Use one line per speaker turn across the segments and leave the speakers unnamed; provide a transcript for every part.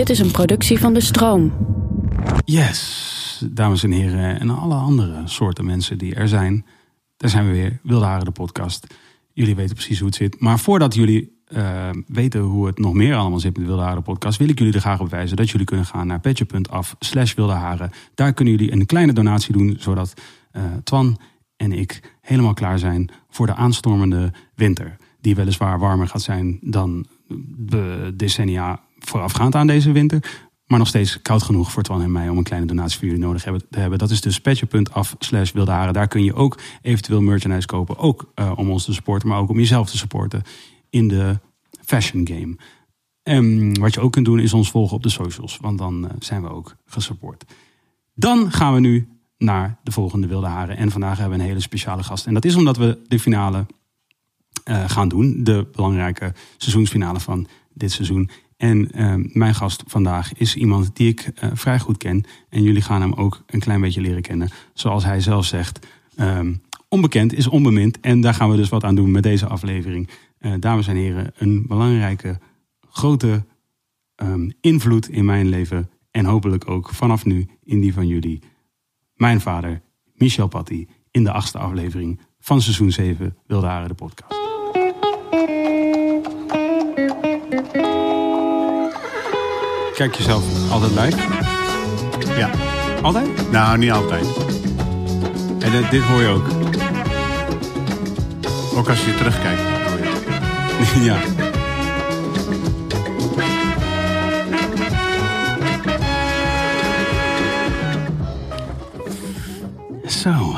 Dit is een productie van De Stroom.
Yes, dames en heren en alle andere soorten mensen die er zijn. Daar zijn we weer, Wilde Haren de podcast. Jullie weten precies hoe het zit. Maar voordat jullie uh, weten hoe het nog meer allemaal zit met Wilde Haren podcast... wil ik jullie er graag op wijzen dat jullie kunnen gaan naar petje.af slash Wilde Haren. Daar kunnen jullie een kleine donatie doen, zodat uh, Twan en ik helemaal klaar zijn voor de aanstormende winter. Die weliswaar warmer gaat zijn dan de decennia voorafgaand aan deze winter. Maar nog steeds koud genoeg voor Twan en mij om een kleine donatie voor jullie nodig te hebben. Dat is dus petje.af slash wilde haren. Daar kun je ook eventueel merchandise kopen. Ook uh, om ons te supporten, maar ook om jezelf te supporten in de fashion game. En wat je ook kunt doen is ons volgen op de socials. Want dan uh, zijn we ook gesupport. Dan gaan we nu naar de volgende Wilde Haren. En vandaag hebben we een hele speciale gast. En dat is omdat we de finale uh, gaan doen. De belangrijke seizoensfinale van dit seizoen. En uh, mijn gast vandaag is iemand die ik uh, vrij goed ken. En jullie gaan hem ook een klein beetje leren kennen. Zoals hij zelf zegt, um, onbekend is onbemind. En daar gaan we dus wat aan doen met deze aflevering. Uh, dames en heren, een belangrijke, grote um, invloed in mijn leven. En hopelijk ook vanaf nu in die van jullie. Mijn vader, Michel Patty, in de achtste aflevering van seizoen 7 Wilde Haren de podcast. Kijk jezelf altijd live?
Ja.
Altijd?
Nou, niet altijd.
En uh, dit hoor je ook?
Ook als je terugkijkt, hoor je
ja. Zo.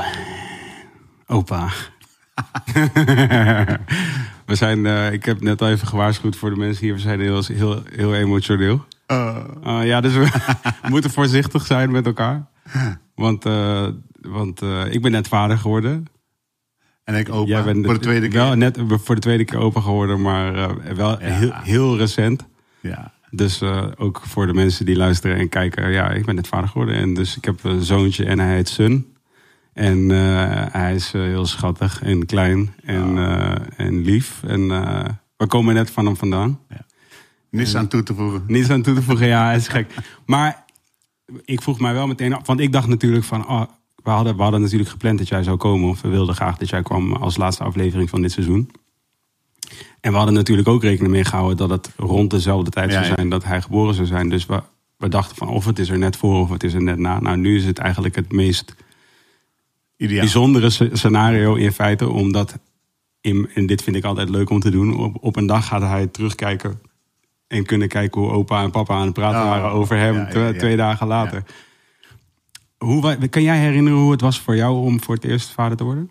Opa. we zijn, uh, ik heb net al even gewaarschuwd voor de mensen hier. We zijn heel, heel, heel emotioneel.
Uh.
Uh, ja, dus we moeten voorzichtig zijn met elkaar. Want, uh, want ik ben net vader geworden.
En ik opa,
Jij bent
voor de tweede keer.
Wel net voor de tweede keer opa geworden, maar wel ja. heel, heel recent.
Ja.
Dus ook voor de mensen die luisteren en kijken. Ja, ik ben net vader geworden. En dus ik heb een zoontje en hij heet Sun. En uh, hij is uh, heel schattig en klein en, uh, en lief. En we komen net van hem vandaan.
Ja. Niets aan toe te voegen.
Niets aan toe te voegen, ja, is gek. Maar ik vroeg mij wel meteen af, want ik dacht natuurlijk van... Oh, we, hadden, we hadden natuurlijk gepland dat jij zou komen. Of we wilden graag dat jij kwam als laatste aflevering van dit seizoen. En we hadden natuurlijk ook rekening mee gehouden dat het rond dezelfde tijd zou zijn dat hij geboren zou zijn. Dus we, we dachten van of het is er net voor of het is er net na. Nou, nu is het eigenlijk het meest
Ideaal.
bijzondere scenario in feite. Omdat, in, en dit vind ik altijd leuk om te doen, op, op een dag gaat hij terugkijken en kunnen kijken hoe opa en papa aan het praten oh, waren over hem ja, ja, ja. twee dagen later. Hoe, kan jij herinneren hoe het was voor jou om voor het eerst vader te worden?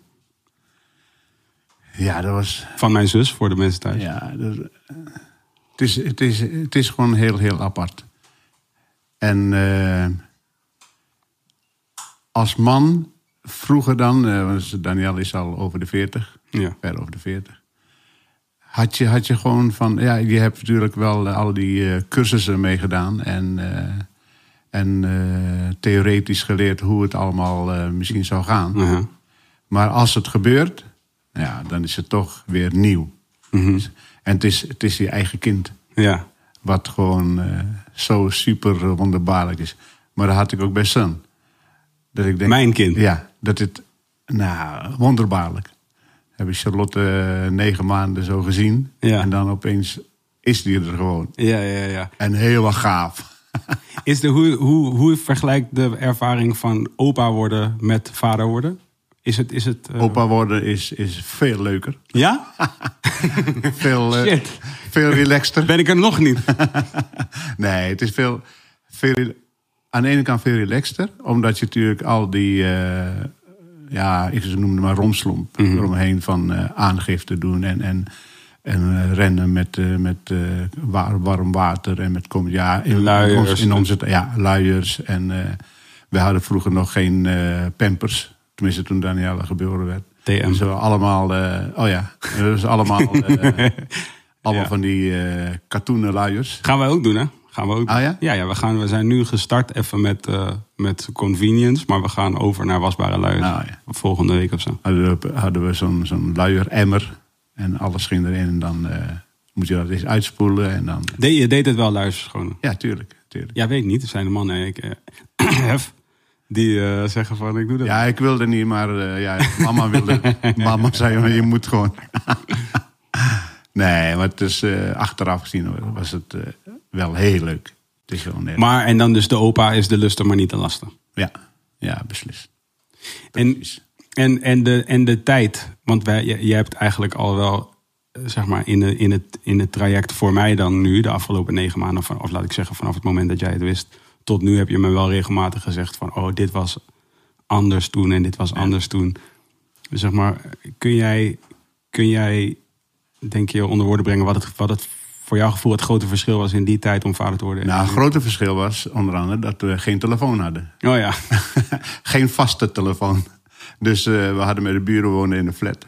Ja, dat was...
Van mijn zus, voor de mensen thuis.
Ja, dat, het, is, het, is, het is gewoon heel, heel apart. En uh, als man, vroeger dan, uh, Daniel is al over de 40,
ja.
ver over de 40 had je, had je gewoon van, ja, je hebt natuurlijk wel uh, al die uh, cursussen meegedaan en, uh, en theoretisch geleerd hoe het allemaal misschien zou gaan.
-huh.
Maar als het gebeurt, ja, dan is het toch weer nieuw.
Uh -huh.
En het is, het is je eigen kind.
Ja.
Wat gewoon zo super wonderbaarlijk is. Maar dat had ik ook bij Sun. Dat ik denk,
Mijn kind?
Ja, dat het, nou, wonderbaarlijk hebben Charlotte negen maanden zo gezien.
Ja.
En dan opeens is die er gewoon.
Ja, ja, ja.
En helemaal gaaf.
is de, hoe, hoe, hoe vergelijkt de ervaring van opa worden met vader worden? Is het, is het,
uh... Opa worden is, is veel leuker.
Ja?
veel, uh,
Shit.
veel relaxter.
Ben ik er nog niet?
nee, het is veel, veel... Aan de ene kant veel relaxter. Omdat je natuurlijk al die... Uh, ja, ik noemde maar romslomp
Mhm.
eromheen van uh, aangifte doen en, en En eh, rennen met, eh, met eh, wa- warm water en met kom, ja, in,
Luiers.
in ons- in onze, ja, luiers. En eh, we hadden vroeger nog geen eh, pampers. Tenminste, toen Danielle geboren werd.
TM.
Dus we allemaal, eh, oh ja, dus allemaal, eh, allemaal
Ja.
van die eh katoenen luiers.
Gaan wij ook doen, hè? Gaan we ook
Ah,
doen.
ja?
Ja, ja we, gaan, we zijn nu gestart even met, eh, met convenience. Maar we gaan over naar wasbare luiers.
Nou, ja.
Volgende week of zo.
Hadden we, hadden we zo'n zo'n luieremmer. En alles ging erin. En dan eh, moet je dat eens uitspoelen. En dan,
De, je deed het wel luiers schoon.
ja, tuurlijk. tuurlijk.
Ja, weet ik niet. Er zijn de mannen ik, eh, hef, die zeggen van ik doe dat.
Ja, ik wilde niet, maar ja, mama wilde. mama zei, maar je moet gewoon. nee, maar het is achteraf gezien was het wel heel leuk. Het is gewoon
Maar en dan dus de opa is de lusten, maar niet de lasten.
Ja, ja, beslist.
En,
Precies.
en, en, de, en de tijd. Want wij, je, je hebt eigenlijk al wel, eh, zeg maar, in, de, in, het, in het traject voor mij dan nu, de afgelopen negen maanden, of, of laat ik zeggen vanaf het moment dat jij het wist, tot nu heb je me wel regelmatig gezegd van, oh, dit was anders toen en dit was anders toen. Zeg maar, kun jij, kun jij, denk je, onder woorden brengen wat het, wat het voor jouw gevoel het grote verschil was in die tijd om vader te worden?
Nou, het grote verschil was onder andere dat we geen telefoon hadden.
Oh ja,
geen vaste telefoon. Dus eh, we hadden met de buren wonen in een flat.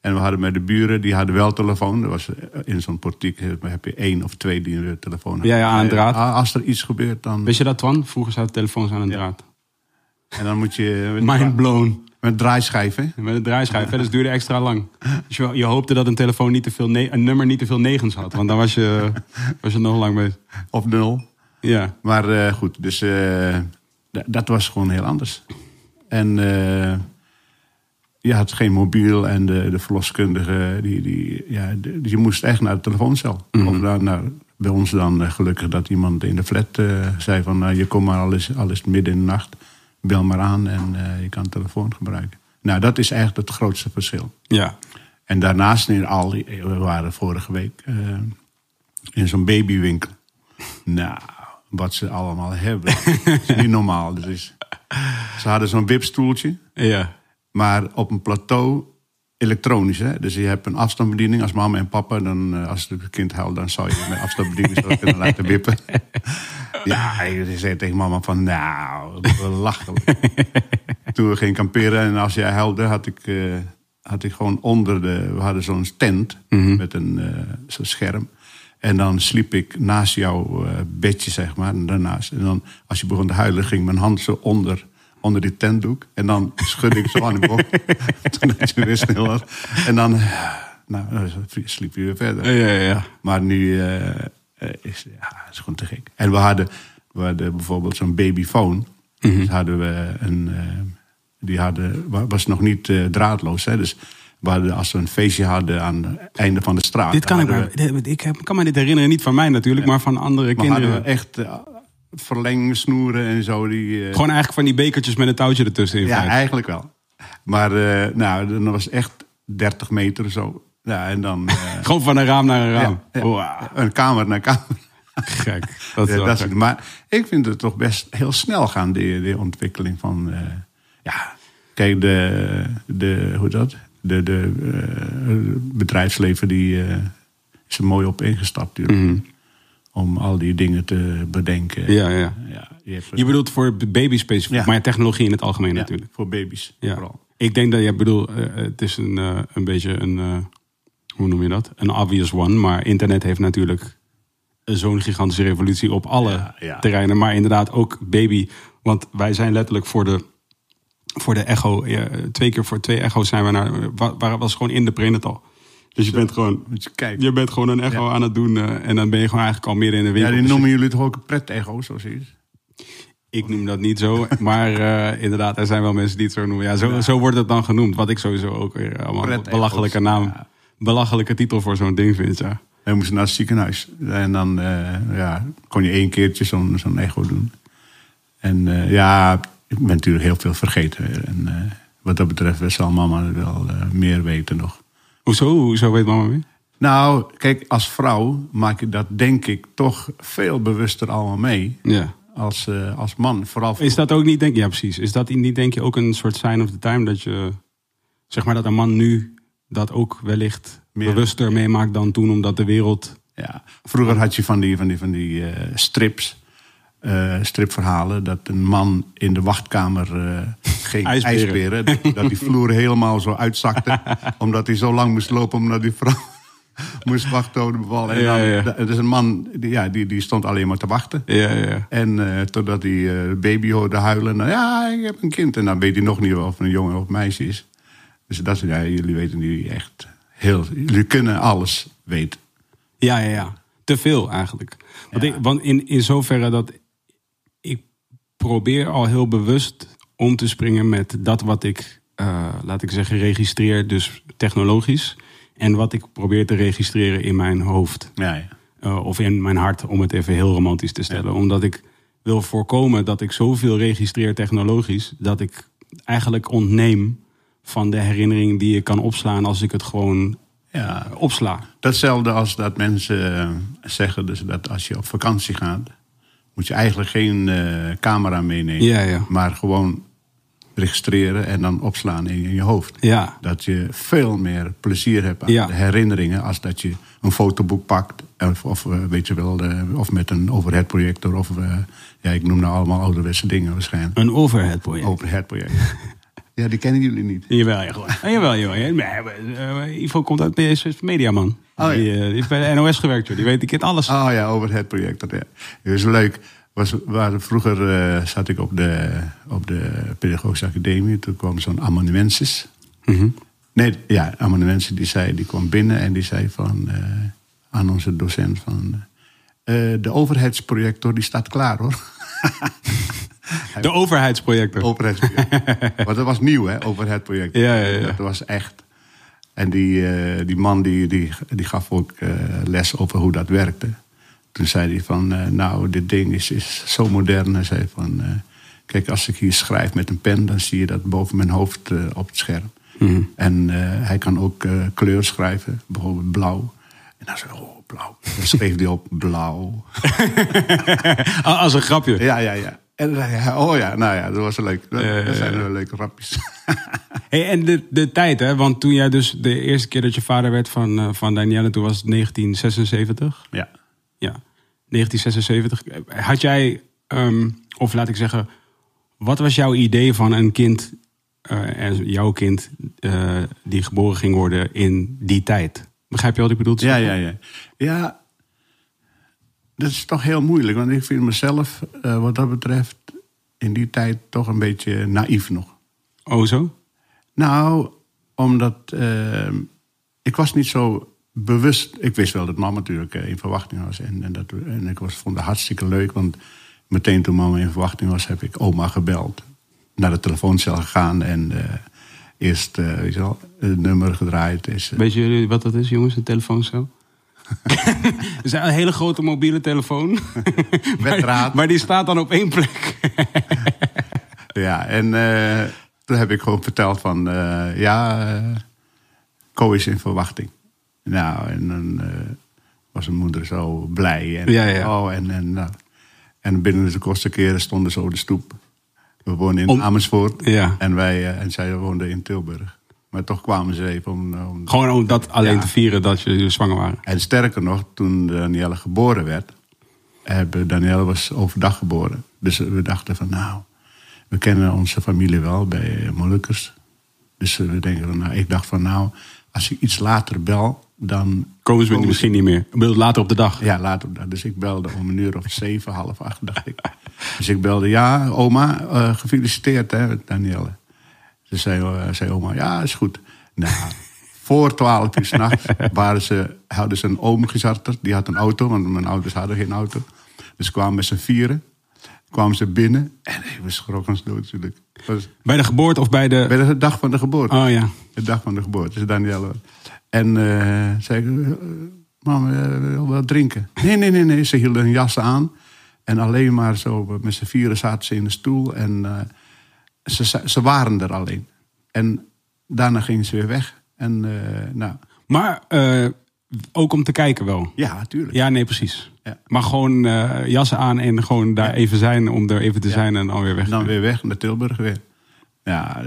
En we hadden met de buren, die hadden wel telefoon. Er was eh, in zo'n portiek eh, heb je één of twee die een telefoon hadden.
Ja, ja, aan de draad.
Als er iets gebeurt, dan...
wist je dat, Twan? Vroeger zaten telefoons aan een draad.
En dan moet je...
Mind blown.
Met draaischijf, hè?
Met een draaischijf, hè, dus duurde extra lang. Dus je, je hoopte dat een telefoon niet te veel een nummer niet te veel negens had. Want dan was je, was je nog lang bezig.
Of nul.
Ja.
Maar eh, goed, dus eh, dat was gewoon heel anders. En eh, je had geen mobiel en de, de verloskundige, die, die, ja, de- je moest echt naar de telefooncel. Of naar, naar, bij ons dan gelukkig dat iemand in de flat zei van... nou, je komt maar al eens, al eens midden in de nacht, bel maar aan en eh, je kan telefoon gebruiken. Nou, dat is echt het grootste verschil.
Ja.
En daarnaast in al die, we waren vorige week eh, in zo'n babywinkel. Nou, wat ze allemaal hebben. Is niet normaal. Is, ze hadden zo'n wipstoeltje,
Ja.
maar op een plateau elektronisch. Hè? Dus je hebt een afstandsbediening. Als mama en papa, dan, eh, als het kind huilt, dan zou je met afstandsbediening zo kunnen laten wippen. Ja, ik zei tegen mama van, nou, belachelijk. Toen we gingen kamperen en als jij huilde, had ik, eh, had ik gewoon onder de... We hadden zo'n tent met een eh, zo'n scherm. En dan sliep ik naast jouw bedje, zeg maar, en daarnaast. En dan, als je begon te huilen, ging mijn hand zo onder, onder die tentdoek. En dan schudde ik zo aan de bok. Toen het weer stil was. En dan, nou, dan sliep je weer verder.
Ja, ja, ja.
Maar nu eh, eh, is ja, is gewoon te gek. En we hadden, we hadden bijvoorbeeld zo'n babyfoon. Dus hadden we een, eh, die hadden, wa- was nog niet eh, draadloos. Hè? Dus we hadden, als we een feestje hadden aan het einde van de straat.
Dit kan ik,
we-
ik kan me dit herinneren, niet van mij natuurlijk, maar van andere
maar
kinderen.
hadden we echt uh, verlengsnoeren en zo. Die, eh,
Gewoon eigenlijk van die bekertjes met een touwtje ertussen in
ja, eigenlijk wel. Maar eh, nou, dan was echt 30 meter zo. Ja, en dan eh,
Gewoon van een raam naar een raam.
ja.
Wauw,
een kamer naar kamer.
gek. Dat is
Ja,
wel
dat
gek.
is- maar ik vind het toch best heel snel gaan, die, die ontwikkeling van. ja, kijk, de, de, hoe dat? De, de bedrijfsleven die is er mooi op ingestapt, natuurlijk. Om al die dingen te bedenken.
Ja, ja.
ja je hebt,
Je bedoelt voor baby specifiek,
Ja.
maar technologie in het algemeen
ja,
natuurlijk.
voor baby's
Ja.
vooral.
Ik denk dat je bedoel, eh, het is een, eh, een beetje een, eh, hoe noem je dat? Een obvious one. Maar internet heeft natuurlijk zo'n gigantische revolutie op alle terreinen. Maar inderdaad ook baby. Want wij zijn letterlijk voor de, voor de echo, twee keer voor twee echo's zijn we naar, wa- wa- was gewoon in de prenatal. Dus je bent gewoon,
je
bent gewoon een echo
Ja.
aan het doen. eh, en dan ben je gewoon eigenlijk al meer in de
Ja,
winkel.
die
Dus
noemen jullie toch ook een pret-echo, zo zie je het?
ik noem dat niet zo, maar eh, inderdaad, er zijn wel mensen die het zo noemen. Ja, zo, zo wordt het dan genoemd. Wat ik sowieso ook weer allemaal
Pret
belachelijke naam,
ja.
belachelijke titel voor zo'n ding vind. Ja.
We moesten naar het ziekenhuis. En dan eh, ja, kon je één keertje zo'n zo'n echo doen. En eh, ja, ik ben natuurlijk heel veel vergeten. En eh, wat dat betreft zal mama wel eh, meer weten nog.
Hoezo? Hoezo weet mama weer?
Nou, kijk, als vrouw maak je dat denk ik toch veel bewuster allemaal mee.
Ja.
Als, eh, als man. Vooral voor-
Is dat ook niet, denk ja precies. Is dat niet, denk je, ook een soort sign of the time dat je, zeg maar dat een man nu dat ook wellicht
Meer-
bewuster meemaakt dan toen, omdat de wereld.
Ja, vroeger had je van die, van die, van die eh, strips, eh, stripverhalen, dat een man in de wachtkamer eh geen
IJsberen.
ijsberen, dat, dat die vloer helemaal zo uitzakte, omdat hij zo lang moest lopen omdat die vrouw moest wachten op de beval. En
Ja,
dan,
ja.
dat is een man, die, ja, die, die stond alleen maar te wachten.
Ja, ja.
En eh, totdat hij de baby hoorde huilen. Nou ja, ik heb een kind. En dan weet hij nog niet of het een jongen of een meisje is. Dus dat is, ja, jullie weten nu echt heel... Jullie kunnen alles weten.
Ja, ja, ja. Te veel eigenlijk. Want, ik, want in, in zoverre dat probeer al heel bewust om te springen met dat wat ik, eh, laat ik zeggen, registreer, dus technologisch. En wat ik probeer te registreren in mijn hoofd.
Ja, ja.
Eh, of in mijn hart, om het even heel romantisch te stellen. Omdat ik wil voorkomen dat ik zoveel registreer technologisch, dat ik eigenlijk ontneem van de herinnering die ik kan opslaan als ik het gewoon
ja.
opsla.
Datzelfde als dat mensen eh, zeggen dus dat als je op vakantie gaat... moet je eigenlijk geen eh, camera meenemen.
Ja, ja.
Maar gewoon registreren en dan opslaan in, je hoofd.
Ja,
Dat je veel meer plezier hebt aan de herinneringen... als dat je een fotoboek pakt. Of, of eh, weet je wel, de- of met een overhead projector. Of eh, ja, ik noem nou allemaal ouderwetse dingen waarschijnlijk.
een overhead project.
Overhead projector. ja, die kennen jullie niet.
Jawel, ja, gewoon. Ah, jawel, jawel. Ja, eh, Ivo komt uit PSV Media, man.
Oh, ja.
die, die heeft bij de NOS gewerkt, joh. Die weet, die kent alles.
Oh ja, overhead projector. Ja. Dat is leuk. Was, waar, vroeger eh, zat ik op de, op de Pedagogische Academie. Toen kwam zo'n amanuensis.
Mhm.
Nee, ja, amanuensis die, zei, die kwam binnen en die zei van, aan onze docent van... de overheidsprojector die staat klaar hoor.
De overheidsprojecten.
Overheidsprojector. Want dat was nieuw hè, overheidsprojector.
Ja, ja, ja.
Dat was echt. En die, eh, die man die, die, die gaf ook eh, les over hoe dat werkte. Toen zei hij van, eh, nou, dit ding is, is zo modern. Hij zei van, kijk, als ik hier schrijf met een pen... dan zie je dat boven mijn hoofd op het scherm.
Mhm.
En hij kan ook kleur schrijven, bijvoorbeeld blauw. En dan zei hij, oh, blauw. Dan schreef hij op blauw.
Als een grapje.
Ja, ja, ja. En dan zei hij, oh ja, nou ja, dat was leuk. Dat, zijn wel leuke rapjes.
Hey, en de, de tijd, hè? Want toen jij dus de eerste keer dat je vader werd van, eh, van Danielle, toen was het 1976.
ja.
Ja, 1976. Had jij, ehm, of laat ik zeggen, wat was jouw idee van een kind, en jouw kind, eh, die geboren ging worden in die tijd? Begrijp je wat ik bedoel?
Ja, ja, ja. Ja, dat is toch heel moeilijk. Want ik vind mezelf, eh, wat dat betreft, in die tijd toch een beetje naïef nog.
Oh, zo?
Nou, omdat eh, ik was niet zo bewust. Ik wist wel dat mama natuurlijk eh, in verwachting was. En, en, dat, en ik was, vond het hartstikke leuk. Want meteen toen mama in verwachting was, heb ik oma gebeld. Naar de telefooncel gegaan en eh, eerst eh, weet je wel, het nummer gedraaid. Is,
Weet jullie wat dat is, jongens? Een telefooncel? Is een hele grote mobiele telefoon.
Met draad.
maar, maar die staat dan op één plek.
Ja, en eh, toen heb ik gewoon verteld van... eh, ja, eh Co is in verwachting. Nou, en dan was mijn moeder zo blij. En,
Ja, ja.
Oh, en, en, nou, en binnen de kortste keren stonden ze op de stoep. We woonden in
Om-
Amersfoort.
Ja.
En, wij, en zij woonden in Tilburg. Maar toch kwamen ze even om... om
Gewoon om dat alleen
Ja.
te vieren dat jullie zwanger waren.
en sterker nog, toen Danielle geboren werd... Hebben, Danielle was overdag geboren. Dus we dachten van nou, we kennen onze familie wel bij Molukkers. Dus we denken van nou, ik dacht van nou, als ik iets later bel, dan...
Komen ze misschien niet meer. Later op de dag.
Ja, later op dat. Dus ik belde om een uur of zeven, half acht, dacht ik. Dus ik belde, ja, oma, eh, gefeliciteerd hè, Danielle. Ze zei, eh, zei oma, ja, is goed. Nou, voor twaalf uur s'nachts hadden ze een oom gezarterd. Die had een auto, want mijn ouders hadden geen auto. Dus kwamen met z'n vieren. Kwamen ze binnen. En we schrokken ons dood natuurlijk. Was
Bij de geboorte of bij de...
bij de dag van de geboorte.
Oh ja.
De dag van de geboorte, dus Danielle. En eh zei ik, eh, mama, eh, wil wat drinken? Nee, nee, nee, nee. Ze hielden een jas aan. En alleen maar zo met z'n vieren zaten ze in de stoel. En ze, ze- ze waren er alleen. En daarna gingen ze weer weg. En eh, nou,
Maar eh, ook om te kijken wel.
ja, natuurlijk.
Ja, nee, precies.
Ja.
Maar gewoon eh jassen aan en gewoon daar even zijn om er even te zijn en dan weer weg.
En dan weer weg naar Tilburg weer. Ja,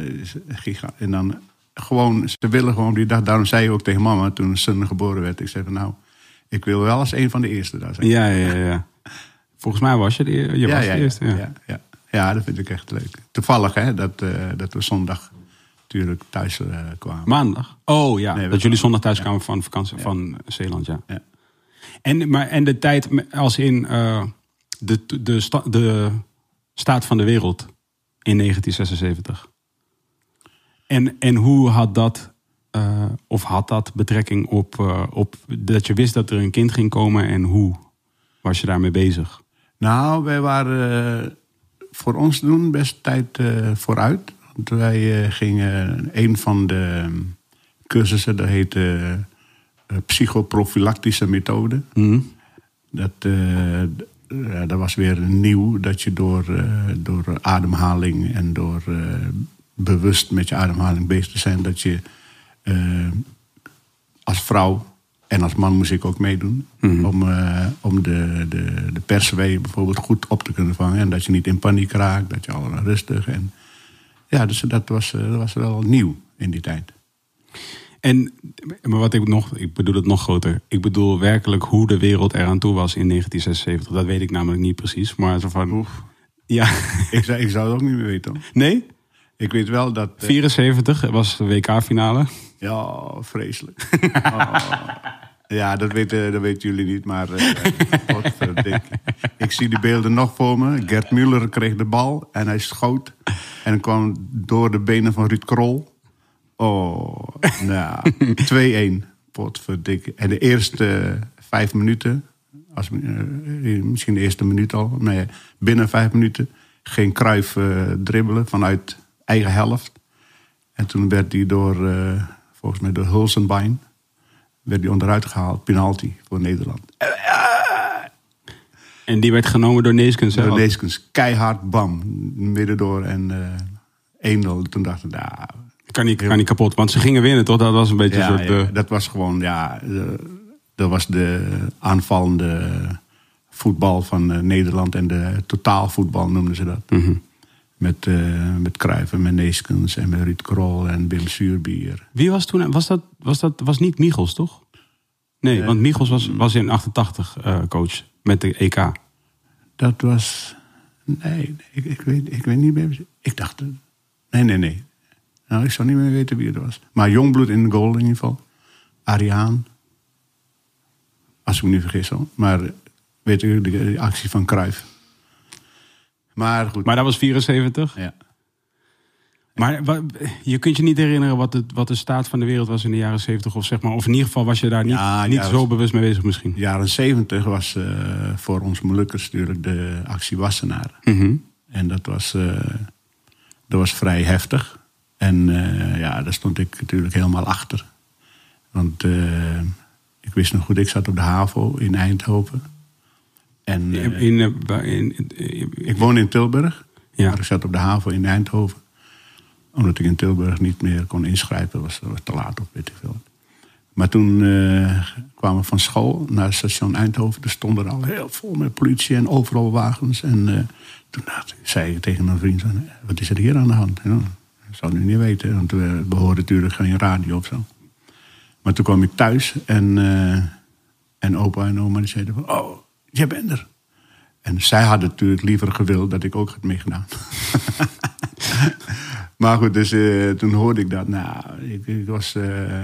giga- En dan gewoon, ze willen gewoon die dag. Daarom zei je ook tegen mama toen zijn geboren werd. Ik zei van nou, ik wil wel als een van de eerste daar zijn.
Ja, ja, ja. Volgens mij was je de, je
ja,
was
ja,
de eerste. Ja.
ja, ja. Dat vind ik echt leuk. Toevallig hè, dat, eh, dat we zondag natuurlijk thuis eh, kwamen.
Maandag? Oh ja,
Nee,
dat jullie zondag thuis kwamen van vakantie van Zeeland, ja.
Ja.
En, maar, en de tijd als in eh, de, de, sta- de staat van de wereld in 1976. En, en hoe had dat, of had dat betrekking op, op dat je wist dat er een kind ging komen en hoe was je daarmee bezig?
Nou, wij waren voor ons doen best tijd eh, vooruit. Want wij eh, gingen een van de eh, cursussen, dat heette eh, psychoprofylactische methode.
Hm?
Dat, ja, dat was weer nieuw, dat je door, door ademhaling en door bewust met je ademhaling bezig te zijn, dat je als vrouw en als man moest ik ook meedoen, om, eh, om de, de, de perswee bijvoorbeeld goed op te kunnen vangen en dat je niet in paniek raakt, dat je al rustig en ja, dus dat was, eh, dat was wel nieuw in die tijd.
En, maar wat ik nog, ik bedoel het nog groter. Ik bedoel werkelijk hoe de wereld eraan toe was in 1976. Dat weet ik namelijk niet precies. Maar zo van.
Oef.
Ja,
Ik zou, ik zou het ook niet meer weten. hoor.
nee?
Ik weet wel dat. eh,
74 was de WK-finale.
Ja, vreselijk. Oh. Ja, dat weten, dat weten jullie niet, maar eh, godverdikke. ik zie die beelden nog voor me. Gert Muller kreeg de bal en hij schoot. En kwam door de benen van Ruud Krol. Oh, nou, 2-1. Potverdikke. En de eerste vijf minuten, als, eh, misschien de eerste minuut al, nee, binnen vijf minuten, geen kruif eh, dribbelen vanuit eigen helft. En toen werd hij door, eh, volgens mij door Hulsenbein, werd hij onderuit gehaald, penalty voor Nederland.
En die werd genomen door Neeskens.
Door Neeskens, keihard, bam, midden door en eh 1-0. Toen dacht ik, nou,
Kan niet, kan niet kapot. Want ze gingen winnen, toch? Dat was een beetje
ja,
een soort...
ja,
eh,
dat was gewoon, ja, dat was de aanvallende voetbal van Nederland en de totaalvoetbal noemden ze dat.
mhm.
Met, eh met Cruijff en met Neeskens en met Ruud Krol en Wim Suurbier.
Wie was toen... Was dat, was dat was niet Michels, toch? Nee, want Michels was, was in 88 eh, coach. Met de EK.
Dat was. Nee, ik, ik, weet, ik weet niet meer. Ik dacht. Nee, nee, nee. Nou, ik zou niet meer weten wie het was. Maar Jongbloed in de goal in ieder geval. Ariaan. Als ik me niet vergis hoor. Maar weet u, de, de actie van Cruijff. Maar goed.
Maar dat was 74.
ja.
Maar je kunt je niet herinneren wat, het, wat de staat van de wereld was in de jaren 70 of zeg maar. Of in ieder geval was je daar niet,
Ja,
niet zo bewust mee bezig misschien.
De jaren zeventig was eh, voor ons Molukkers natuurlijk de actie Wassenaar.
Mhm.
En dat was, eh, dat was vrij heftig. En eh, ja, daar stond ik natuurlijk helemaal achter. Want ik wist nog goed, ik zat op de HAVO in Eindhoven. En eh,
In, in, eh, in, in-
ik woon in Tilburg,
Ja.
maar ik zat op de HAVO in Eindhoven. Omdat ik in Tilburg niet meer kon inschrijven, was, was te laat of weet ik veel. Maar toen eh, kwamen we van school naar het station Eindhoven. Er stonden er al heel vol met politie en overal wagens. En toen zei ik tegen een vriend, wat is er hier aan de hand? Ja, ik zou het nu niet weten, want we behoorden natuurlijk geen radio of zo. Maar toen kwam ik thuis en, en opa en oma die zeiden van, oh, jij bent er. En zij hadden natuurlijk liever gewild dat ik ook had meegedaan. maar goed, dus eh, toen hoorde ik dat. Nou, ik, ik was eh,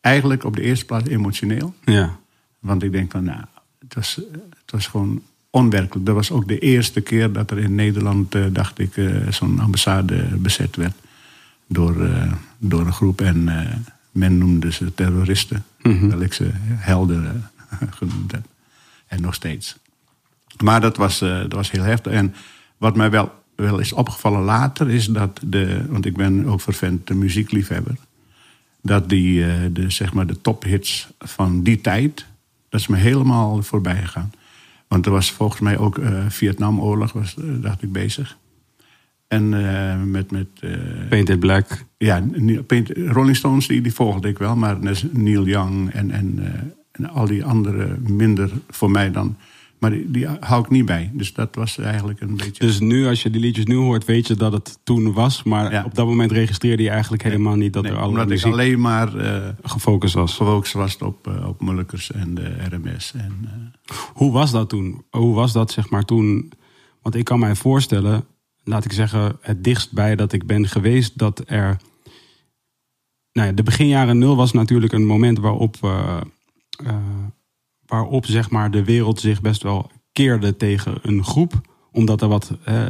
eigenlijk op de eerste plaats emotioneel.
ja.
Want ik denk van, nou, het was, het was gewoon onwerkelijk. Dat was ook de eerste keer dat er in Nederland, eh, dacht ik, zo'n ambassade bezet werd. Door, door een groep. En men noemde ze terroristen. Terwijl ik ze helden genoemd heb. En nog steeds. Maar dat was, eh, dat was heel heftig. En wat mij wel, wel is opgevallen later is dat de. Want ik ben ook vervent de muziekliefhebber. Dat die, eh, de, zeg maar de tophits van die tijd. Dat is me helemaal voorbij gegaan. Want er was volgens mij ook eh Vietnamoorlog, was, dacht ik, bezig. En met. met
Painted Black.
ja, Paint- Rolling Stones, die, die volgde ik wel. Maar Neil Young en, en, en al die andere minder voor mij dan Maar die, die hou ik niet bij. Dus dat was eigenlijk een beetje...
Dus nu, als je die liedjes nu hoort, weet je dat het toen was. Maar
Ja.
op dat moment registreerde je eigenlijk helemaal niet dat
Nee,
er alle
omdat ik
muziek
alleen maar eh
gefocust was.
gefocust was op, eh, op Molukers en de RMS. En, eh,
Hoe was dat toen? Hoe was dat zeg maar toen? Want ik kan mij voorstellen, laat ik zeggen, het dichtst bij dat ik ben geweest dat er. Nou ja, de beginjaren nul was natuurlijk een moment waarop, eh, waarop zeg maar de wereld zich best wel keerde tegen een groep omdat er wat eh,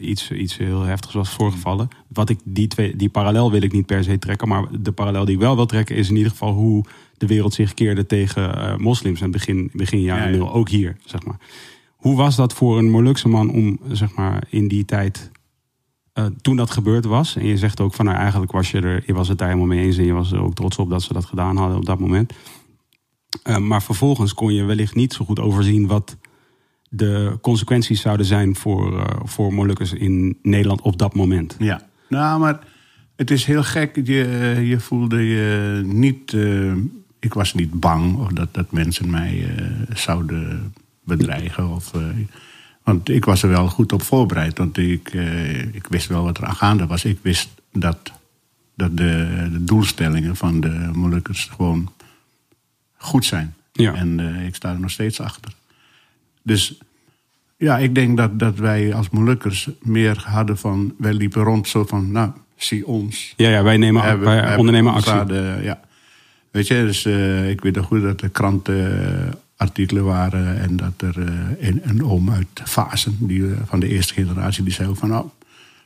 iets, iets heel heftigs was voorgevallen. Wat ik, die, twee, die parallel wil ik niet per se trekken. Maar de parallel die ik wel wil trekken is in ieder geval hoe de wereld zich keerde tegen eh, moslims. En begin, begin jaren
Ja, ja.
nul, ook hier, zeg maar. Hoe was dat voor een Molukse man om, zeg maar, in die tijd, toen dat gebeurd was? En je zegt ook van, nou, eigenlijk was je er, je was het daar helemaal mee eens en je was er ook trots op dat ze dat gedaan hadden op dat moment. Eh, maar vervolgens kon je wellicht niet zo goed overzien wat de consequenties zouden zijn voor, eh, voor Molukkers in Nederland op dat moment.
ja. Nou, maar het is heel gek. Je, je voelde je niet... eh, ik was niet bang of dat, dat mensen mij eh, zouden bedreigen. Of, eh, want ik was er wel goed op voorbereid. Want ik, eh, ik wist wel wat er aan gaande was. Ik wist dat, dat de, de doelstellingen van de Molukkers gewoon goed zijn.
Ja.
En eh, ik sta er nog steeds achter. Dus ja, ik denk dat, dat wij als Molukkers meer hadden van... Wij liepen rond zo van, nou, zie ons.
Ja, ja wij, nemen, wij
hebben
ondernemen actie.
ja. Weet je, dus eh, ik weet nog goed dat er krantenartikelen waren... en dat er eh, een, een oom uit Fasen, die, van de eerste generatie... die zei ook van, nou,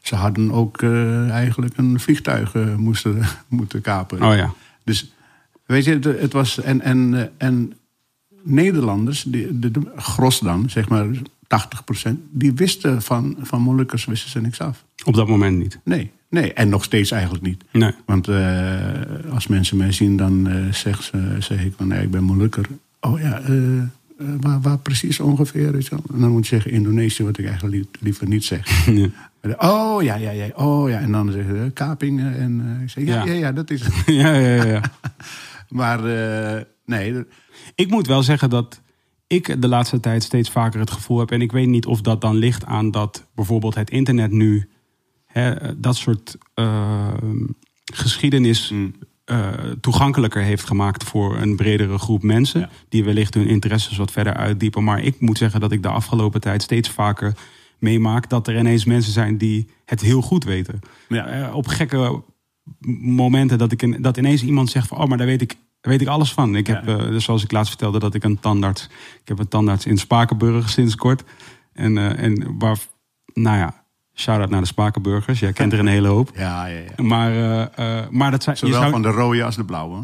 ze hadden ook eigenlijk een vliegtuig moesten, moeten kapen.
Oh ja.
Dus weet je, het, het was. En, en, eh, en Nederlanders, de, de gros dan, zeg maar 80%, die wisten van, van Molukkers wisten ze niks af.
Op dat moment niet.
Nee, nee, en nog steeds eigenlijk niet.
Nee.
Want eh, als mensen mij zien, dan eh, zeg, ze, zeg ik van nee, ik ben Molukker. Oh ja, waar, waar precies ongeveer? Weet je wel? En dan moet je zeggen Indonesië, wat ik eigenlijk li- liever niet zeg. Oh ja, ja, ja, oh ja. En dan zeggen ze kapingen. En ik zeg ja,
Ja.
ja, ja, dat is het.
ja, ja, ja.
Maar eh, nee,
Ik moet wel zeggen dat ik de laatste tijd steeds vaker het gevoel heb. En ik weet niet of dat dan ligt aan dat bijvoorbeeld het internet nu hè, dat soort eh, geschiedenis
Mm.
eh, toegankelijker heeft gemaakt voor een bredere groep mensen.
Ja.
Die wellicht hun interesses wat verder uitdiepen. Maar ik moet zeggen dat ik de afgelopen tijd steeds vaker meemaak dat er ineens mensen zijn die het heel goed weten.
Ja.
Eh, op gekke momenten dat, ik in, dat ineens iemand zegt van... oh, maar daar weet ik, daar weet ik alles van. Ik heb,
Ja.
eh, dus zoals ik laatst vertelde, dat ik een tandarts... ik heb een tandarts in Spakenburg sinds kort. En, eh, en waar, nou ja, shout-out naar de Spakenburgers. Jij kent er een hele hoop.
ja, ja, ja.
Maar, eh, maar dat zijn, je,
Zowel
zou,
van de rode als de blauwe.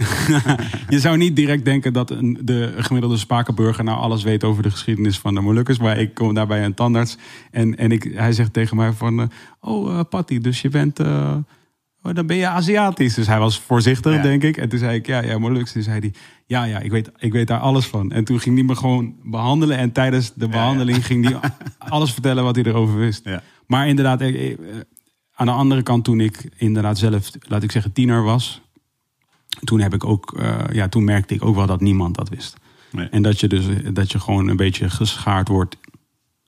je zou niet direct denken dat een, de gemiddelde Spakenburger nou alles weet over de geschiedenis van de Molukkers. Maar ik kom daarbij een tandarts en, en ik, hij zegt tegen mij van, oh Patty, dus je bent, oh, dan ben je Aziatisch. Dus hij was voorzichtig,
Ja.
denk ik. En toen zei ik, ja, ja, Moluks. Toen zei hij, ja, ja, ik weet, ik weet daar alles van. En toen ging hij me gewoon behandelen en tijdens de behandeling ging hij alles vertellen wat hij erover wist. Maar inderdaad, eh, aan de andere kant, toen ik inderdaad zelf, laat ik zeggen, tiener was, toen heb ik ook, eh, ja, toen merkte ik ook wel dat niemand dat wist.
Nee.
En dat je dus dat je gewoon een beetje geschaard wordt,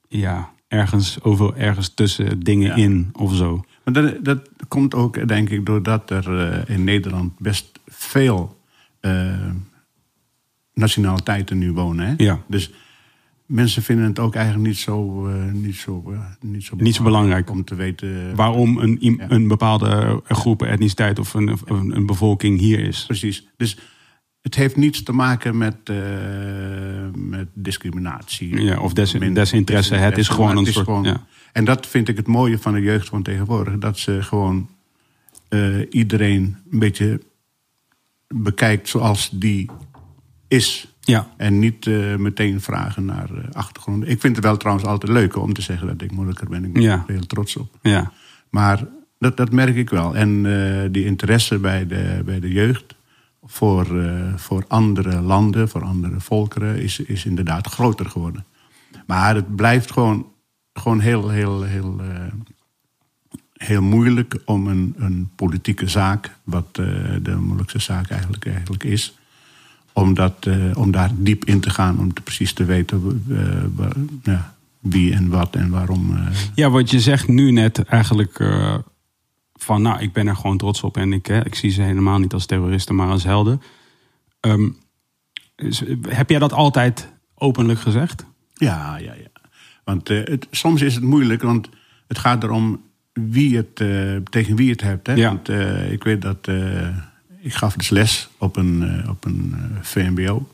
ja, ergens over ergens tussen dingen
Ja.
in of zo.
Maar dat, dat komt ook, denk ik, doordat er eh, in Nederland best veel eh, nationaliteiten nu wonen. Hè?
Ja.
Dus mensen vinden het ook eigenlijk niet zo, eh, niet zo, niet zo,
Niet zo belangrijk.
om te weten.
Waarom een,
Ja.
een bepaalde groep, etniciteit of een, een, een bevolking hier is.
Precies. Dus het heeft niets te maken met, met discriminatie.
Ja, of des- desinteresse. Het is gewoon een
het is
soort-
gewoon-
ja.
En dat vind ik het mooie van de jeugd van tegenwoordig. Dat ze gewoon eh, iedereen een beetje bekijkt zoals die is.
Ja,
En niet eh, meteen vragen naar eh, achtergronden. Ik vind het wel trouwens altijd leuk om te zeggen dat ik moeilijker ben. Ik ben
Ja.
er heel trots op.
ja,
Maar dat, dat merk ik wel. En die interesse bij de, bij de jeugd voor, voor andere landen, voor andere volkeren, is, is inderdaad groter geworden. Maar het blijft gewoon, gewoon heel, heel, heel, eh, heel moeilijk om een, een politieke zaak, wat eh, de moeilijkste zaak eigenlijk, eigenlijk is, om, dat, eh, om daar diep in te gaan, om te precies te weten ja, wie en wat en waarom.
Ja, wat je zegt nu net eigenlijk van, nou, ik ben er gewoon trots op en ik, hè, ik zie ze helemaal niet als terroristen, maar als helden. Ehm, heb jij dat altijd openlijk gezegd?
Ja, ja, ja. Want eh, het, soms is het moeilijk, want het gaat erom wie het, eh, tegen wie het hebt. Hè?
Ja.
Want eh, ik weet dat ik gaf dus les op een, op een VMBO.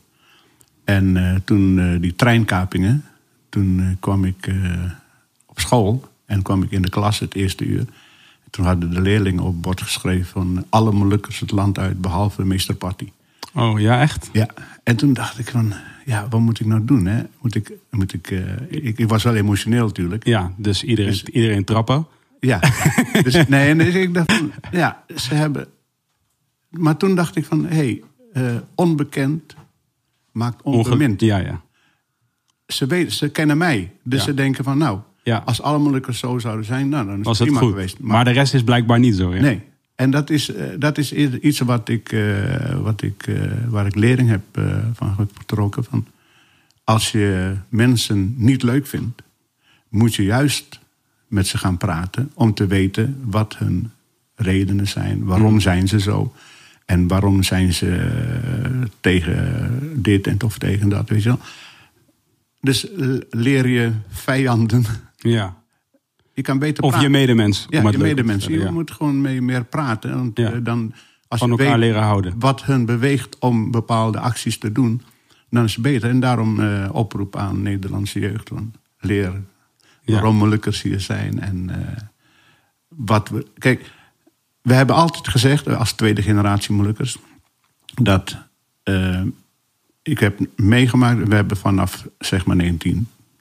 En toen die treinkapingen, toen kwam ik op school en kwam ik in de klas het eerste uur. Toen hadden de leerlingen op het bord geschreven van alle Molukkers het land uit, behalve meester Patty.
Oh, ja, echt?
Ja, en toen dacht ik van, ja, wat moet ik nou doen? Hè? Moet ik, moet ik, eh, ik, ik was wel emotioneel natuurlijk.
Ja, dus iedereen,
Dus-
iedereen trappen.
Ja, dus, nee, en dus ik dacht van, ja, ze hebben... Maar toen dacht ik van, hé, hey, eh, onbekend maakt onbemind.
Ja, ja.
Ze, weten, ze kennen mij, dus
Ja.
ze denken van, nou,
Ja.
als alle Molukkers zo zouden zijn, nou, dan is
Was
het
het
prima
goed.
geweest.
Maar, de rest is blijkbaar niet zo. Ja?
Nee. En dat is, eh, dat is iets wat ik, eh, wat ik, eh, waar ik lering heb van getrokken. Van als je mensen niet leuk vindt, moet je juist met ze gaan praten om te weten wat hun redenen zijn. Waarom zijn ze zo? En waarom zijn ze tegen dit en of tegen dat, weet je wel? Dus leer je vijanden.
Ja.
Je kan beter
Of je medemens.
Ja, je
stellen,
Je
ja.
moet gewoon mee meer praten. Want
Ja.
eh, dan, als
Van
je
elkaar
weet
leren houden.
wat hun beweegt om bepaalde acties te doen, dan is het beter. En daarom eh, oproep aan Nederlandse jeugd.
Ja.
waarom Molukkers hier zijn. En eh, wat we. Kijk, we hebben altijd gezegd, als tweede generatie Molukkers, dat. ik heb meegemaakt, we hebben vanaf zeg maar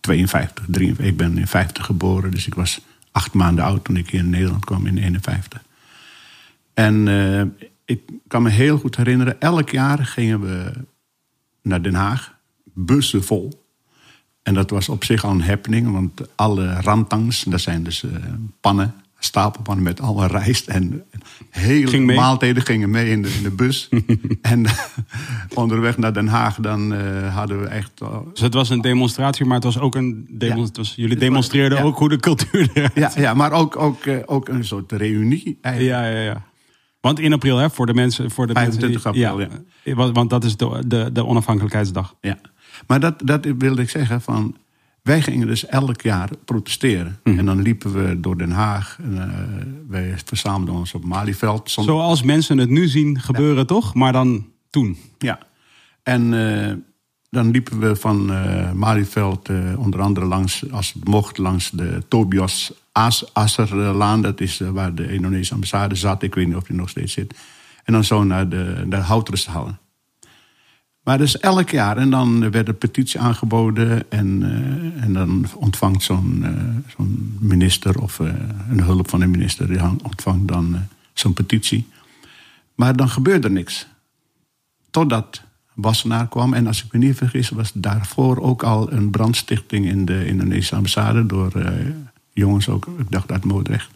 1952, 53, ik ben in 50 geboren, dus ik was acht maanden oud toen ik hier in Nederland kwam in 51. En eh, ik kan me heel goed herinneren, elk jaar gingen we naar Den Haag, bussen vol. En dat was op zich al een happening, want alle rantangs, dat zijn dus eh, pannen, stapelpannen met alle rijst en hele
Ging
maaltijden gingen mee in de, in de bus. en onderweg naar Den Haag, dan eh, hadden we echt. eh,
Dus het was een demonstratie, maar het was ook een demo-
Ja.
het was, jullie demonstreerden
Ja.
ook hoe de cultuur
ja, ja, maar ook, ook, eh, ook een soort reunie. eigenlijk.
Ja, ja, ja. Want in april, hè, voor de mensen. Voor de
25
mensen die-
april,
ja. Want- Want dat is de, de, de onafhankelijkheidsdag.
Ja. Maar dat, dat wilde ik zeggen van. Wij gingen dus elk jaar protesteren. En dan liepen we door Den Haag. En, eh, wij verzamelden ons op Malieveld.
Zoals mensen het nu zien gebeuren, toch? Maar dan toen.
Ja. En eh, dan liepen we van Malieveld eh, onder andere langs, als het mocht, langs de Tobias As Asserlaan. Dat is waar de Indonesische ambassade zat. Ik weet niet of die nog steeds zit. En dan zo naar de, de. Maar dus elk jaar. En dan werd een petitie aangeboden. En, eh, en dan ontvangt zo'n eh, zo'n minister of eh, een hulp van een minister... die ontvangt dan zo'n petitie. Maar dan gebeurde er niks. Totdat Wassenaar kwam. En als ik me niet vergis, was daarvoor ook al een brandstichting in de Indonesische ambassade. Door jongens ook, ik dacht uit Moordrecht.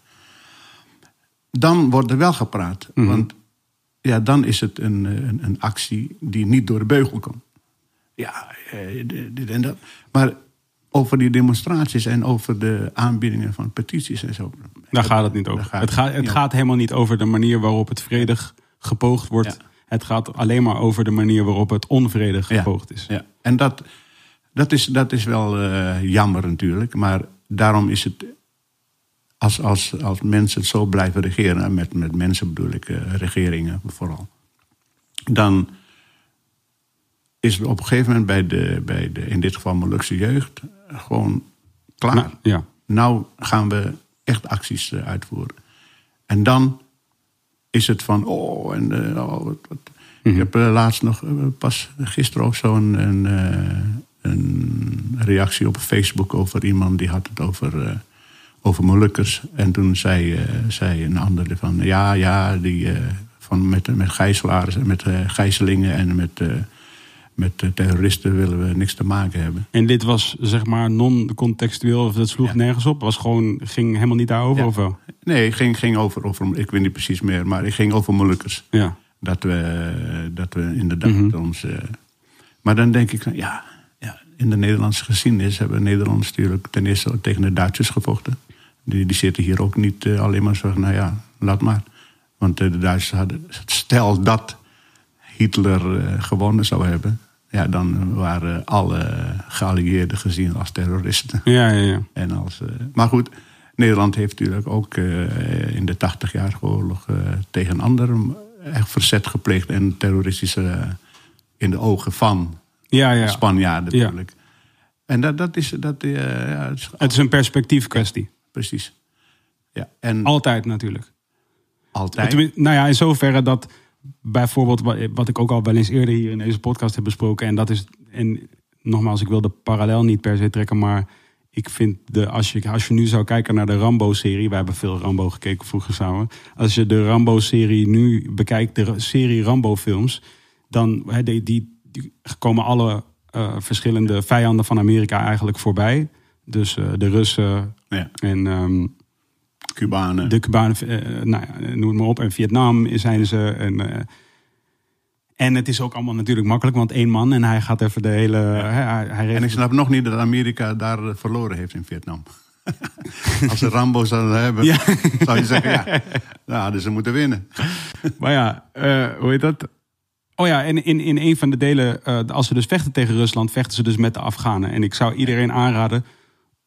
Dan wordt er wel gepraat. Want ja, dan is het een, eh, een, een actie die niet door de beugel komt. Ja, eh, dit en dat. Maar over die demonstraties en over de aanbiedingen van petities en zo.
Daar gaat het niet over.
Gaat
het gaat, het gaat helemaal niet over de manier waarop het vredig gepoogd wordt.
Ja.
Het gaat alleen maar over de manier waarop het onvredig gepoogd is.
Ja, en dat, dat, is, dat is wel eh, jammer natuurlijk. Maar daarom is het. Als, als, als mensen het zo blijven regeren, en met, met mensen bedoel ik eh, regeringen vooral. Dan is het op een gegeven moment bij de, bij de in dit geval Molukse jeugd, gewoon klaar.
Nou, ja.
Nou gaan we echt acties eh, uitvoeren. En dan is het van, oh, en eh, oh, wat, wat. Ik heb eh, laatst nog, pas gisteren of zo, een, een, een reactie op Facebook over iemand die had het over, over Molukkers. En toen zei, eh, zei een ander van, ja, ja, die eh, van met, met gijzelaars, met eh, gijzelingen en met, met terroristen willen we niks te maken hebben.
En dit was zeg maar non-contextueel, of dat sloeg
Ja.
nergens op. Was gewoon, ging helemaal niet daarover,
Ja.
of wel?
Nee, het ging, ging over, over, ik weet niet precies meer, maar het ging over Molukkers.
Ja.
Dat we, dat we inderdaad
Mhm.
ons. eh, maar dan denk ik, van, ja, ja, in de Nederlandse geschiedenis hebben Nederlanders natuurlijk ten eerste tegen de Duitsers gevochten. Die, die zitten hier ook niet eh, alleen maar zo nou ja, laat maar. Want eh, de Duitsers hadden, stel dat Hitler eh, gewonnen zou hebben, ja, dan waren alle geallieerden gezien als terroristen.
Ja, ja, ja.
En als, maar goed, Nederland heeft natuurlijk ook in de 80-jarige oorlog tegen anderen echt verzet gepleegd en terroristische in de ogen van
ja, ja.
Spanjaarden
Ja.
natuurlijk. En dat, dat is, dat, ja, het is
Het is een perspectief kwestie.
Precies. Ja, en
Altijd natuurlijk.
altijd.
Nou ja, in zoverre dat bijvoorbeeld wat, ik ook al wel eens eerder hier in deze podcast heb besproken. En dat is, en nogmaals, ik wil de parallel niet per se trekken, maar ik vind de, als je, als je nu zou kijken naar de Rambo-serie, wij hebben veel Rambo gekeken vroeger samen. Als je de Rambo-serie nu bekijkt, de serie Rambo-films, dan die, die, die komen alle eh, verschillende vijanden van Amerika eigenlijk voorbij. Dus eh, de Russen
ja,
en ehm,
Cubanen.
de Cubanen, eh, nou ja, noem het maar op. En Vietnam zijn ze. En, eh, en het is ook allemaal natuurlijk makkelijk, want één man en hij gaat even de hele. hij, hij
En ik snap nog niet dat Amerika daar eh, verloren heeft in Vietnam. Als ze Rambo zouden hebben,
Ja.
zou je zeggen, ja, nou, hadden ze moeten winnen.
Maar ja, eh, hoe heet dat? Oh ja, en in, in een van de delen, eh, als ze dus vechten tegen Rusland, vechten ze dus met de Afghanen. En ik zou iedereen aanraden,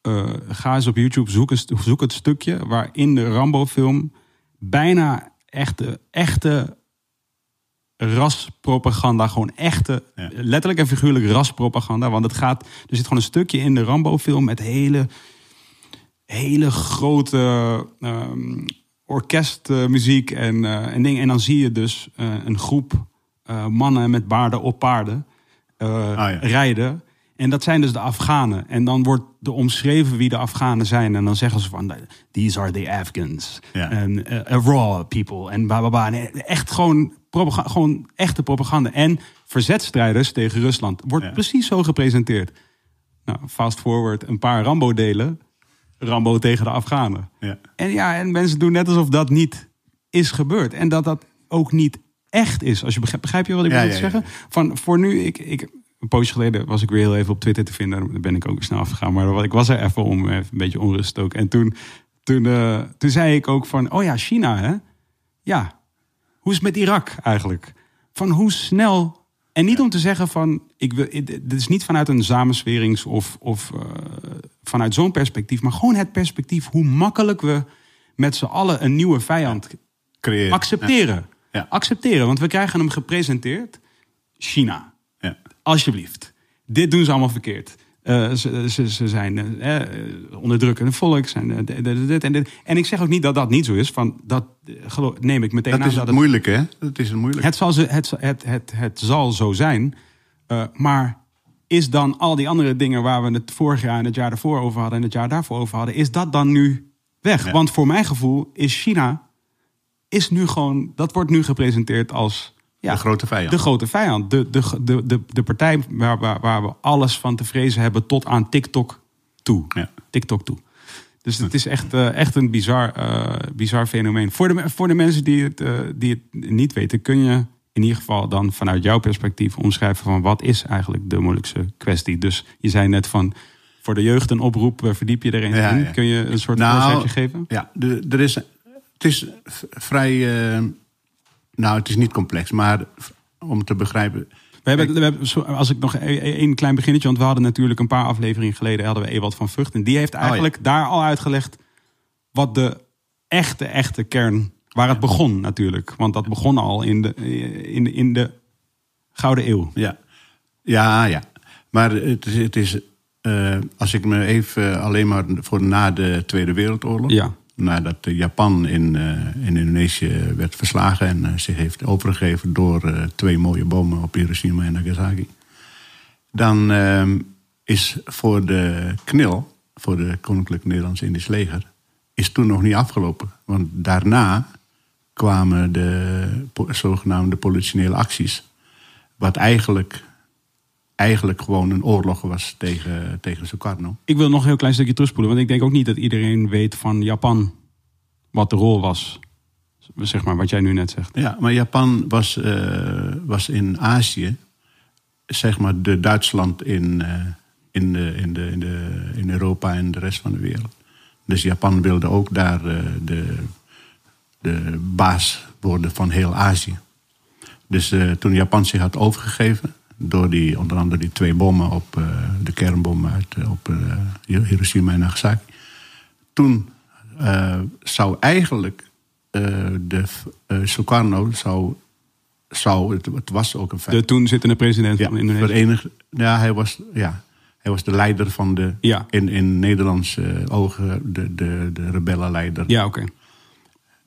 eh, ga eens op YouTube, zoek, eens, zoek het stukje waarin de Rambo-film bijna echte, echte raspropaganda, gewoon echte,
Ja.
letterlijk en figuurlijk raspropaganda. Want het gaat, er zit gewoon een stukje in de Rambo-film met hele, hele grote ehm, orkestmuziek en, eh, en dingen. En dan zie je dus eh, een groep mannen met baarden op paarden
ja.
rijden. En dat zijn dus de Afghanen. En dan wordt er omschreven wie de Afghanen zijn. En dan zeggen ze van, these are the Afghans.
Ja.
En eh, a raw people. En bla bla bla. En echt gewoon, gewoon echte propaganda. En verzetstrijders tegen Rusland. Wordt
Ja.
precies zo gepresenteerd. Nou, fast forward, een paar Rambo-delen. Rambo tegen de Afghanen.
Ja.
En ja, en mensen doen net alsof dat niet is gebeurd. En dat dat ook niet echt is. Als je begrijpt, begrijp je wat ik wil
ja, ja.
zeggen? Van voor nu, ik, ik, een poosje geleden was ik weer heel even op Twitter te vinden. Daar ben ik ook snel afgegaan. Maar ik was er even om, even een beetje onrust ook. En toen, toen, eh, toen zei ik ook van, oh ja, China hè? Ja, hoe is het met Irak eigenlijk? Van hoe snel... En niet om te zeggen van, ik wil, dit is niet vanuit een samenswerings of, of eh, vanuit zo'n perspectief, maar gewoon het perspectief hoe makkelijk we met z'n allen een nieuwe vijand
Creëren.
accepteren.
Ja.
Accepteren, want we krijgen hem gepresenteerd. China. Alsjeblieft. Dit doen ze allemaal verkeerd. Eh, ze, ze, ze zijn eh, eh, onderdrukkende volk. Zijn, dit, dit, dit en, dit. en ik zeg ook niet dat dat niet zo is. Van, dat geloof, neem ik meteen
Dat
aan.
is
dat
het moeilijke, hè? Dat is het moeilijke.
het, zal, het, het, het, het zal zo zijn. Maar is dan al die andere dingen waar we het vorig jaar en het jaar daarvoor over hadden en het jaar daarvoor over hadden, is dat dan nu weg?
Ja.
Want voor mijn gevoel is China, is nu gewoon, dat wordt nu gepresenteerd als ja,
de grote vijand.
de grote vijand. De, de, de, de, de partij waar, waar, waar we alles van te vrezen hebben tot aan TikTok toe.
Ja.
TikTok toe. Dus het is echt, eh, echt een bizar, eh, bizar fenomeen. Voor de, voor de mensen die het, eh, die het niet weten, kun je in ieder geval dan vanuit jouw perspectief omschrijven van wat is eigenlijk de moeilijkste kwestie. Dus je zei net van voor de jeugd een oproep, verdiep je erin.
Ja,
in.
ja.
Kun je een soort
Nou,
geven?
Ja, er is, het is vrij. Nou, het is niet complex, maar om te begrijpen.
We hebben, we hebben, als ik nog één klein beginnetje, want we hadden natuurlijk een paar afleveringen geleden hadden we Ewald van Vught. En die heeft eigenlijk daar al uitgelegd wat de echte, echte kern, waar het begon natuurlijk. Want dat begon al in de, in de, in de Gouden Eeuw.
Ja, ja, ja. Maar het is, het is eh, als ik me even alleen maar voor na de Tweede Wereldoorlog.
Ja.
Nadat eh, Japan in, eh, in Indonesië werd verslagen en eh, zich heeft overgegeven door twee mooie bomen op Hiroshima en Nagasaki. Dan ehm, is voor de KNIL, voor de Koninklijk Nederlands-Indisch Leger, is toen nog niet afgelopen. Want daarna kwamen de zogenaamde politionele acties. Wat eigenlijk, eigenlijk gewoon een oorlog was tegen, tegen Sukarno.
Ik wil nog een heel klein stukje terugspoelen, want ik denk ook niet dat iedereen weet van Japan wat de rol was. Zeg maar wat jij nu net zegt.
Ja, maar Japan was, eh, was in Azië, zeg maar, de Duitsland in, eh, in, de, in, de, in, de, in Europa en de rest van de wereld. Dus Japan wilde ook daar eh, de, de baas worden van heel Azië. Dus toen Japan zich had overgegeven, door die, onder andere die twee bommen op eh, de kernbommen uit, eh, op eh, Hiroshima en Nagasaki. Toen zou eigenlijk de Sukarno zou, zou het, het was ook een feit.
De toen zittende president
ja,
van Indonesië.
verenigd, ja, hij was, ja, hij was de leider van de,
Ja.
in, in Nederlands eh, ogen, de, de, de rebellenleider.
Ja, oké.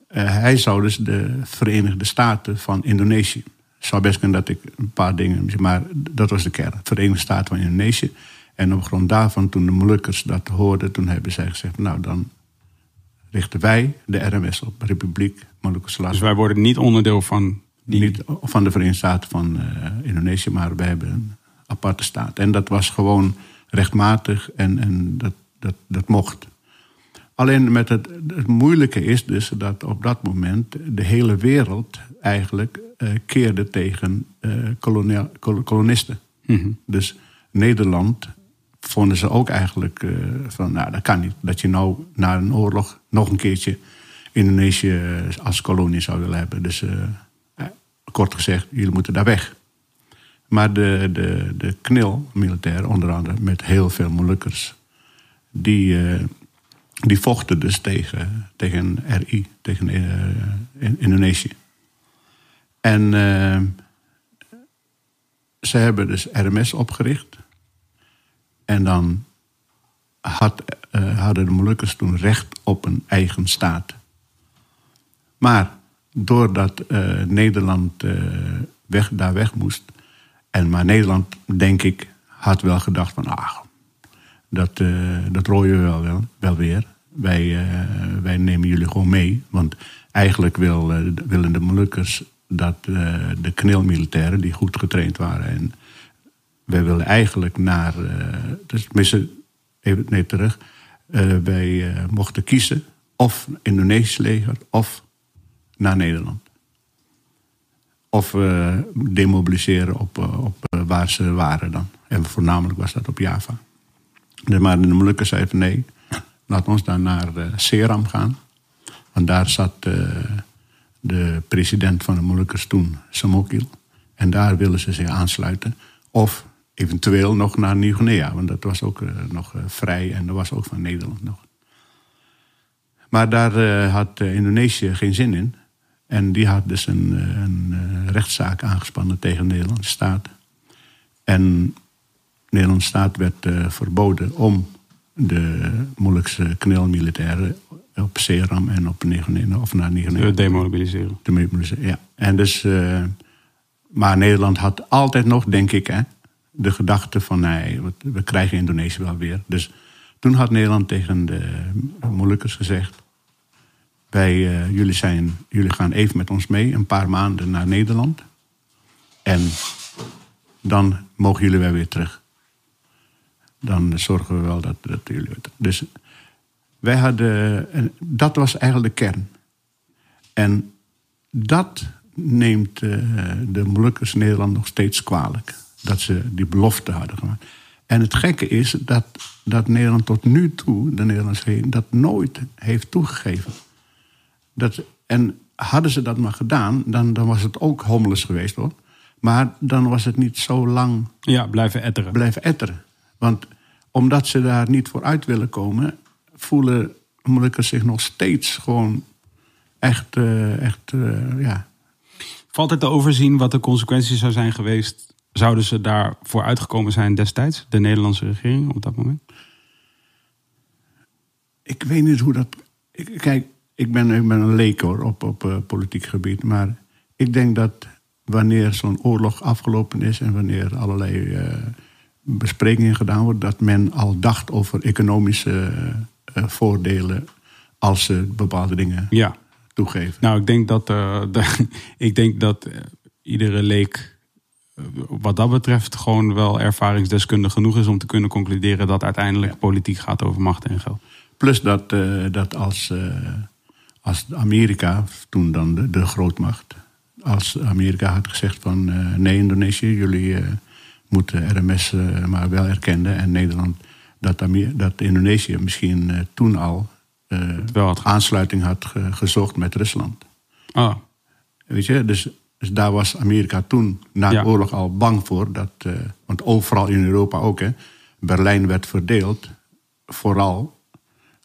Hij zou dus de Verenigde Staten van Indonesië. Het zou best kunnen dat ik een paar dingen. Maar dat was de kern. Verenigde Staten van Indonesië. En op grond daarvan, toen de Molukkers dat hoorden, toen hebben zij gezegd: Nou, dan richten wij de RMS op, Republiek Molukkers
Dus wij worden niet onderdeel van die...
Niet van de Verenigde Staten van eh, Indonesië, maar wij hebben een aparte staat. En dat was gewoon rechtmatig en, en dat, dat, dat mocht. Alleen met het, het moeilijke is dus dat op dat moment de hele wereld eigenlijk keerde tegen eh, kolonia- kol- kolonisten.
Mhm.
Dus Nederland vonden ze ook eigenlijk eh, van, nou dat kan niet. Dat je nou na een oorlog nog een keertje Indonesië eh, als kolonie zou willen hebben. Dus eh, eh, kort gezegd, jullie moeten daar weg. Maar de, de, de knil, militair onder andere, met heel veel Molukkers, die, eh, die vochten dus tegen, tegen RI, tegen eh, in- Indonesië. En eh, ze hebben dus RMS opgericht. En dan had, eh, hadden de Molukkers toen recht op een eigen staat. Maar doordat eh, Nederland eh, weg, daar weg moest. En maar Nederland, denk ik, had wel gedacht van... Ah, dat, dat rooien we wel, weer. Wij, wij nemen jullie gewoon mee. Want eigenlijk wil, willen de Molukkers dat eh, de knilmilitairen... die goed getraind waren... en wij willen eigenlijk naar... eh dus tenminste, even nee, terug. Eh, wij mochten kiezen of Indonesisch leger of naar Nederland. Of demobiliseren op, op waar ze waren dan. En voornamelijk was dat op Java. De, maar de Molukkers zeiden nee, laat ons dan naar Seram gaan. Want daar zat de president van de Molukkers toen, Samokil. En daar willen ze zich aansluiten. Of eventueel nog naar Nieuw-Guinea. Want dat was ook eh, nog eh, vrij en dat was ook van Nederland nog. Maar daar eh, had Indonesië geen zin in. En die had dus een, een rechtszaak aangespannen tegen de Nederlandse staat. En de Nederlandse staat werd verboden om de Molukse knelmilitairen op Seram en op Nieuw-Guinea of naar Nieuw-Guinea
eh, demobiliseren.
te mobiliseren. Ja. En dus, eh, maar Nederland had altijd nog, denk ik, hè, de gedachte van nee, we- we krijgen Indonesië wel weer. Dus toen had Nederland tegen de Molukkers gezegd: wij, eh, jullie, zijn, jullie gaan even met ons mee, een paar maanden naar Nederland. En dan mogen jullie wel weer terug. Dan zorgen we wel dat, dat jullie. Dus wij hadden. en Dat was eigenlijk de kern. En dat neemt eh, de Molukkers Nederland nog steeds kwalijk. Dat ze die belofte hadden gemaakt. En het gekke is dat, dat Nederland tot nu toe, de Nederlandse regering, dat nooit heeft toegegeven. Dat, en hadden ze dat maar gedaan, dan, dan was het ook hommeles geweest hoor. Maar dan was het niet zo lang
Ja, blijven etteren.
blijven etteren. Want omdat ze daar niet voor uit willen komen, voelen Molukkers zich nog steeds gewoon echt, eh, echt eh, ja.
Valt het te overzien wat de consequenties zou zijn geweest? Zouden ze daarvoor uitgekomen zijn destijds, de Nederlandse regering op dat moment?
Ik weet niet hoe dat. ik- kijk, ik ben, ik ben een leek hoor op, op eh, politiek gebied. Maar ik denk dat wanneer zo'n oorlog afgelopen is en wanneer allerlei besprekingen gedaan worden, dat men al dacht over economische voordelen als ze bepaalde dingen
Ja.
toegeven.
Nou, ik denk dat, eh, de- ik denk dat eh, iedere leek eh, wat dat betreft gewoon wel ervaringsdeskundig genoeg is om te kunnen concluderen dat uiteindelijk politiek gaat over macht en geld.
Plus dat, eh, dat als, eh, als Amerika, toen dan de, de grootmacht, als Amerika had gezegd van eh, nee Indonesië, jullie eh, moeten RMS eh, maar wel erkennen en Nederland, dat, Amer dat Indonesië misschien eh, toen al eh,
had
aansluiting had ge- gezocht met Rusland.
Oh,
Weet je, dus, dus daar was Amerika toen na
Ja.
de oorlog al bang voor. Dat, eh, want overal in Europa ook, hè, Berlijn werd verdeeld. Vooral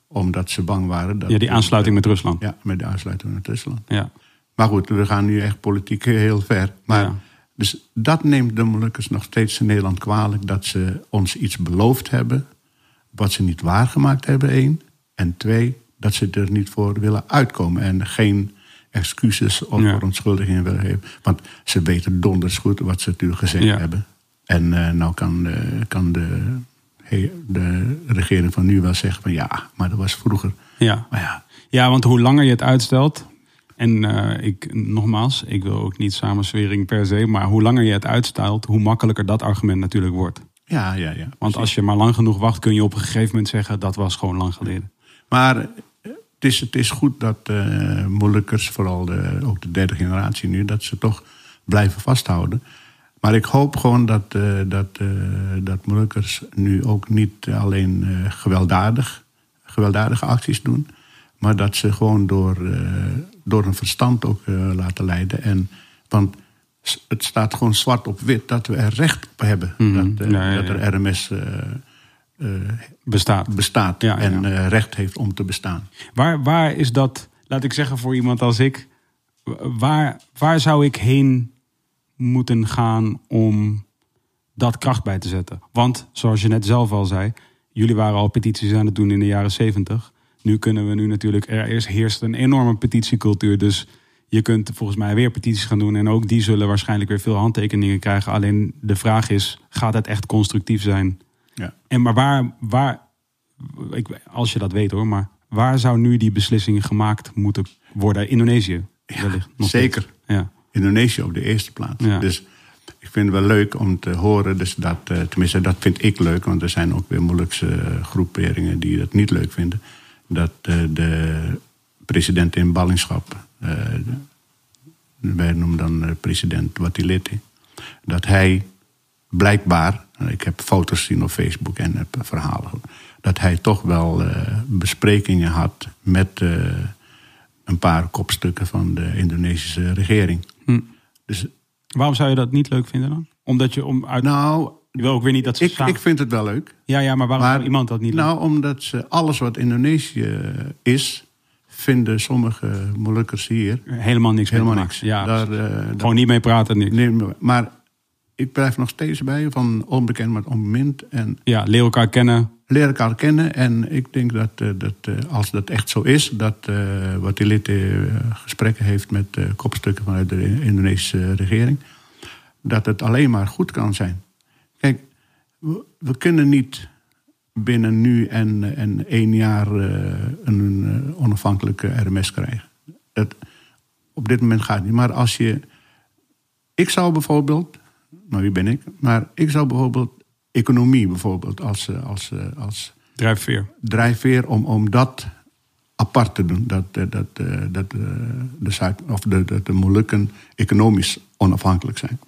omdat ze bang waren. Dat,
ja, die aansluiting met Rusland.
Ja, met de aansluiting met Rusland.
Ja.
Maar goed, we gaan nu echt politiek heel ver. Maar,
Ja.
Dus dat neemt de Molukkers nog steeds in Nederland kwalijk. Dat ze ons iets beloofd hebben. Wat ze niet waargemaakt hebben, één. En twee, dat ze er niet voor willen uitkomen. En geen excuses of
Ja.
verontschuldigingen willen geven. Want ze weten donders goed wat ze natuurlijk gezegd
Ja.
hebben. En eh, nou kan, eh, kan de, de regering van nu wel zeggen van ja, maar dat was vroeger.
Ja.
Maar ja,
ja, want hoe langer je het uitstelt... En eh, ik, nogmaals, ik wil ook niet samenswering per se... maar hoe langer je het uitstelt, hoe makkelijker dat argument natuurlijk wordt.
Ja, ja, ja.
Want als je maar lang genoeg wacht, kun je op een gegeven moment zeggen... dat was gewoon lang geleden.
Maar eh, het is, het is goed dat Molukkers, vooral de, ook de derde generatie nu, dat ze toch blijven vasthouden. Maar ik hoop gewoon dat, eh, dat, eh, dat Molukkers nu ook niet alleen gewelddadig, gewelddadige acties doen, maar dat ze gewoon door, door hun verstand ook laten leiden. En, want het staat gewoon zwart op wit dat we er recht op hebben.
Mhm.
Dat,
Ja, ja,
dat er RMS eh, eh,
Bestaat.
bestaat
Ja, ja,
en recht heeft om te bestaan.
Waar, waar is dat, laat ik zeggen voor iemand als ik... waar, waar zou ik heen moeten gaan om dat kracht bij te zetten? Want, zoals je net zelf al zei... jullie waren al petities aan het doen in de jaren zeventig. Nu kunnen we nu natuurlijk... er is, heerst een enorme petitiecultuur, dus... Je kunt volgens mij weer petities gaan doen. En ook die zullen waarschijnlijk weer veel handtekeningen krijgen. Alleen de vraag is, gaat het echt constructief zijn?
Ja.
En maar waar, waar ik, als je dat weet hoor, maar waar zou nu die beslissing gemaakt moeten worden? Indonesië wellicht.
zeker.
Ja.
Indonesië op de eerste plaats.
Ja.
Dus ik vind het wel leuk om te horen, dus dat, eh, tenminste dat vind ik leuk, want er zijn ook weer Molukse groeperingen die dat niet leuk vinden, dat eh, de president in ballingschap, wij noemen dan eh, president Watilete, dat hij blijkbaar, eh, ik heb foto's zien op Facebook en heb verhalen, dat hij toch wel eh, besprekingen had met eh, een paar kopstukken van de Indonesische regering.
Hm.
Dus
Waarom zou je dat niet leuk vinden dan? Omdat je om uit.
nou,
je wil ook weer niet dat ze.
ik,
samen-
ik vind het wel leuk.
ja, ja, maar waarom
Maar,
zou iemand dat niet leuk
Nou, omdat ze alles wat Indonesië is, vinden sommige Molukkers hier
Helemaal niks
helemaal niks.
Ja,
Daar, eh, daar-
Gewoon niet mee praten, niks.
nee, maar ik blijf nog steeds bij van onbekend maar onbemind. En
Ja, leer elkaar kennen.
leren elkaar kennen. En ik denk dat, eh, dat eh, als dat echt zo is, dat uh, Watilite eh, gesprekken heeft met kopstukken vanuit de Indonesische regering, dat het alleen maar goed kan zijn. Kijk, we, we kunnen niet binnen nu en, en één jaar eh, een eh, onafhankelijke RMS krijgen. Dat, op dit moment gaat het niet. Maar als je. Ik zou bijvoorbeeld. Nou, wie ben ik? Maar ik zou bijvoorbeeld economie bijvoorbeeld als, eh, als, als
Drijfveer.
drijfveer om, om dat apart te doen. Dat, dat, dat de, Zuid, of de, de, de Molukken economisch onafhankelijk zijn.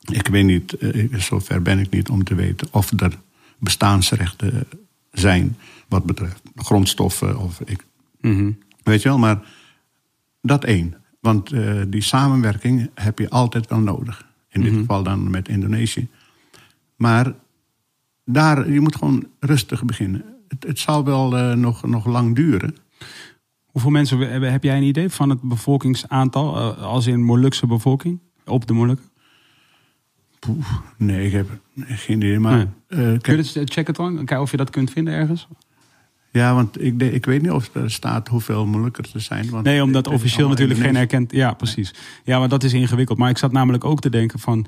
Ik weet niet, zover ben ik niet om te weten of er bestaansrechten zijn wat betreft grondstoffen of ik,
Mhm.
Weet je wel, maar dat één. Want eh, die samenwerking heb je altijd wel nodig. In dit geval dan met Indonesië. Maar daar, je moet gewoon rustig beginnen. Het, het zal wel eh, nog, nog lang duren.
Hoeveel mensen heb jij een idee van het bevolkingsaantal? eh, als in Molukse bevolking? Op de Molukken?
Poeh, nee, ik heb geen idee. Maar,
Nee.
eh,
Kun je dat checken dan? Kijken of je dat kunt vinden ergens?
ja, want ik, ik weet niet of er staat hoeveel Molukkers er zijn. Want
Nee, omdat
het
officieel natuurlijk geen erkend. Ja, precies. Ja, maar dat is ingewikkeld. Maar ik zat namelijk ook te denken van.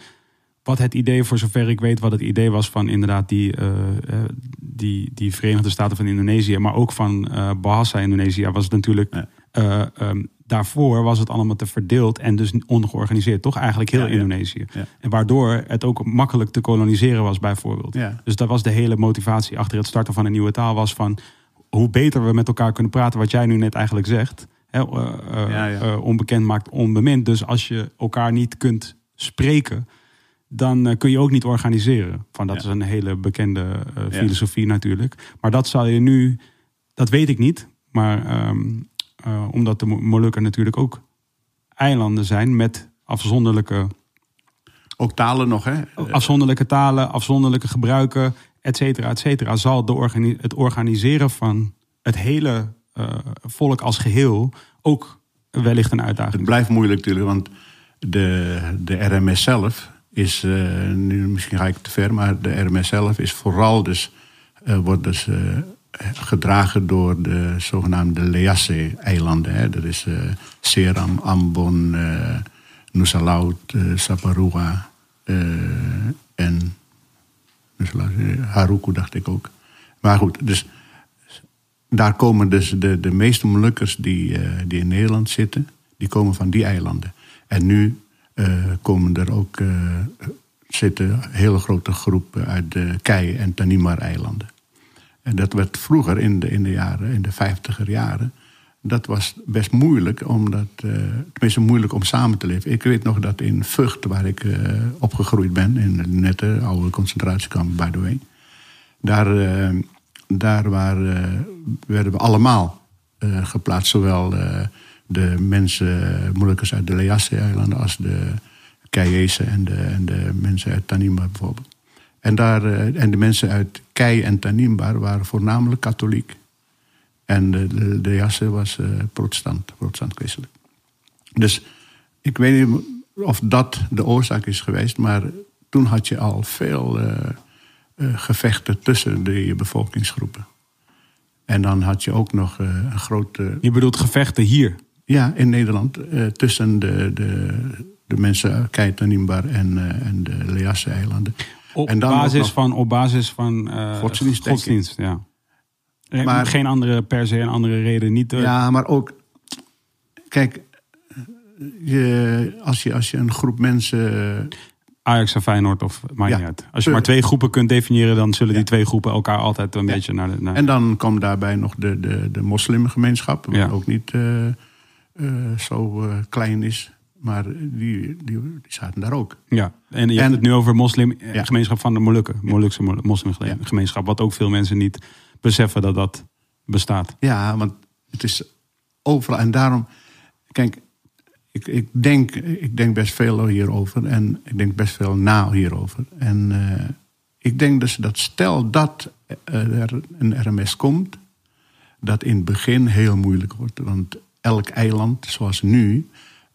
Wat het idee, voor zover ik weet, wat het idee was van inderdaad die, eh, eh, die, die Verenigde Staten van Indonesië, maar ook van eh Bahasa Indonesië, was het natuurlijk.
Ja.
eh, ehm, daarvoor was het allemaal te verdeeld en dus ongeorganiseerd. Toch eigenlijk heel
Ja, ja.
Indonesië.
Ja.
En waardoor het ook makkelijk te koloniseren was, bijvoorbeeld. Dus dat was de hele motivatie achter het starten van een nieuwe taal. Was van hoe beter we met elkaar kunnen praten, wat jij nu net eigenlijk zegt. hè, eh, eh, eh, onbekend maakt onbemind. Dus als je elkaar niet kunt spreken, dan kun je ook niet organiseren. Van dat is een hele bekende filosofie natuurlijk. Maar dat zal je nu, dat weet ik niet. Maar ehm, eh, omdat de Mo- Molukken natuurlijk ook eilanden zijn met afzonderlijke,
Ook talen nog, hè?
afzonderlijke talen, afzonderlijke gebruiken, et cetera, et cetera. Zal de organi- het organiseren van het hele eh, volk als geheel ook wellicht een uitdaging.
Het blijft moeilijk natuurlijk, want de, de RMS zelf is, eh, nu misschien ga ik te ver, maar de RMS zelf is vooral dus, wordt dus gedragen door de zogenaamde Leasse-eilanden. Hè. Dat is eh, Seram, Ambon, eh Nusalau, eh, Saparua en Haruku dacht ik ook. Maar goed, dus daar komen dus de, de meeste Molukkers die, die in Nederland zitten, die komen van die eilanden. En nu komen er ook zitten hele grote groepen uit de Kei- en Tanimar-eilanden. En dat werd vroeger in de, in de jaren, in de vijftiger jaren, dat was best moeilijk, omdat, eh, tenminste moeilijk om samen te leven. Ik weet nog dat in Vught, waar ik eh, opgegroeid ben, in het nette oude concentratiekamp, by the way, daar, eh, daar waren, werden we allemaal geplaatst. Zowel de mensen, Molukkers uit de Leasse-eilanden als de Keiese en de, en de mensen uit Tanimbar bijvoorbeeld. En, daar, eh, en de mensen uit Kei en Tanimbar waren voornamelijk katholiek. En de, de, de Jasse was eh, protestant, protestant-christelijk. Dus ik weet niet of dat de oorzaak is geweest, maar toen had je al veel eh, gevechten tussen de bevolkingsgroepen. En dan had je ook nog een grote.
Je bedoelt gevechten hier.
Ja, in Nederland tussen de, de, de mensen Kei Nimbar en, en de Leasse-eilanden.
Op
En dan
basis
nog-
van, op basis van eh,
Godsdienst,
godsdienst, ja. Eh,
Maar-
Geen andere per se een andere reden. Niet, eh,
Ja, maar ook. Kijk, je, als, je, als je een groep mensen.
Ajax en Feyenoord of maakt
Ja.
niet uit. Als je maar twee groepen kunt definiëren, dan zullen die twee groepen elkaar altijd een
Ja.
beetje naar de. Naar...
En dan komt daarbij nog de, de, de moslimgemeenschap, wat ook niet zo klein is. Maar die, die, die zaten daar ook.
ja. En je
En-
hebt het nu over
Ja.
moslimgemeenschap van de Molukken. Molukse mo- moslimgemeenschap. Wat ook veel mensen niet beseffen dat dat bestaat.
Ja, want het is overal. En daarom, kijk, ik, ik, denk, ik denk best veel hierover. En ik denk best veel na hierover. En eh, ik denk dus dat stel dat er een RMS komt, dat in het begin heel moeilijk wordt. Want elk eiland, zoals nu,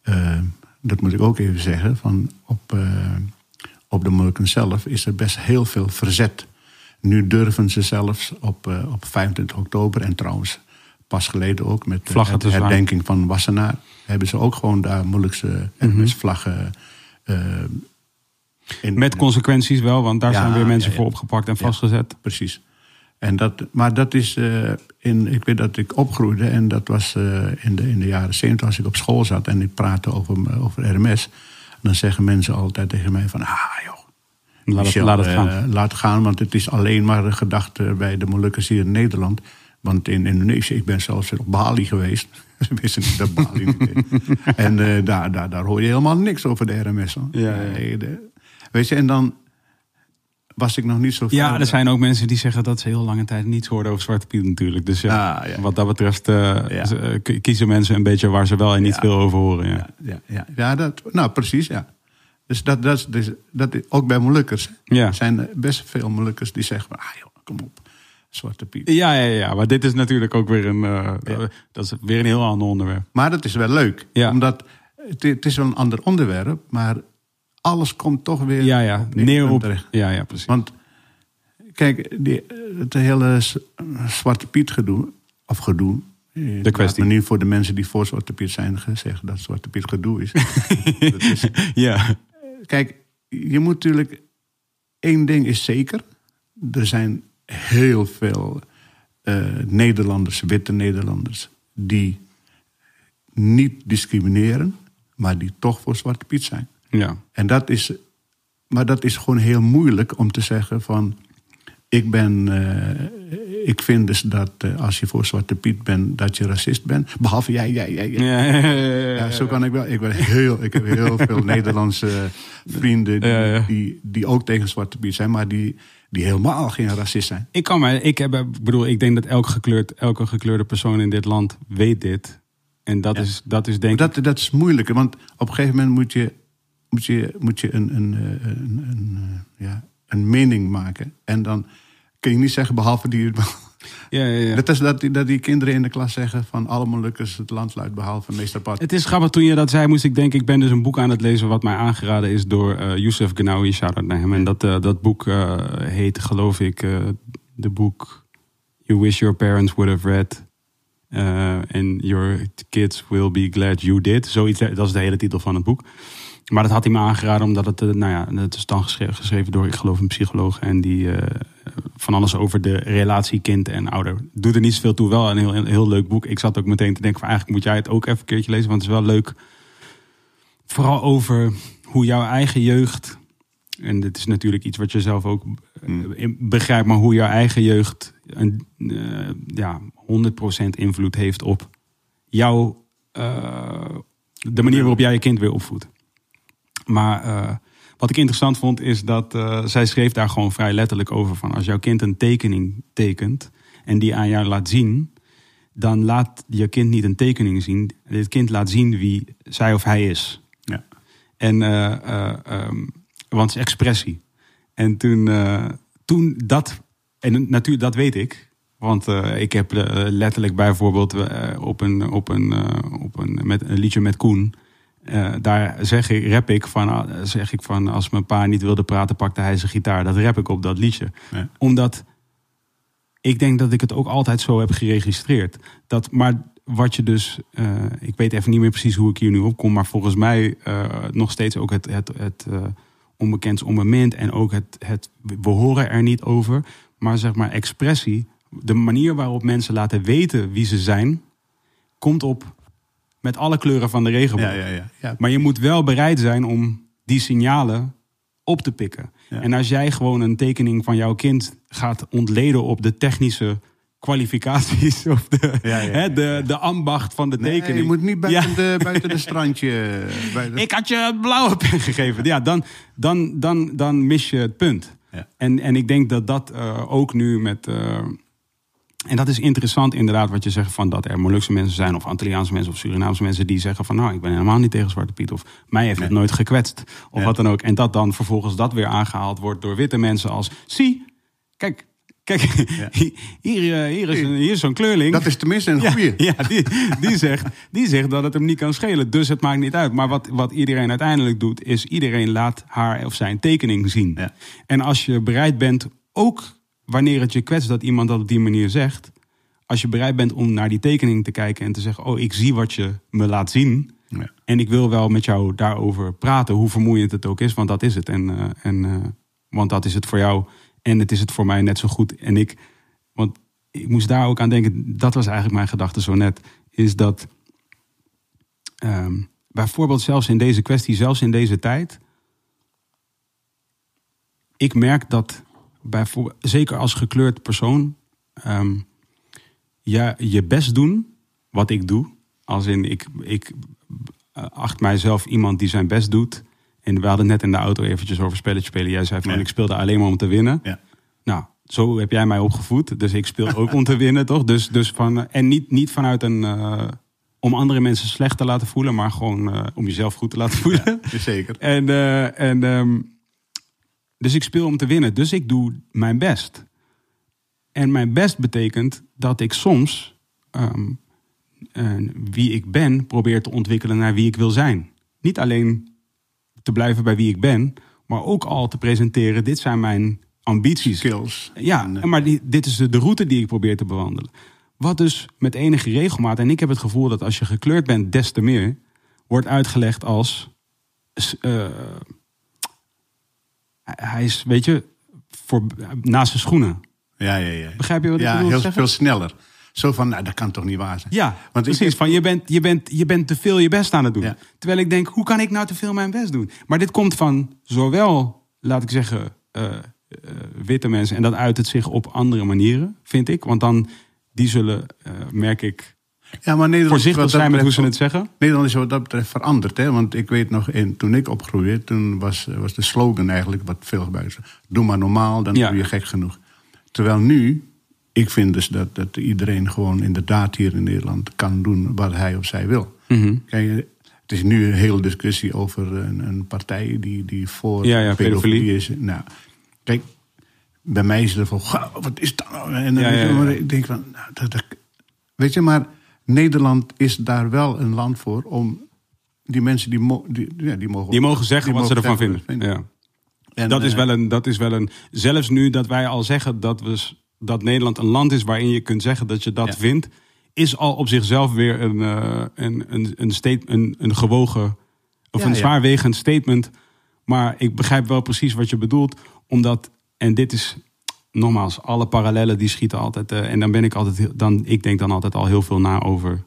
eh, dat moet ik ook even zeggen, van op, eh, op de Molukken zelf is er best heel veel verzet. Nu durven ze zelfs op, eh, op 25 oktober en trouwens pas geleden ook met de herdenking van Wassenaar hebben ze ook gewoon daar Molukse
Mhm.
RMS-vlaggen. eh, in-
Met consequenties wel, want daar
Ja,
zijn weer mensen
ja, ja.
voor opgepakt en vastgezet.
Precies. En dat, maar dat is eh, in. Ik weet dat ik opgroeide en dat was eh, in, de, in de jaren 70 als ik op school zat en ik praatte over, over RMS. Dan zeggen mensen altijd tegen mij van, ah joh.
Laat het,
Michel,
laat het
eh,
gaan.
laat gaan, want het is alleen maar een gedachte bij de Molukkers hier in Nederland. Want in Indonesië, ik ben zelfs op Bali geweest. Ze wisten niet dat Bali niet. En eh, daar, daar, daar hoor je helemaal niks over de RMS. Hoor.
Ja,
weet je, en dan was ik nog niet zo
Ja, er zijn ook mensen die zeggen dat ze heel lange tijd niets hoorden over Zwarte Piet natuurlijk. Dus ja,
Ah, ja.
wat dat betreft eh,
Ja.
eh, kiezen mensen een beetje waar ze wel en niet
Ja.
veel over horen. Ja.
Ja, ja, ja. dat, nou precies, ja. Dus dat, dat, is- dus, dat is ook bij Molukkers.
Ja.
Er zijn eh, best veel Molukkers die zeggen: ah joh, kom op, Zwarte Piet.
Ja, ja, ja, maar dit is natuurlijk ook weer een, dat is weer een heel ander onderwerp.
Maar dat is wel leuk, omdat het, het is wel een ander onderwerp, maar alles komt toch weer
Ja, ja, neer op. Ja, ja, precies.
Want kijk, die, het hele Zwarte Piet gedoe, of gedoe. eh,
De kwestie.
Maar nu voor de mensen die voor Zwarte Piet zijn gezegd dat Zwarte Piet gedoe is. dat is
ja,
Kijk, je moet natuurlijk. één ding is zeker. Er zijn heel veel eh, Nederlanders, witte Nederlanders. die niet discrimineren, maar die toch voor Zwarte Piet zijn.
Ja,
En dat is. Maar dat is gewoon heel moeilijk om te zeggen van. Ik ben, eh, ik vind dus dat eh, als je voor Zwarte Piet bent, dat je racist bent. Behalve jij, jij, jij. jij.
Ja, ja, ja, ja,
Ja, zo kan ik wel. Ik, ben heel, ik heb heel veel Nederlandse vrienden die. Die, die ook tegen Zwarte Piet zijn, maar die, die helemaal geen racist zijn.
Ik kan maar, ik heb, ik bedoel, ik denk dat elk gekleurd, elke gekleurde persoon in dit land weet dit. En dat,
Ja.
is, dat is denk
Maar
ik.
dat, dat is moeilijk, want op een gegeven moment moet je, moet je, moet je een, een, eh, een, een, eh, ja, een mening maken. En dan kun je niet zeggen, behalve die.
Ja, ja, ja.
Dat is dat, die- dat die kinderen in de klas zeggen van alle Molukkers het land behalve meester Pat.
Het is grappig, toen je dat zei, moest ik denken... ik ben dus een boek aan het lezen wat mij aangeraden is door eh Youssef Gnawi. Shout-out naar hem. En dat, dat boek eh, heet, geloof ik, de boek... You Wish Your Parents Would Have Read. and Your Kids Will Be Glad You Did. Zoiets, dat is de hele titel van het boek. Maar dat had hij me aangeraden omdat het, eh, nou ja, het is dan geschreven, door, ik geloof, een psycholoog. En die eh, van alles over de relatie kind en ouder. Doet er niet zoveel toe, wel een heel, een heel leuk boek. Ik zat ook meteen te denken van eigenlijk moet jij het ook even een keertje lezen. Want het is wel leuk. Vooral over hoe jouw eigen jeugd. En dit is natuurlijk iets wat je zelf ook eh, in- begrijpt. Maar hoe jouw eigen jeugd een, ja, 100% invloed heeft op jouw... de manier waarop jij je kind weer opvoedt. Maar eh, wat ik interessant vond is dat eh, zij schreef daar gewoon vrij letterlijk over van als jouw kind een tekening tekent en die aan jou laat zien, dan laat je kind niet een tekening zien. Dit kind laat zien wie zij of hij is.
Ja.
En eh, eh, ehm, want het is expressie. En toen, toen dat, en natuurlijk dat weet ik. Want ik heb letterlijk bijvoorbeeld op een, op een, op een, met, een liedje met Koen. Eh, daar zeg ik, rap ik van, ah, zeg ik van, als mijn pa niet wilde praten, pakte hij zijn gitaar. Dat rap ik op dat liedje.
Ja.
Omdat ik denk dat ik het ook altijd zo heb geregistreerd. Dat, maar wat je dus, eh, ik weet even niet meer precies hoe ik hier nu op kom, maar volgens mij eh, nog steeds ook het, het, het onbekend is onbemind en ook het, het, we horen er niet over, maar zeg maar expressie, de manier waarop mensen laten weten wie ze zijn, komt op met alle kleuren van de regenboog.
Ja, ja, ja.
Maar je moet wel bereid zijn om die signalen op te pikken. En als jij gewoon een tekening van jouw kind gaat ontleden op de technische kwalificaties of de,
Ja, ja,
hè, de, de ambacht van de
Nee,
tekening.
je moet niet buiten, de, buiten de strandje. Bij de...
Ik had je blauwe pen gegeven. Ja, dan, dan, dan, dan mis je het punt.
Ja.
En, en ik denk dat dat eh, ook nu met. eh, en dat is interessant inderdaad wat je zegt van dat er Molukse mensen zijn of Antilliaanse mensen of Surinaamse mensen die zeggen van nou ik ben helemaal niet tegen Zwarte Piet of mij heeft het
Nee.
nooit gekwetst of wat dan ook. En dat dan vervolgens dat weer aangehaald wordt door witte mensen als zie, kijk, kijk, hier, eh, hier is, een- hier is zo'n kleurling.
Dat is tenminste een
Ja,
goeie.
ja die, die, zegt, die zegt dat het hem niet kan schelen. Dus het maakt niet uit. Maar wat, wat iedereen uiteindelijk doet, is iedereen laat haar of zijn tekening zien.
Ja.
En als je bereid bent, ook wanneer het je kwetst dat iemand dat op die manier zegt. Als je bereid bent om naar die tekening te kijken en te zeggen: Oh, ik zie wat je me laat zien.
Ja.
En ik wil wel met jou daarover praten, hoe vermoeiend het ook is, want dat is het. En, eh, en, eh, want dat is het voor jou en het is het voor mij net zo goed. En ik, want ik moest daar ook aan denken, dat was eigenlijk mijn gedachte zo net, is dat ehm, bijvoorbeeld zelfs in deze kwestie, zelfs in deze tijd, ik merk dat bijvoorbeeld, zeker als gekleurd persoon, ehm, ja, je best doen, wat ik doe, als in ik, ik acht mijzelf iemand die zijn best doet. En we hadden net in de auto eventjes over spelletje spelen. Jij zei van
Ja.
ik speelde alleen maar om te winnen.
Ja.
Nou, zo heb jij mij opgevoed. Dus ik speel ook om te winnen, toch? Dus, dus van, eh, en niet, niet vanuit een. eh, om andere mensen slecht te laten voelen, maar gewoon eh, om jezelf goed te laten voelen.
Zeker.
En, en, ehm, dus ik speel om te winnen. Dus ik doe mijn best. En mijn best betekent dat ik soms ehm, eh, wie ik ben probeer te ontwikkelen naar wie ik wil zijn. Niet alleen te blijven bij wie ik ben, maar ook al te presenteren: dit zijn mijn ambities.
Skills.
Ja,
eh,
maar die, dit is de, route die ik probeer te bewandelen. Wat dus met enige regelmaat, en ik heb het gevoel dat als je gekleurd bent, des te meer, wordt uitgelegd als. eh, hij is, weet je, voor, naast zijn schoenen.
Ja, ja, ja.
Begrijp je wat ik
ja,
bedoel te
heel veel sneller. Zo van, nou, dat kan toch niet waar zijn?
Ja,
Want ik
precies.
heb-
Van je bent, je, bent, je bent te veel je best aan het doen.
Ja.
Terwijl ik denk, hoe kan ik nou te veel mijn best doen? Maar dit komt van zowel, laat ik zeggen, eh, eh, witte mensen. En dat uit het zich op andere manieren, vind ik. Want dan, die zullen, eh, merk ik,
Ja, maar Nederland is
voorzichtig zijn met hoe ze het zeggen.
Nederland is wat dat betreft veranderd. Hè? Want ik weet nog, in, toen ik opgroeide, toen was, was de slogan eigenlijk wat veel gebruikt. Doe maar normaal, dan
Ja.
doe je gek genoeg. Terwijl nu, ik vind dus dat, dat iedereen gewoon inderdaad hier in Nederland kan doen wat hij of zij wil.
Mhm.
Kijk, het is nu een hele discussie over een, een partij die, die voor
Ja, ja, pedofilie.
is. Nou, kijk, bij mij is het van, "Gauw, wat is dat nou? En dan
Ja,
ik denk van, nou, dat, dat- weet je, maar Nederland is daar wel een land voor om die mensen die, mo- die, ja, die mogen
Die mogen zeggen
die
wat ze ervan vinden. Ja.
En,
dat, is
eh,
wel een, dat is wel een. Zelfs nu dat wij al zeggen dat, we, dat Nederland een land is waarin je kunt zeggen dat je dat
Ja.
vindt, is al op zichzelf weer een, eh, een, een, een, state, een, een gewogen of
Ja,
een zwaarwegend statement. Maar ik begrijp wel precies wat je bedoelt, omdat, en dit is nogmaals, alle parallellen die schieten altijd. eh, en dan ben ik altijd, dan, ik denk dan altijd al heel veel na over,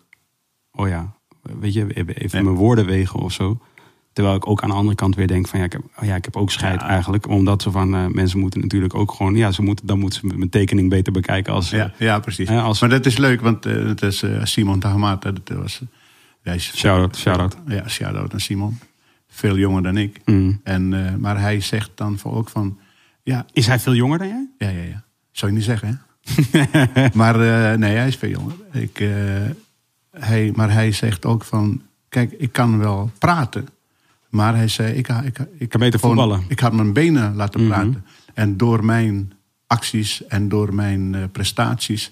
oh ja, weet je, even mijn woorden wegen of zo. Terwijl ik ook aan de andere kant weer denk van ja, ik heb, oh ja, ik heb ook scheid
Ja.
eigenlijk. Omdat ze van eh, mensen moeten natuurlijk ook gewoon, ja, ze moeten, dan moeten ze mijn tekening beter bekijken als.
Ja,
eh,
ja precies.
Hè, als-
Maar dat is leuk, want het is Simon Tahamata. Dat was, is,
Shout-out, shout-out.
Ja, shout-out aan Simon. Veel jonger dan ik.
Mm.
En, maar hij zegt dan ook van... Ja,
Is hij veel jonger dan jij?
ja, ja, ja. Zou je niet zeggen, hè? maar eh, nee, hij is veel jonger. Ik, eh, hij, maar hij zegt ook van... Kijk, ik kan wel praten. Maar hij zei... Ik, ik, ik, ik
Kan beter
gewoon-
voetballen.
Ik had mijn benen laten
Mhm.
praten. En door mijn acties en door mijn eh, prestaties...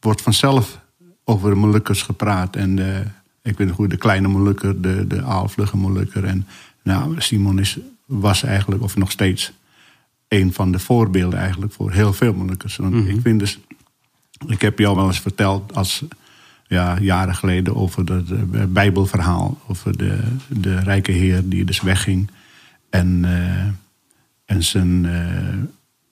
wordt vanzelf over de Molukkers gepraat. En de, ik weet nog goed, de kleine Molukker, de, de aalvlugge Molukker. En nou, Simon is, was eigenlijk, of nog steeds, een van de voorbeelden eigenlijk voor heel veel Molukkers. Want
Mhm.
ik vind dus, ik heb jou wel eens verteld als ja, jaren geleden over het Bijbelverhaal. Over de, de rijke heer die dus wegging. En, eh, en zijn, eh,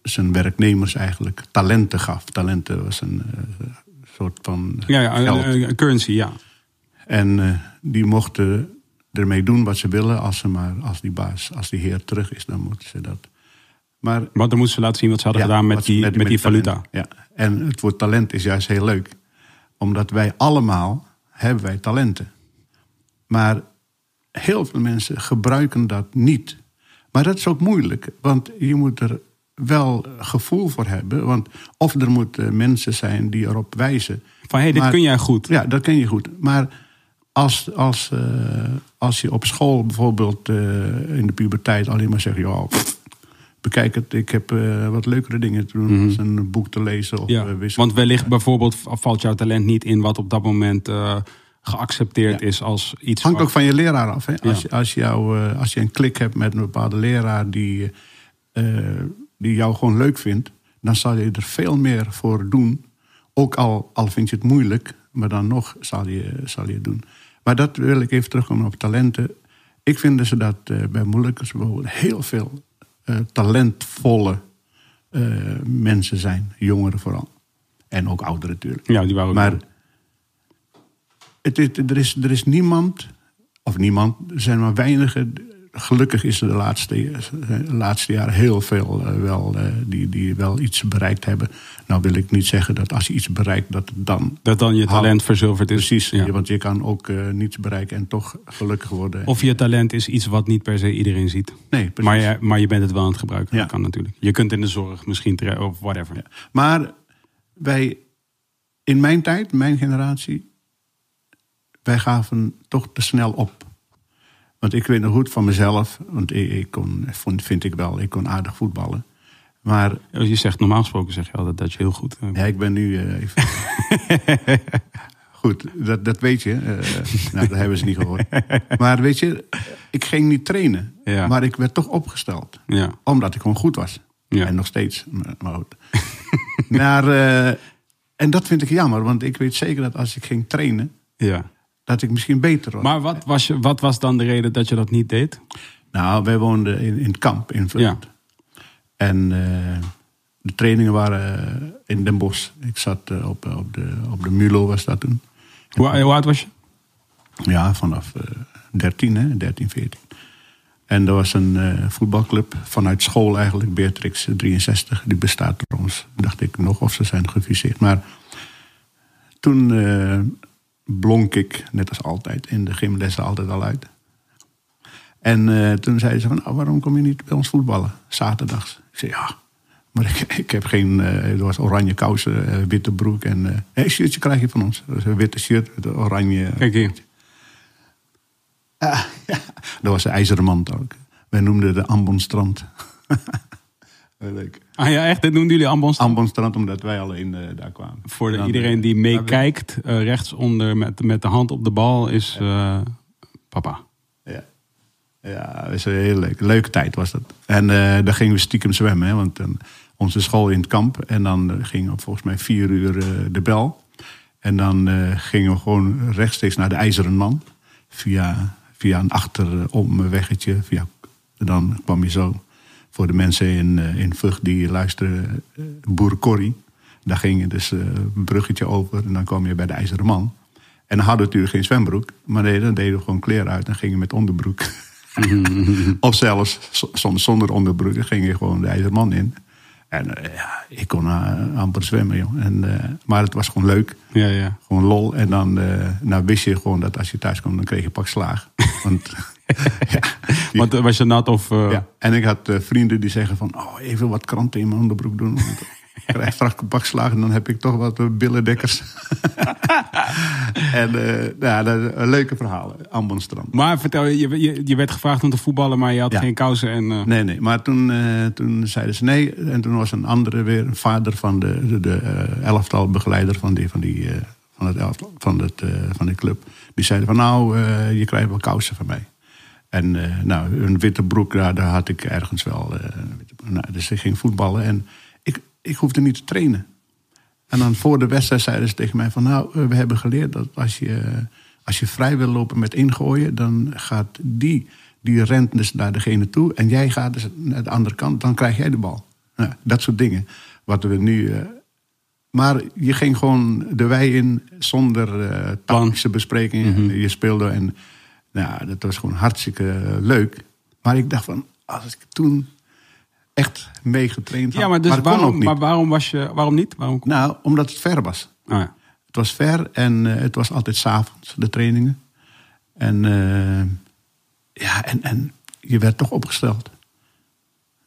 zijn werknemers eigenlijk talenten gaf. Talenten was een eh, soort van
Ja, ja een, een currency, ja.
En die mochten ermee doen wat ze willen. Als, ze maar, als die baas, als die heer terug is, dan moeten ze dat. Maar
Want dan moesten ze laten zien wat ze hadden
ja,
gedaan met die, met, die
talent.
valuta.
Ja. En het woord talent is juist heel leuk. Omdat wij allemaal hebben wij talenten. Maar heel veel mensen gebruiken dat niet. Maar dat is ook moeilijk. Want je moet er wel gevoel voor hebben. Want of er moeten mensen zijn die erop wijzen.
Van hé, hey, dit
Maar-
kun jij goed.
Ja, dat ken je goed. Maar als, als, eh, als je op school bijvoorbeeld eh, in de puberteit alleen maar zegt... Ja, pff, bekijk het, ik heb eh, wat leukere dingen te doen... als een boek te lezen of
Ja,
eh,
want wellicht bijvoorbeeld valt jouw talent niet in wat op dat moment eh, geaccepteerd
Ja.
is als iets.
hangt ook van je leraar af. Hè? Als, je, als, jou, als je een klik hebt met een bepaalde leraar die, die jou gewoon leuk vindt, dan zal je er veel meer voor doen. Ook al, al vind je het moeilijk, maar dan nog zal je, zal je het doen. Maar dat wil ik even terugkomen op talenten. Ik vind dus dat bij moeilijkers bijvoorbeeld heel veel eh, talentvolle eh, mensen zijn. Jongeren vooral. En ook ouderen natuurlijk.
Ja, die waren ook.
Maar het is, er, is, er is niemand, of niemand, er zijn maar weinigen. Gelukkig is er de laatste, de laatste jaren heel veel eh, wel, eh, die, die wel iets bereikt hebben. Nou wil ik niet zeggen dat als je iets bereikt, dat dan.
dat dan je talent verzilverd is.
Precies,
Ja.
want je kan ook eh, niets bereiken en toch gelukkig worden.
Of je talent is iets wat niet per se iedereen ziet.
nee, precies.
Maar je, maar je bent het wel aan het gebruiken.
Ja.
Dat kan natuurlijk. Je kunt in de zorg misschien terecht of whatever.
Ja. Maar wij, in mijn tijd, mijn generatie, wij gaven toch te snel op. Want ik weet nog goed van mezelf, want ik, ik kon, vond, vind ik wel, ik kon aardig voetballen. Maar
Je zegt normaal gesproken zeg je altijd dat je heel goed. eh,
ja, ik ben nu even. Goed, dat, dat weet je. eh, nou, dat hebben ze niet gehoord. Maar weet je, ik ging niet trainen.
Ja.
Maar ik werd toch opgesteld.
Ja.
Omdat ik gewoon goed was.
Ja.
En nog steeds. Maar, maar goed. maar, en dat vind ik jammer. Want ik weet zeker dat als ik ging trainen...
ja.
Dat ik misschien beter was.
Maar wat was, je, wat was dan de reden dat je dat niet deed?
Nou, wij woonden in, in het kamp in Vught.
Ja.
En eh, de trainingen waren eh, in Den Bosch. Ik zat eh, op, op, de, op de Mulo was dat toen.
Hoe, hoe oud was je?
Ja, vanaf eh 13, hè, 13, 14. En er was een voetbalclub vanuit school eigenlijk, Beatrix 63. Die bestaat trouwens, dacht ik nog, of ze zijn gefuseerd. Maar toen blonk ik, net als altijd, in de gymlessen altijd al uit. En eh, toen zeiden ze van, nou, waarom kom je niet bij ons voetballen, zaterdags? Ik zei, ja, maar ik, ik heb geen, eh, er was oranje kousen, eh, witte broek en een shirtje krijg je van ons. Dat is een witte shirt met een oranje...
Kijk hier.
Ja, dat was de ijzeren mand ook. Wij noemden de Ambonstrand. Heel Leuk.
Ah ja, echt? Dit noemden jullie ambons?
Ambonstrand, omdat wij alleen eh, daar kwamen.
Voor de- iedereen die meekijkt, eh, rechtsonder met, met de hand op de bal is eh, papa.
Ja, ja dat is een heel leuk. Leuke tijd was dat. En daar gingen we stiekem zwemmen. Hè, want onze school in het kamp. En dan ging op volgens mij vier uur de bel. En dan gingen we gewoon rechtstreeks naar de IJzeren Man. Via, via een achteromweggetje. Via, dan kwam je zo voor de mensen in, eh, in Vught die luisteren. eh, Boerenkorrie. Daar ging je dus eh, een bruggetje over. En dan kwam je bij de IJzeren Man. En dan hadden we natuurlijk geen zwembroek. Maar nee, dan deden we gewoon kleren uit. En gingen met onderbroek. of zelfs so- soms zonder onderbroek. Dan ging je gewoon de IJzerman in. En eh, ja, ik kon eh, amper zwemmen, joh. En, eh, maar het was gewoon leuk.
Ja, ja.
Gewoon lol. En dan eh, nou wist je gewoon dat als je thuis kwam, dan kreeg je pak slaag. Want, ja,
Want eh, was je nat of... eh,
ja. En ik had eh, vrienden die zeggen van... Oh, even wat kranten in mijn onderbroek doen. Want ik krijg straks een en dan heb ik toch wat billendekkers. en ja, dat, een leuke verhalen. Ambonstrand.
Maar vertel, je, je, je werd gevraagd om te voetballen, maar je had
Ja.
geen kousen. En,
Nee, nee. Maar toen, toen zeiden ze nee. En toen was een andere weer, een vader van de, de, de elftal begeleider van, die, van, die, van, het elftal, van, het, van de club. Die zeiden van nou, je krijgt wel kousen van mij. En eh, nou, een witte broek, daar, daar had ik ergens wel. eh, nou, dus ik ging voetballen en ik, ik hoefde niet te trainen. En dan voor de wedstrijd zeiden ze tegen mij van... nou, eh, we hebben geleerd dat als je, als je vrij wil lopen met ingooien... dan gaat die, die rent dus naar degene toe... en jij gaat dus naar de andere kant, dan krijg jij de bal. Nou, dat soort dingen. Wat we nu... maar je ging gewoon de wei in zonder eh tactische besprekingen. Je speelde en nou, dat was gewoon hartstikke leuk. Maar ik dacht van, als ik toen echt meegetraind had...
ja, maar, dus waarom,
niet.
maar waarom was je... Waarom niet? Waarom,
Nou, omdat het ver was.
oh, ja.
Het was ver en eh, het was altijd s'avonds, de trainingen. En, eh, ja, en, en je werd toch opgesteld.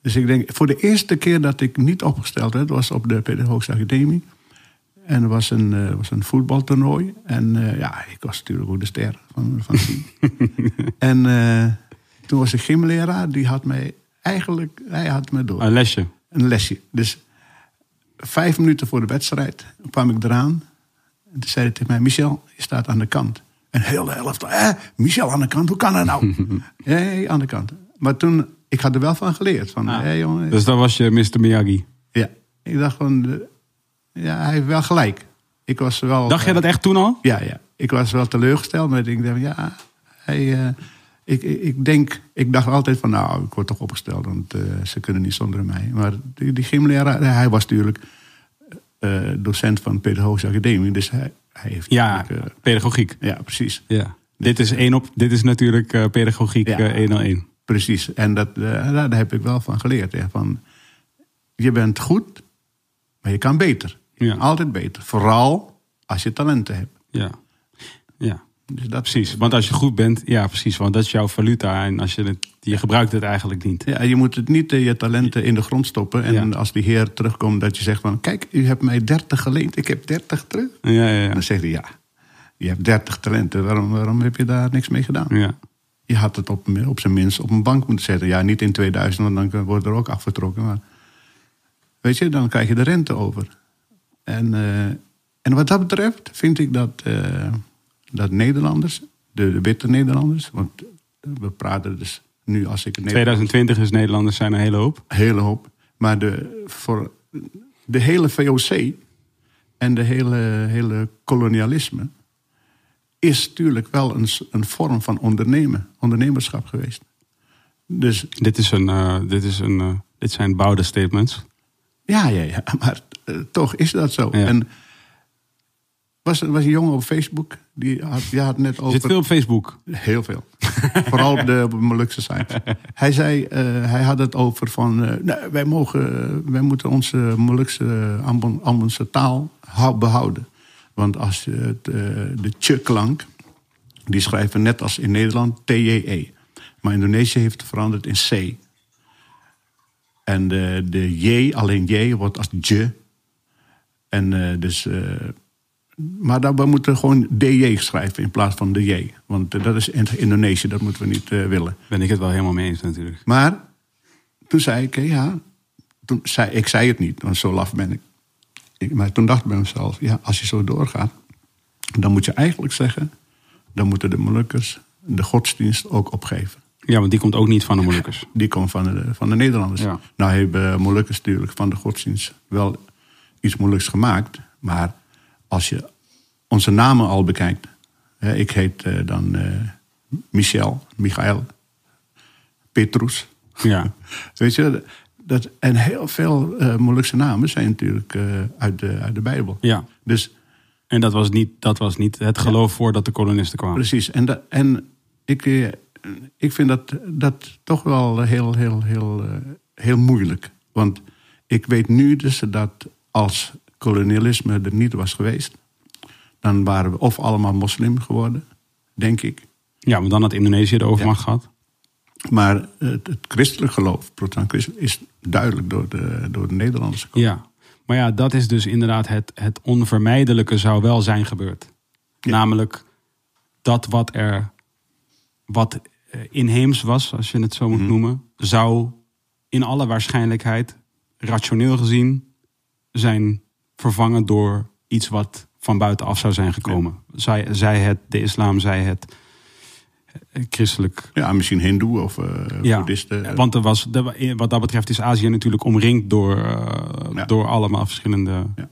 Dus ik denk, voor de eerste keer dat ik niet opgesteld werd, was op de Pedagogische Academie. En er was een, eh, was een voetbaltoernooi. En eh, ja, ik was natuurlijk ook de ster van, van team. en eh, toen was de gymleraar, die had mij eigenlijk, hij had me door
Een lesje.
een lesje. Dus vijf minuten voor de wedstrijd kwam ik eraan. En toen zei hij tegen mij, Michel, je staat aan de kant. En heel de helft, eh, Michel aan de kant, hoe kan dat nou? nee, aan de kant. Maar toen, ik had er wel van geleerd. Van,
Ah.
hé, jongen,
Dus dat was je Mr. Miyagi.
ja. Ik dacht van, ja, hij heeft wel gelijk. Ik was wel...
Dacht jij
eh,
dat echt toen al?
ja, ja. Ik was wel teleurgesteld, maar ik dacht, ja, hij, eh, ik, ik, denk, ik dacht altijd van, nou, ik word toch opgesteld, want eh, ze kunnen niet zonder mij. Maar die, die gymleraar, hij was natuurlijk docent van de Pedagogische Academie, dus hij, hij heeft
Ja, pedagogiek.
ja, precies,
Ja. Dit is, één op, dit is natuurlijk pedagogiek
Ja.
eh, 101.
precies. En dat, daar, heb ik wel van geleerd. Van, je bent goed, maar je kan beter.
Ja.
Altijd beter. Vooral als je talenten hebt.
Ja. ja,
Dus dat,
precies. Want als je goed bent, ja precies. Want dat is jouw valuta. En als je het, je gebruikt het eigenlijk niet.
Ja, je moet het niet eh, je talenten in de grond stoppen. En
Ja.
als die heer terugkomt, dat je zegt van... Kijk, u hebt mij 30 geleend, ik heb 30 terug.
Ja, ja, ja.
Dan zegt hij, ja, je hebt 30 talenten. Waarom, waarom heb je daar niks mee gedaan?
ja.
Je had het op, op zijn minst op een bank moeten zetten. Ja, niet in 2000, want dan wordt er ook afgetrokken. Maar weet je, dan krijg je de rente over. En, eh, en wat dat betreft vind ik dat, eh, dat Nederlanders, de, de witte Nederlanders... want we praten dus nu als ik... het Nederlands-
2020 is Nederlanders zijn een hele hoop.
een hele hoop. Maar de, voor de hele VOC en de hele, hele kolonialisme is natuurlijk wel een, een vorm van ondernemen, ondernemerschap geweest. Dus
Dit, is een, eh, dit, is een, dit zijn bouwde statements.
ja, ja, ja maar toch is dat zo.
Ja.
En was, was een jongen op Facebook. Die had, die had net
Je
over...
zit veel op Facebook.
Heel veel. Vooral op de, op de Molukse site. Hij zei, eh, hij had het over van, eh, nee, wij, mogen, wij moeten onze Molukse Ambon- Ambonse taal hou- behouden. Want als je het, eh, de tje-klank, die schrijven net als in Nederland T-J-E. Maar Indonesië heeft het veranderd in C. En de, de J, alleen J, wordt als J. En eh, dus... eh, maar dan, we moeten gewoon DJ schrijven in plaats van de J. Want eh, dat is in Indonesië, dat moeten we niet eh, willen.
Ben ik het wel helemaal mee eens natuurlijk.
Maar toen zei ik, ja, toen zei, ik zei het niet, want zo laf ben ik. ik. Maar toen dacht ik bij mezelf, ja, als je zo doorgaat, dan moet je eigenlijk zeggen, dan moeten de Molukkers de godsdienst ook opgeven.
Ja, want die komt ook niet van de Molukkers.
Die komt van de, van de Nederlanders.
Ja.
Nou hebben Molukkers natuurlijk van de godsdienst wel iets moeilijks gemaakt. Maar als je onze namen al bekijkt. Hè, ik heet eh, dan eh, Michel, Michael, Petrus.
Ja.
Weet je, dat, en heel veel Molukse namen zijn natuurlijk uit, de, uit de Bijbel.
ja.
Dus
En dat was niet, dat was niet het geloof voordat de kolonisten kwamen.
precies. En, en ik, ik vind dat, dat toch wel heel, heel, heel, heel moeilijk. Want ik weet nu dus dat als kolonialisme er niet was geweest... dan waren we of allemaal moslim geworden, denk ik.
Ja, maar dan had Indonesië de overmacht gehad.
Maar het, het christelijk geloof, protestant christelijk, is duidelijk door de, door de Nederlanders gekomen.
Ja. Maar ja, dat is dus inderdaad het, het onvermijdelijke zou wel zijn gebeurd.
Ja.
Namelijk dat wat er, wat eh, inheems was, als je het zo moet noemen, zou in alle waarschijnlijkheid, rationeel gezien, zijn vervangen door iets wat van buitenaf zou zijn gekomen. Zij, zij het, de islam, zij het eh, christelijk
Ja, misschien hindoe of eh
ja,
boeddhisten.
want er was, wat dat betreft is Azië natuurlijk omringd door, eh,
Ja.
door allemaal verschillende
Ja.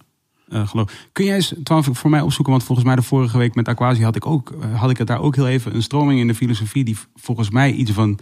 eh, geloof. Kun jij eens trouwens voor mij opzoeken, want volgens mij de vorige week met Aquasi had ik, ook, eh, had ik het daar ook heel even, een stroming in de filosofie die volgens mij iets van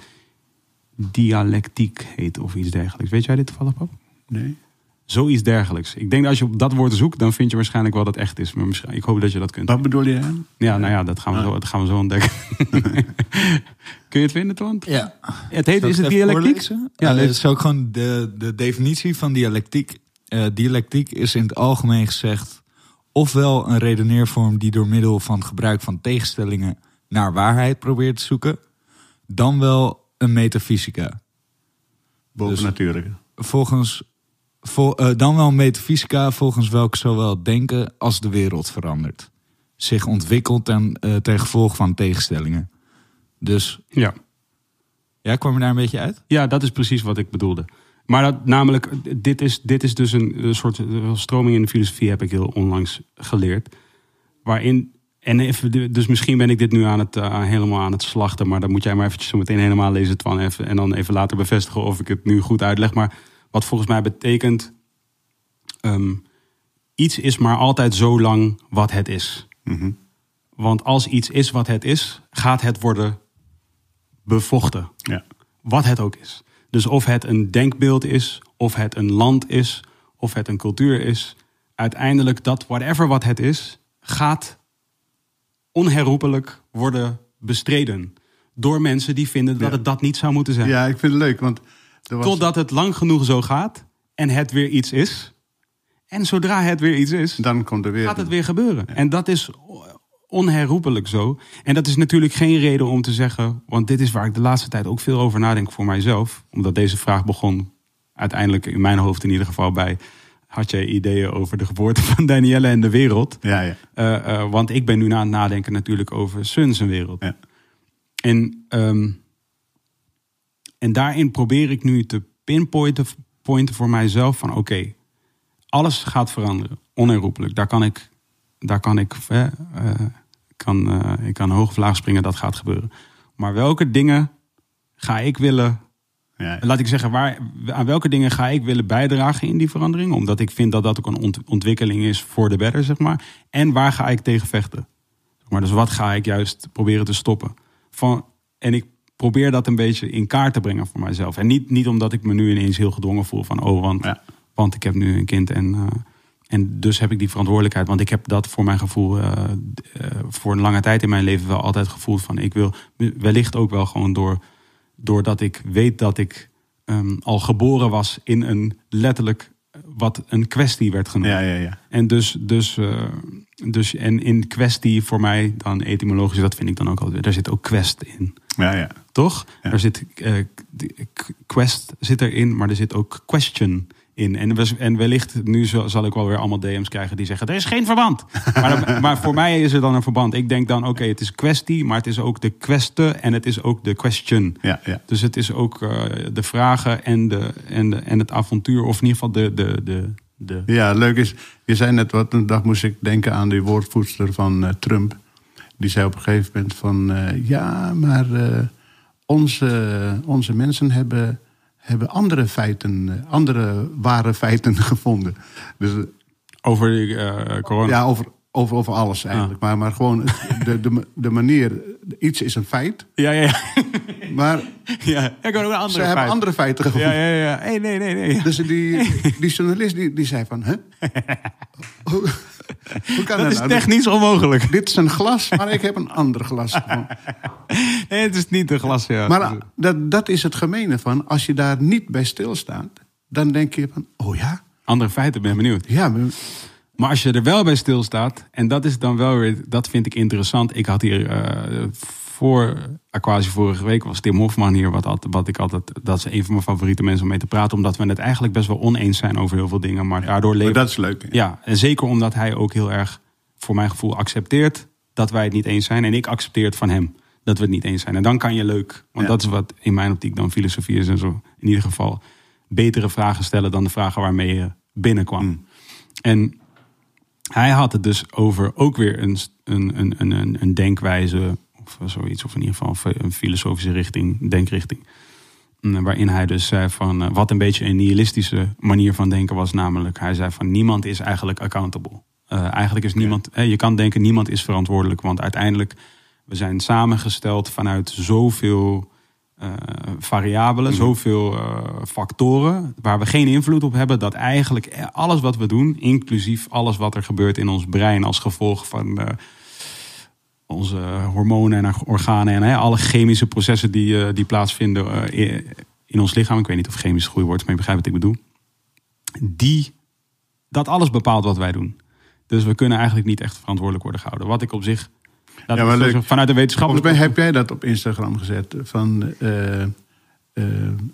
dialectiek heet of iets dergelijks. Weet jij dit toevallig, pap?
Nee.
Zoiets dergelijks. Ik denk dat als je op dat woord zoekt, dan vind je waarschijnlijk wel dat het echt is. Maar misschien, ik hoop dat je dat kunt.
Wat bedoel je?
Ja, nou ja, dat gaan we,
Ah.
zo, dat gaan we zo ontdekken. Kun je het vinden, Toon?
Ja.
Het heet, is het dialectiek?
voorlezen?
Ja, lees.
dat is ook gewoon de, de definitie van dialectiek. Eh, dialectiek is in het algemeen gezegd ofwel een redeneervorm die door middel van gebruik van tegenstellingen naar waarheid probeert te zoeken, dan wel een metafysica.
Bovennatuurlijke.
Volgens, vol, eh, dan wel metafysica volgens welke zowel denken als de wereld verandert. Zich ontwikkelt ten, eh, ten gevolge van tegenstellingen. Dus
Ja.
ja, kwam je daar een beetje uit?
Ja, dat is precies wat ik bedoelde. Maar dat, namelijk, dit is, dit is dus een, een soort eh, stroming in de filosofie, heb ik heel onlangs geleerd. Waarin, en even, dus misschien ben ik dit nu aan het, helemaal aan het slachten, maar dan moet jij maar eventjes zo meteen helemaal lezen, Twan, even, en dan even later bevestigen of ik het nu goed uitleg. Maar wat volgens mij betekent, ehm, iets is maar altijd zo lang wat het is.
Mhm.
Want als iets is wat het is, gaat het worden bevochten
Ja.
wat het ook is. Dus of het een denkbeeld is, of het een land is, of het een cultuur is. Uiteindelijk dat whatever wat het is, gaat onherroepelijk worden bestreden. Door mensen die vinden dat
Ja.
het dat niet zou moeten zijn.
ja, ik vind het leuk, want was,
Totdat het lang genoeg zo gaat en het weer iets is. En zodra het weer iets is,
dan komt er weer...
gaat het weer gebeuren. En dat is onherroepelijk zo. En dat is natuurlijk geen reden om te zeggen, want dit is waar ik de laatste tijd ook veel over nadenk voor mijzelf. Omdat deze vraag begon uiteindelijk in mijn hoofd in ieder geval bij. Had jij ideeën over de geboorte van Danielle en de wereld?
Ja, ja.
Eh, eh, want ik ben nu aan het nadenken natuurlijk over Sun zijn wereld.
Ja.
En, ehm, en daarin probeer ik nu te pinpointen pointen voor mijzelf van oké, alles gaat veranderen, onherroepelijk. Daar kan ik, daar kan ik, eh, kan, eh, ik kan hoog of laag springen, dat gaat gebeuren. Maar welke dingen ga ik willen
ja.
laat ik zeggen, waar, aan welke dingen ga ik willen bijdragen in die verandering? Omdat ik vind dat dat ook een ont- ontwikkeling is voor de better, zeg maar. En waar ga ik tegen vechten? Maar dus wat ga ik juist proberen te stoppen? Van, en ik probeer dat een beetje in kaart te brengen voor mijzelf. En niet, niet omdat ik me nu ineens heel gedwongen voel van, oh, want,
Ja.
want ik heb nu een kind en, eh, En dus heb ik die verantwoordelijkheid. Want ik heb dat voor mijn gevoel eh, eh, voor een lange tijd in mijn leven wel altijd gevoeld van ik wil wellicht ook wel gewoon door doordat ik weet dat ik ehm, al geboren was in een letterlijk wat een kwestie werd genoemd.
Ja, ja, ja.
En dus, dus, dus en in kwestie voor mij dan etymologisch, dat vind ik dan ook altijd. Daar zit ook quest in,
ja, ja.
toch?
Ja.
Er zit k- quest zit erin, maar er zit ook question in. En, en wellicht nu zal, ik wel weer allemaal DM's krijgen die zeggen: er is geen verband. maar, dan- maar voor mij is er dan een verband. Ik denk dan: oké, het is kwestie, maar het is ook de kweste en het is ook de question.
ja, ja.
Dus het is ook eh, de vragen en, de, en, de, en het avontuur, of in ieder geval de. de, de, de
Ja, leuk is, je zei net wat, een dag moest ik denken aan die woordvoerster van eh, Trump. Die zei op een gegeven moment van, eh, ja, maar eh, onze, onze mensen hebben, hebben andere feiten, eh, andere ware feiten gevonden. Dus
over eh, corona.
ja, over, over, over alles eigenlijk. Maar, maar gewoon de, de, de manier, iets is een feit,
ja, ja. ja.
maar
ja. Ik ook andere
ze hebben andere feiten gevonden.
Ja, ja, ja. Hey, nee, nee, nee.
Dus die, die journalist die, die zei van, hè? Hoe, kan
Dat is
nou?
technisch onmogelijk.
Dit is een glas, maar ik heb een ander glas.
Nee, het is niet een glas. Ja.
Maar ah, dat, dat is het gemene van, als je daar niet bij stilstaat, dan denk je van, oh ja,
Andere feiten, ben benieuwd.
ja, maar-
Maar als je er wel bij stilstaat, en dat is dan wel weer, dat vind ik interessant. Ik had hier eh, voor Aquasi vorige week was Tim Hofman hier, wat, wat ik altijd, dat is een van mijn favoriete mensen om mee te praten, omdat we het eigenlijk best wel oneens zijn over heel veel dingen, maar daardoor
maar
leven.
dat is leuk.
Ja, en zeker omdat hij ook heel erg, voor mijn gevoel, accepteert dat wij het niet eens zijn. En ik accepteer het van hem dat we het niet eens zijn. En dan kan je leuk, want
Ja.
dat is wat in mijn optiek dan filosofie is en zo. In ieder geval betere vragen stellen dan de vragen waarmee je binnenkwam.
Mm.
En hij had het dus over ook weer een, een, een- een, een denkwijze of zoiets, of in ieder geval een filosofische richting, denkrichting. Mm, Waarin hij dus zei van eh, wat een beetje een nihilistische manier van denken was, namelijk hij zei van niemand is eigenlijk accountable. Eh, eigenlijk is niemand, hè, je kan denken niemand is verantwoordelijk, want uiteindelijk we zijn samengesteld vanuit zoveel eh, variabelen, zoveel eh, factoren waar we geen invloed op hebben, dat eigenlijk alles wat we doen, inclusief alles wat er gebeurt in ons brein als gevolg van eh, onze hormonen en organen en hè, alle chemische processen die, eh, die plaatsvinden eh, in ons lichaam. Ik weet niet of chemisch woord is, maar je begrijpt wat ik bedoel. Die, dat alles bepaalt wat wij doen. Dus we kunnen eigenlijk niet echt verantwoordelijk worden gehouden. Wat ik op zich,
Ja, maar
dus vanuit de
Volgens
wetenschappelijke...
mij heb jij dat op Instagram gezet. Van, eh, eh,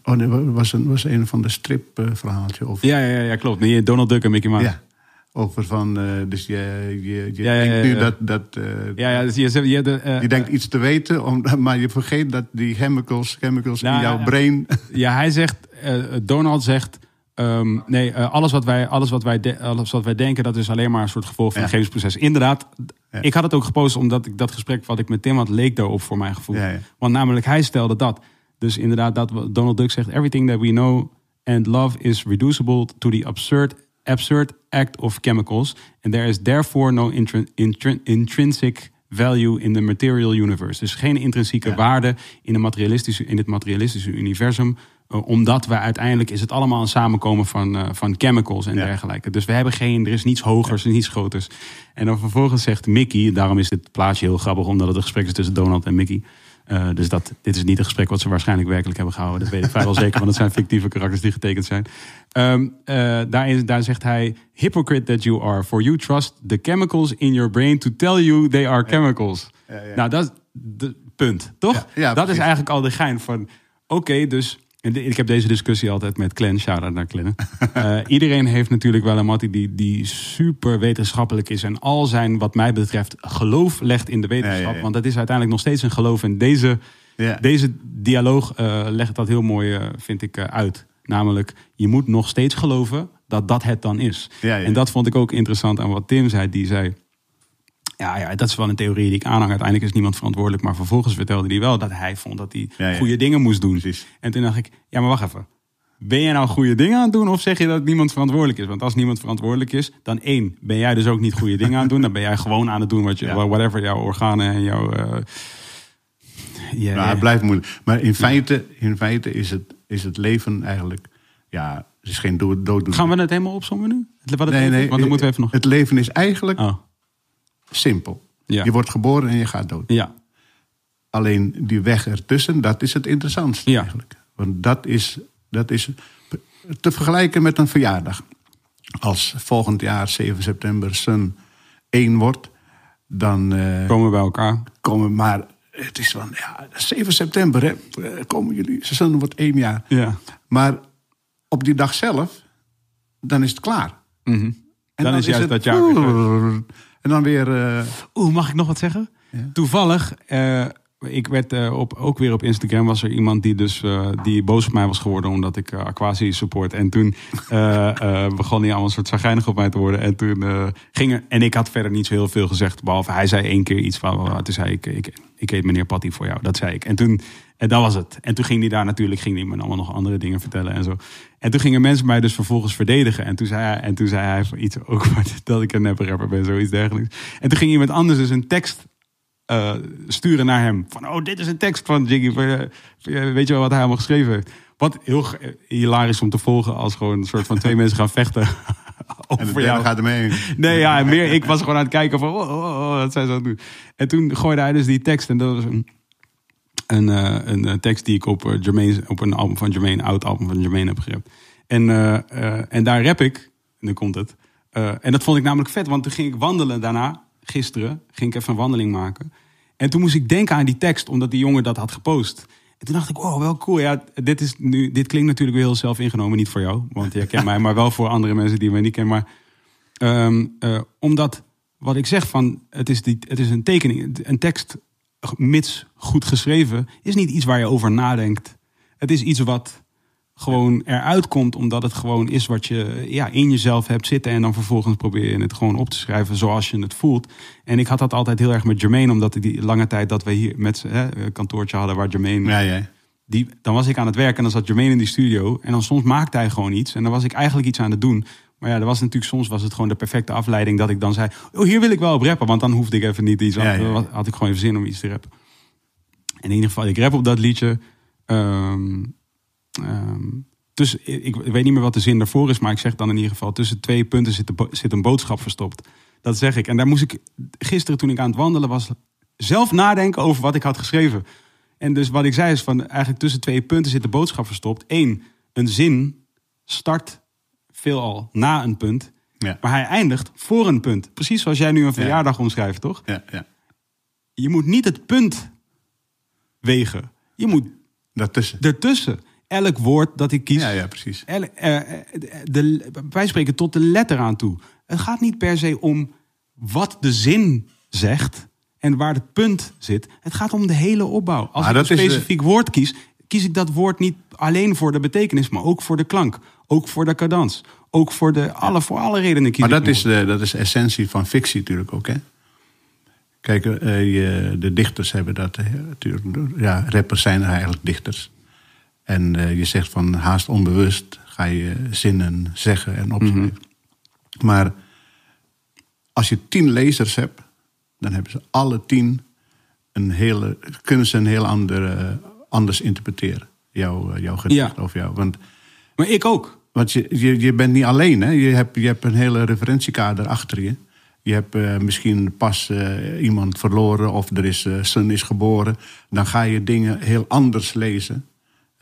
oh nee, was een, was een van de stripverhaaltje. Of,
Ja, ja, ja, ja, klopt. Nee, Donald Duck en Mickey Mouse.
ja. Over van, eh, dus je, je, je
Ja,
denkt
ja,
nu dat, dat eh,
Ja, ja, dus je, je, de, eh,
je denkt iets te weten, om, maar je vergeet dat die chemicals, chemicals in jouw
ja, ja.
brain...
Ja, hij zegt, eh, Donald zegt, ehm, nee, eh, alles, wat wij, alles, wat wij de- alles wat wij denken, dat is alleen maar een soort gevolg van chemisch proces. Inderdaad, ik had het ook gepost omdat ik dat gesprek wat ik met Tim had, leek daarop voor mijn gevoel. Want namelijk, hij stelde dat. Dus inderdaad, dat Donald Duck zegt, everything that we know and love is reducible to the absurd, absurd act of chemicals. And there is therefore no intrin- intrin- intrinsic value in the material universe. Dus geen intrinsieke
Ja.
waarde in, de materialistische, in het materialistische universum. eh, omdat we uiteindelijk is het allemaal een samenkomen van, eh, van chemicals en
Ja.
dergelijke. Dus we hebben geen, er is niets hogers en niets groters. En dan vervolgens zegt Mickey, daarom is dit plaatje heel grappig, omdat het een gesprek is tussen Donald en Mickey. Eh, dus dat, dit is niet een gesprek wat ze waarschijnlijk werkelijk hebben gehouden. Dat weet ik vrijwel zeker, want het zijn fictieve karakters die getekend zijn. Ehm eh, daarin, daar zegt hij: Hypocrite that you are, for you trust the chemicals in your brain to tell you they are chemicals.
Ja, ja.
Nou, dat is punt, toch? Dat
precies.
is eigenlijk al de gein van: oké, dus. Ik heb deze discussie altijd met Glenn, shout-out naar Glenn. Eh, iedereen heeft natuurlijk wel een mattie die, die super wetenschappelijk is. En al zijn, wat mij betreft, geloof legt in de wetenschap.
Ja, ja, ja.
Want dat is uiteindelijk nog steeds een geloof. En deze, deze dialoog eh, legt dat heel mooi, eh, vind ik, uit. Namelijk, je moet nog steeds geloven dat dat het dan is. En dat vond ik ook interessant aan wat Tim zei. Die zei, ja, ja, dat is wel een theorie die ik aanhang. Uiteindelijk is niemand verantwoordelijk. Maar vervolgens vertelde hij wel dat hij vond dat hij
Ja, ja.
goede dingen moest doen.
Precies.
En toen dacht ik, ja, maar wacht even. Ben jij nou goede dingen aan het doen of zeg je dat niemand verantwoordelijk is? Want als niemand verantwoordelijk is, dan één, ben jij dus ook niet goede dingen aan het doen. Dan ben jij gewoon aan het doen wat je,
Ja.
whatever jouw organen en jouw... ja,
Nou, het blijft moeilijk. Maar in feite, in feite is, het, is het leven eigenlijk ja, Het is geen dood. dood
Gaan we het helemaal opzommen nu? Wat het
nee, nee.
Want dan moeten we even nog...
Het leven is eigenlijk
Oh,
simpel.
ja.
Je wordt geboren en je gaat dood.
Ja,
Alleen die weg ertussen, dat is het interessantste
Ja.
eigenlijk. Want dat is, dat is te vergelijken met een verjaardag. Als volgend jaar 7 september Sun 1 wordt, dan eh,
komen we bij elkaar.
komen maar. Het is van ja, 7 september, hè, eh, komen jullie. Sun wordt één jaar.
Ja.
Maar op die dag zelf, dan is het klaar.
Mhm.
En
Dan is juist
het-
dat jaar weer
En dan weer. eh,
Oeh, mag ik nog wat zeggen? Toevallig, eh, ik werd eh, op, ook weer op Instagram was er iemand die dus eh, die boos op mij was geworden omdat ik uh, Aquasi support. En toen begon hij allemaal een soort zagrijnig op mij te worden. En toen ging er, en ik had verder niet zo heel veel gezegd, behalve hij zei één keer iets van, toen zei ik, ik, ik eet meneer Patty voor jou. Dat zei ik. En toen, en dat was het. En toen ging hij daar natuurlijk, ging hij me allemaal nog andere dingen vertellen en zo. En toen gingen mensen mij dus vervolgens verdedigen. En toen zei hij, en toen zei hij iets ook dat ik een rapper ben, zoiets dergelijks. En toen ging iemand anders dus een tekst uh, sturen naar hem. Van, oh, dit is een tekst van Jiggy. Weet je wel wat hij allemaal geschreven heeft? Wat heel hilarisch om te volgen als gewoon een soort van twee mensen gaan vechten.
en de derde gaat ermee.
Nee, ja, en meer. Ik was gewoon aan het kijken van, oh, oh, oh, wat zijn ze aan het doen. En toen gooide hij dus die tekst. En dat was een, een, een tekst die ik op, Jermaine, op een album van Jermaine, oud album van Jermaine heb gerept. En, uh, en daar rap ik. En nu komt het. en dat vond ik namelijk vet, want toen ging ik wandelen daarna gisteren ging ik even een wandeling maken. En toen moest ik denken aan die tekst, omdat die jongen dat had gepost. En toen dacht ik, oh, wel cool. Ja, dit, is nu, dit klinkt natuurlijk weer heel zelf ingenomen. Niet voor jou, want jij kent mij. Maar wel voor andere mensen die mij niet kennen. Maar um, uh, omdat, wat ik zeg van, het is, die, het is een tekening. Een tekst, mits goed geschreven, is niet iets waar je over nadenkt. Het is iets wat gewoon eruit komt, omdat het gewoon is wat je ja, in jezelf hebt zitten. En dan vervolgens probeer je het gewoon op te schrijven zoals je het voelt. En ik had dat altijd heel erg met Jermaine, omdat die lange tijd dat we hier met een kantoortje hadden waar Jermaine.
Ja, ja.
Die, dan was ik aan het werken en dan zat Jermaine in die studio. En dan soms maakte hij gewoon iets. En dan was ik eigenlijk iets aan het doen. Maar ja, er was natuurlijk soms was het gewoon de perfecte afleiding dat ik dan zei: Oh, hier wil ik wel op rappen. Want dan hoefde ik even niet iets. Ja, ja. Had ik gewoon even zin om iets te rappen. In ieder geval, ik rap op dat liedje. Um, um, dus ik, ik, weet niet meer wat de zin daarvoor is, maar ik zeg dan in ieder geval: tussen twee punten zit, de, zit een boodschap verstopt. Dat zeg ik. En daar moest ik gisteren, toen ik aan het wandelen was, zelf nadenken over wat ik had geschreven. En dus wat ik zei is van eigenlijk tussen twee punten zit de boodschap verstopt. Eén, een zin start veelal na een punt,
ja.
maar hij eindigt voor een punt. Precies zoals jij nu een verjaardag ja. omschrijft, toch?
Ja, ja.
Je moet niet het punt wegen. Je moet
daartussen.
ertussen elk woord dat ik kies.
Ja, ja, precies.
El, uh, de, wij spreken tot de letter aan toe. Het gaat niet per se om wat de zin zegt en waar het punt zit. Het gaat om de hele opbouw. Als
maar
ik een specifiek
de...
woord kies, kies ik dat woord niet alleen voor de betekenis, maar ook voor de klank, ook voor de cadans, ook voor de alle voor alle redenen. Kies
maar dat is, de, dat is de essentie van fictie natuurlijk ook, hè? Kijk, je, de dichters hebben dat natuurlijk. Ja, rappers zijn eigenlijk dichters. En uh, je zegt van haast onbewust ga je zinnen zeggen en opschrijven. Mm -hmm. Maar als je tien lezers hebt, dan hebben ze alle tien een hele, kunnen ze een heel ander, uh, anders interpreteren. Jouw, uh, jouw gedicht
Ja.
of jou. Want,
Maar ik ook.
want je, je, je bent niet alleen, hè? Je, hebt, je hebt een hele referentiekader achter je. Je hebt uh, misschien pas uh, iemand verloren of er is uh, son is geboren. Dan ga je dingen heel anders lezen.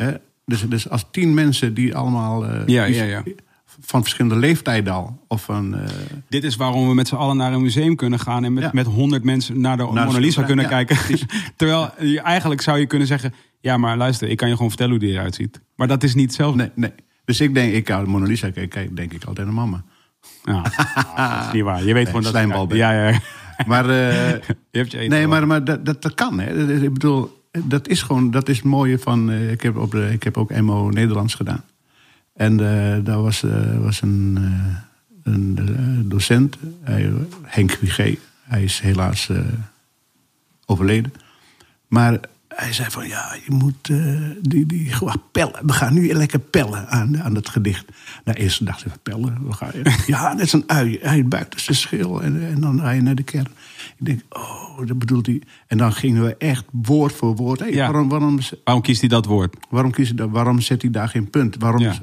Hè? Dus, dus als tien mensen die allemaal uh,
Ja,
die-
ja, ja.
van verschillende leeftijden al. Of van, uh,
Dit is waarom we met z'n allen naar een museum kunnen gaan en met,
Ja.
met honderd mensen naar de
Naar
Mona Lisa kunnen
ja,
kijken. Terwijl je, eigenlijk zou je kunnen zeggen: Ja, maar luister, ik kan je gewoon vertellen hoe die eruit ziet. Maar dat is niet hetzelfde.
nee, nee. Dus ik denk, ik de Mona Lisa kijk, kijk, denk ik altijd aan mama.
Dat is niet waar. Je weet gewoon dat.
slijmbal.
Ja, ja.
Maar, uh,
Je hebt je
nee, maar, maar dat, dat, dat kan. Hè. Ik bedoel, dat is gewoon, dat is het mooie van. uh, ik, heb op de, ik heb ook MO Nederlands gedaan. En uh, daar was, uh, was een, een docent, hij, Henk Wigé. Hij is helaas overleden. Maar hij zei van ja, je moet uh, die, die gewoon pellen. We gaan nu lekker pellen aan, aan het gedicht. Nou, eerst dacht ik, pellen, waar ga je? ja, net zo'n ui. Hij buiten zijn schil en, en dan ga je naar de kern. Ik denk, oh, dat bedoelt hij. En dan gingen we echt woord voor woord. Hey,
Ja.
waarom, waarom,
Waarom kiest hij dat woord?
waarom, kies je dat, waarom zet hij daar geen punt? Waarom,
Ja.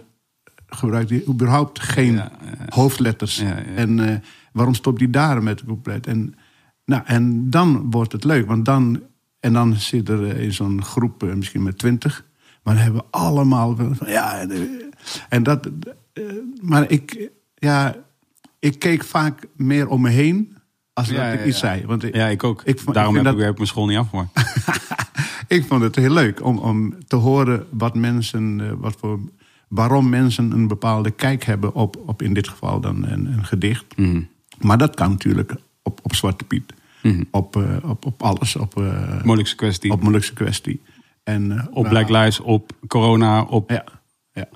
gebruikt hij überhaupt geen
Ja,
hoofdletters? En eh, waarom stopt hij daar met het couplet? En, nou, en dan wordt het leuk, want dan, en dan zit er eh, in zo'n groep eh, misschien met twintig, maar dan hebben we allemaal van ja. En dat, maar ik, ja, ik keek vaak meer om me heen als
Ja,
dat ik
ja,
iets zei. Want ik,
Ja, ik ook.
Ik
Daarom
ik
heb ik, heb mijn school niet afgemaakt.
ik vond het heel leuk om, om te horen wat mensen, eh, wat voor, waarom mensen een bepaalde kijk hebben op, op in dit geval dan een, een gedicht.
Mhm.
Maar dat kan natuurlijk op, op Zwarte Piet.
Mhm.
Op, eh, op, op alles. Op, eh
Moeilijkste kwestie.
op Molukse kwestie. En,
op Black Lives, op corona, op...
Ja, ja.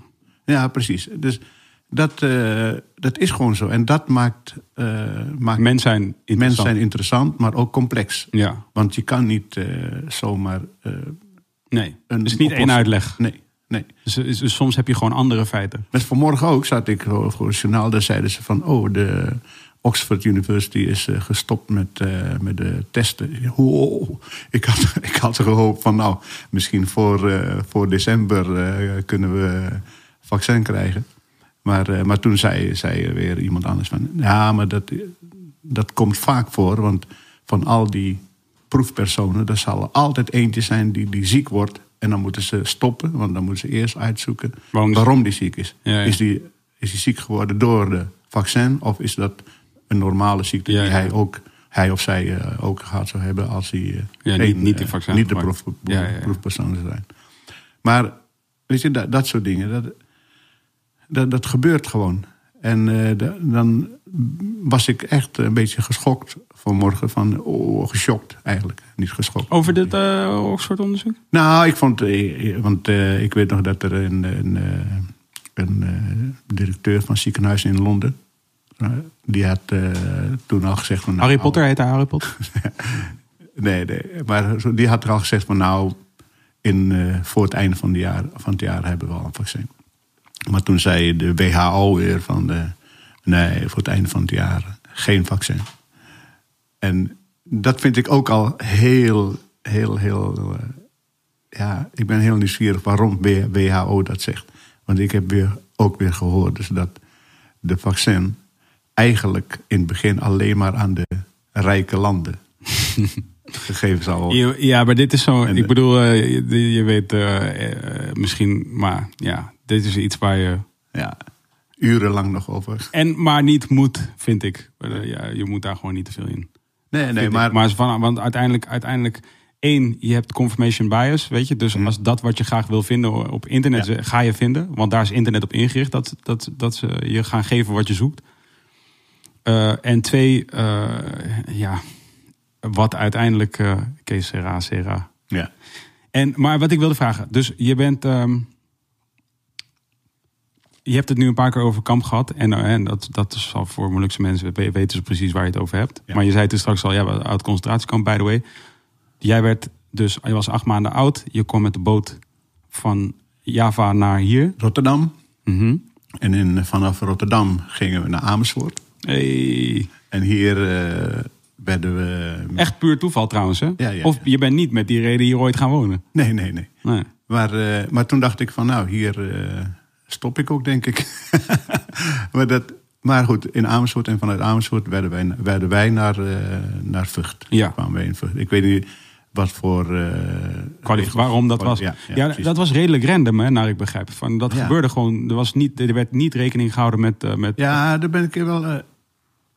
ja, precies. Dus dat, eh, dat is gewoon zo. En dat maakt, eh maakt
Mens zijn
mensen
interessant.
zijn interessant, maar ook complex.
Ja,
Want je kan niet eh, zomaar.
nee.
Een
Het is niet één uitleg.
nee, nee.
Dus, dus soms heb je gewoon andere feiten.
Met vanmorgen ook zat ik voor het journaal. Daar zeiden ze van: Oh, de Oxford University is gestopt met, met de testen. Oh, ik, had, ik had gehoopt van: Nou, misschien voor, voor december kunnen we vaccin krijgen. Maar, eh, maar toen zei, zei weer iemand anders van: Ja, maar dat, dat komt vaak voor. Want van al die proefpersonen, er zal er altijd eentje zijn die, die ziek wordt. En dan moeten ze stoppen, want dan moeten ze eerst uitzoeken
Waarom-
waarom, die ziek is.
Ja, ja.
Is, die, is die ziek geworden door de vaccin of is dat een normale ziekte
Ja,
die hij, ook, hij of zij eh, ook gehad zou hebben als hij eh,
Ja,
geen,
niet- niet de vaccin
niet de proef,
Ja, ja, ja.
proefpersoon zou zijn. Maar weet je, dat, dat soort dingen, dat, dat, dat gebeurt gewoon. En eh, da- dan was ik echt een beetje geschokt vanmorgen. Van, oh, geschokt eigenlijk. Niet geschokt.
Over dit eh Oxford onderzoek?
Nou, ik vond, eh, want eh, ik weet nog dat er een, een, eh, een eh, directeur van ziekenhuis in Londen, eh, die had eh, toen al gezegd van. nou,
Harry Potter heet hij Harry Potter.
Nee, nee, maar die had er al gezegd van nou, in, eh, voor het einde van, de jaar, van het jaar hebben we al een vaccin. Maar toen zei de WHO weer van nee, voor het einde van het jaar geen vaccin. En dat vind ik ook al heel, heel, heel. eh, ja, ik ben heel nieuwsgierig waarom WHO dat zegt. Want ik heb weer, ook weer gehoord dus dat de vaccin eigenlijk in het begin alleen maar aan de rijke landen gegeven zou worden.
Ja, maar dit is zo.
En
Ik bedoel, eh, je, je weet eh, misschien, maar ja, dit is iets waar je.
Ja, urenlang nog over.
En maar niet moet, vind ik. Eh, Ja, je moet daar gewoon niet te veel in.
Nee, nee, maar,
maar van, want uiteindelijk, uiteindelijk, één, je hebt confirmation bias, weet je. Dus als dat wat je graag wil vinden op internet,
Mhm. Ja.
ga je vinden. Want daar is internet op ingericht, dat, dat, dat ze je gaan geven wat je zoekt. Eh, en twee, eh, ja, wat uiteindelijk, eh Kees Sera, Sera.
ja.
En, maar wat ik wilde vragen, dus je bent... ehm, je hebt het nu een paar keer over kamp gehad. En, eh, en dat, dat is al voor Molukse mensen, we- weten ze precies waar je het over hebt.
Ja.
Maar je zei het straks al, ja, oud concentratiekamp, by the way. Jij werd dus, je was acht maanden oud. Je kwam met de boot van Java naar hier.
Rotterdam.
Mhm.
En in, vanaf Rotterdam gingen we naar Amersfoort.
Hey.
En hier eh, werden we...
Echt puur toeval trouwens, hè?
Ja, ja,
of je bent niet met die reden hier ooit gaan wonen.
Nee, nee, nee.
Nee.
Maar, eh, maar toen dacht ik van nou, hier stop ik ook, denk ik. maar, dat, maar goed, in Amersfoort en vanuit Amersfoort werden wij, werden wij naar, eh, naar Vught.
Ja.
Kwamen wij in Vught. Ik weet niet wat voor...
Kwalif-
regels-
waarom dat was.
Ja,
Ja,
ja, precies.
dat was redelijk random, hè, naar ik begrijp. Van, dat
Ja.
gebeurde gewoon. Er, was niet, er werd niet rekening gehouden met. eh, met
Ja, daar ben ik wel.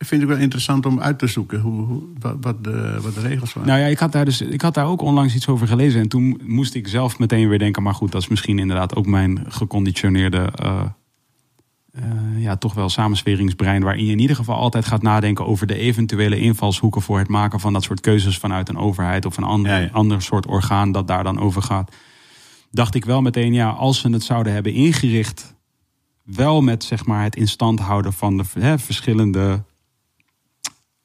Vind ik wel interessant om uit te zoeken hoe, hoe, wat, de, wat de regels waren.
Nou ja, ik had, daar dus, ik had daar ook onlangs iets over gelezen. En toen moest ik zelf meteen weer denken. Maar goed, dat is misschien inderdaad ook mijn geconditioneerde. eh, eh, ja, toch wel samensweringsbrein. Waarin je in ieder geval altijd gaat nadenken over de eventuele invalshoeken. voor het maken van dat soort keuzes vanuit een overheid. of een ander,
Ja, ja.
ander soort orgaan dat daar dan over gaat. Dacht ik wel meteen, ja, als ze het zouden hebben ingericht. wel met zeg maar het in stand houden van de hè, verschillende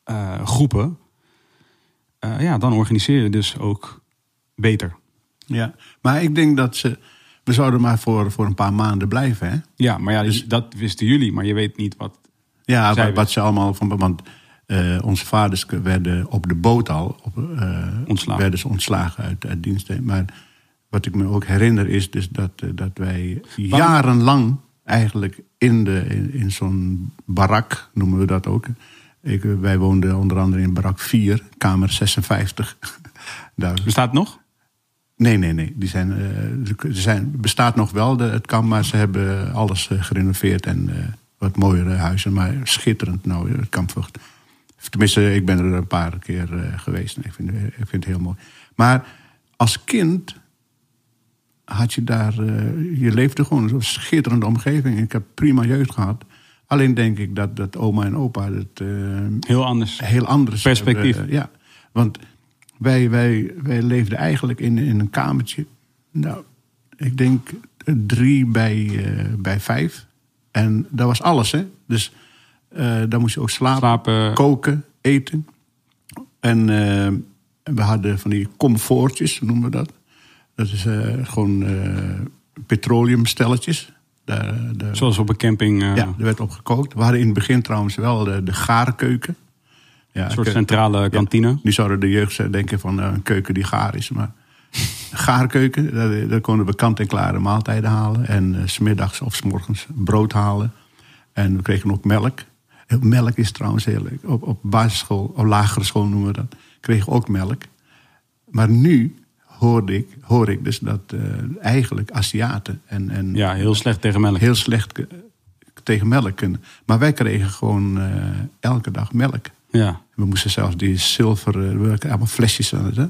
eh, groepen. eh, ja, dan organiseer je dus ook beter.
Ja, maar ik denk dat ze. We zouden maar voor, voor een paar maanden blijven, hè?
Ja, maar ja,
Dus-
dat wisten jullie, maar je weet niet wat.
Ja, wat, wat ze allemaal van. Want eh, onze vaders werden op de boot al. Op,
Ontslagen.
Werden ze ontslagen uit, uit dienst. Maar wat ik me ook herinner is dus dat, dat wij jarenlang eigenlijk in, de, in, in zo'n barak, noemen we dat ook. Ik, eh, wij woonden onder andere in barak 4, kamer 56. Daar,
Bestaat nog?
nee, nee, nee. Die zijn, eh, er zijn, bestaat nog wel, de, het kamp, maar ze hebben alles eh, gerenoveerd en eh, wat mooiere huizen. Maar schitterend, nou, het kampvocht. Tenminste, ik ben er een paar keer eh, geweest en ik vind, ik vind het heel mooi. Maar als kind had je daar, eh, je leefde gewoon zo'n schitterende omgeving. Ik heb prima jeugd gehad. Alleen denk ik dat, dat oma en opa het eh,
Heel anders.
heel anders
Perspectief.
hebben. ja, want wij, wij, wij leefden eigenlijk in, in een kamertje. Nou, ik denk drie bij, eh, bij vijf. En dat was alles, hè. Dus eh daar moest je ook slapen,
Slapen.
koken, eten. En eh, we hadden van die comfortjes, noemen we dat. Dat is eh, gewoon eh petroleumstelletjes. Daar, daar,
Zoals op een camping. eh,
ja, er werd op gekookt. We hadden in het begin trouwens wel de, de gaarkeuken. Ja,
een soort centrale kantine.
Nu zouden de jeugd denken van eh, een keuken die gaar is. Maar gaarkeuken, daar, daar konden we kant-en-klare maaltijden halen. En eh, s smiddags of s morgens brood halen. En we kregen ook melk. Eh, Melk is trouwens heel leuk. Op, op basisschool, of lagere school noemen we dat. Kregen ook melk. Maar nu hoorde ik, hoor ik dus dat eh, eigenlijk Aziaten en, en
Ja, heel slecht tegen melk.
heel slecht tegen melk kunnen. Maar wij kregen gewoon eh, elke dag melk.
Ja.
We moesten zelfs die zilveren, we allemaal flesjes aan het. Hè?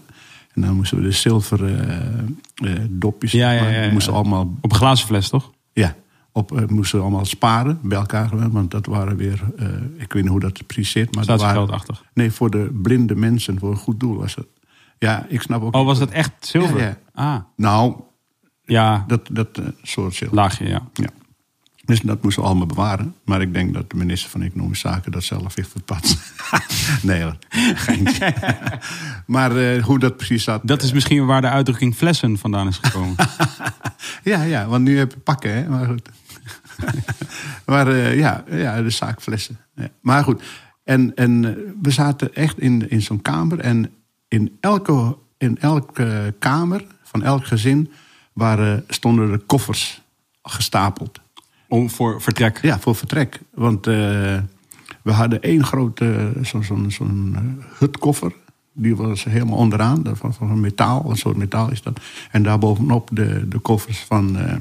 En dan moesten we de zilveren eh, dopjes,
Ja, ja, ja,
moesten allemaal,
Op een glazen fles, toch?
ja, op, moesten we allemaal sparen bij elkaar. Want dat waren weer, ik weet niet hoe dat precies zit. Maar dat waren,
Statiegeldachtig.
Nee, voor de blinde mensen, voor een goed doel was dat. Ja, ik snap ook.
Oh, was dat echt zilver?
Ja, ja.
Ah,
Nou,
ja,
dat, dat eh, soort zilver.
laagje, ja.
Ja. Dus dat moesten we allemaal bewaren. Maar ik denk dat de minister van Economische Zaken dat zelf heeft verpatst. nee hoor, geintje. maar eh, hoe dat precies zat...
Dat is misschien waar de uitdrukking flessen vandaan is gekomen.
Ja, ja, want nu heb je pakken, hè. Maar goed. maar eh, ja, ja, de zaakflessen. Ja. Maar goed, en, en eh, we zaten echt in, in zo'n kamer. En in elke, in elke kamer van elk gezin waren, stonden er koffers gestapeld.
Om voor vertrek.
Ja, voor vertrek. Want eh, we hadden één grote zo'n zo'n eh, hutkoffer. Die was helemaal onderaan, van, van metaal, een soort metaal is dat. En daarbovenop de, de koffers van, eh,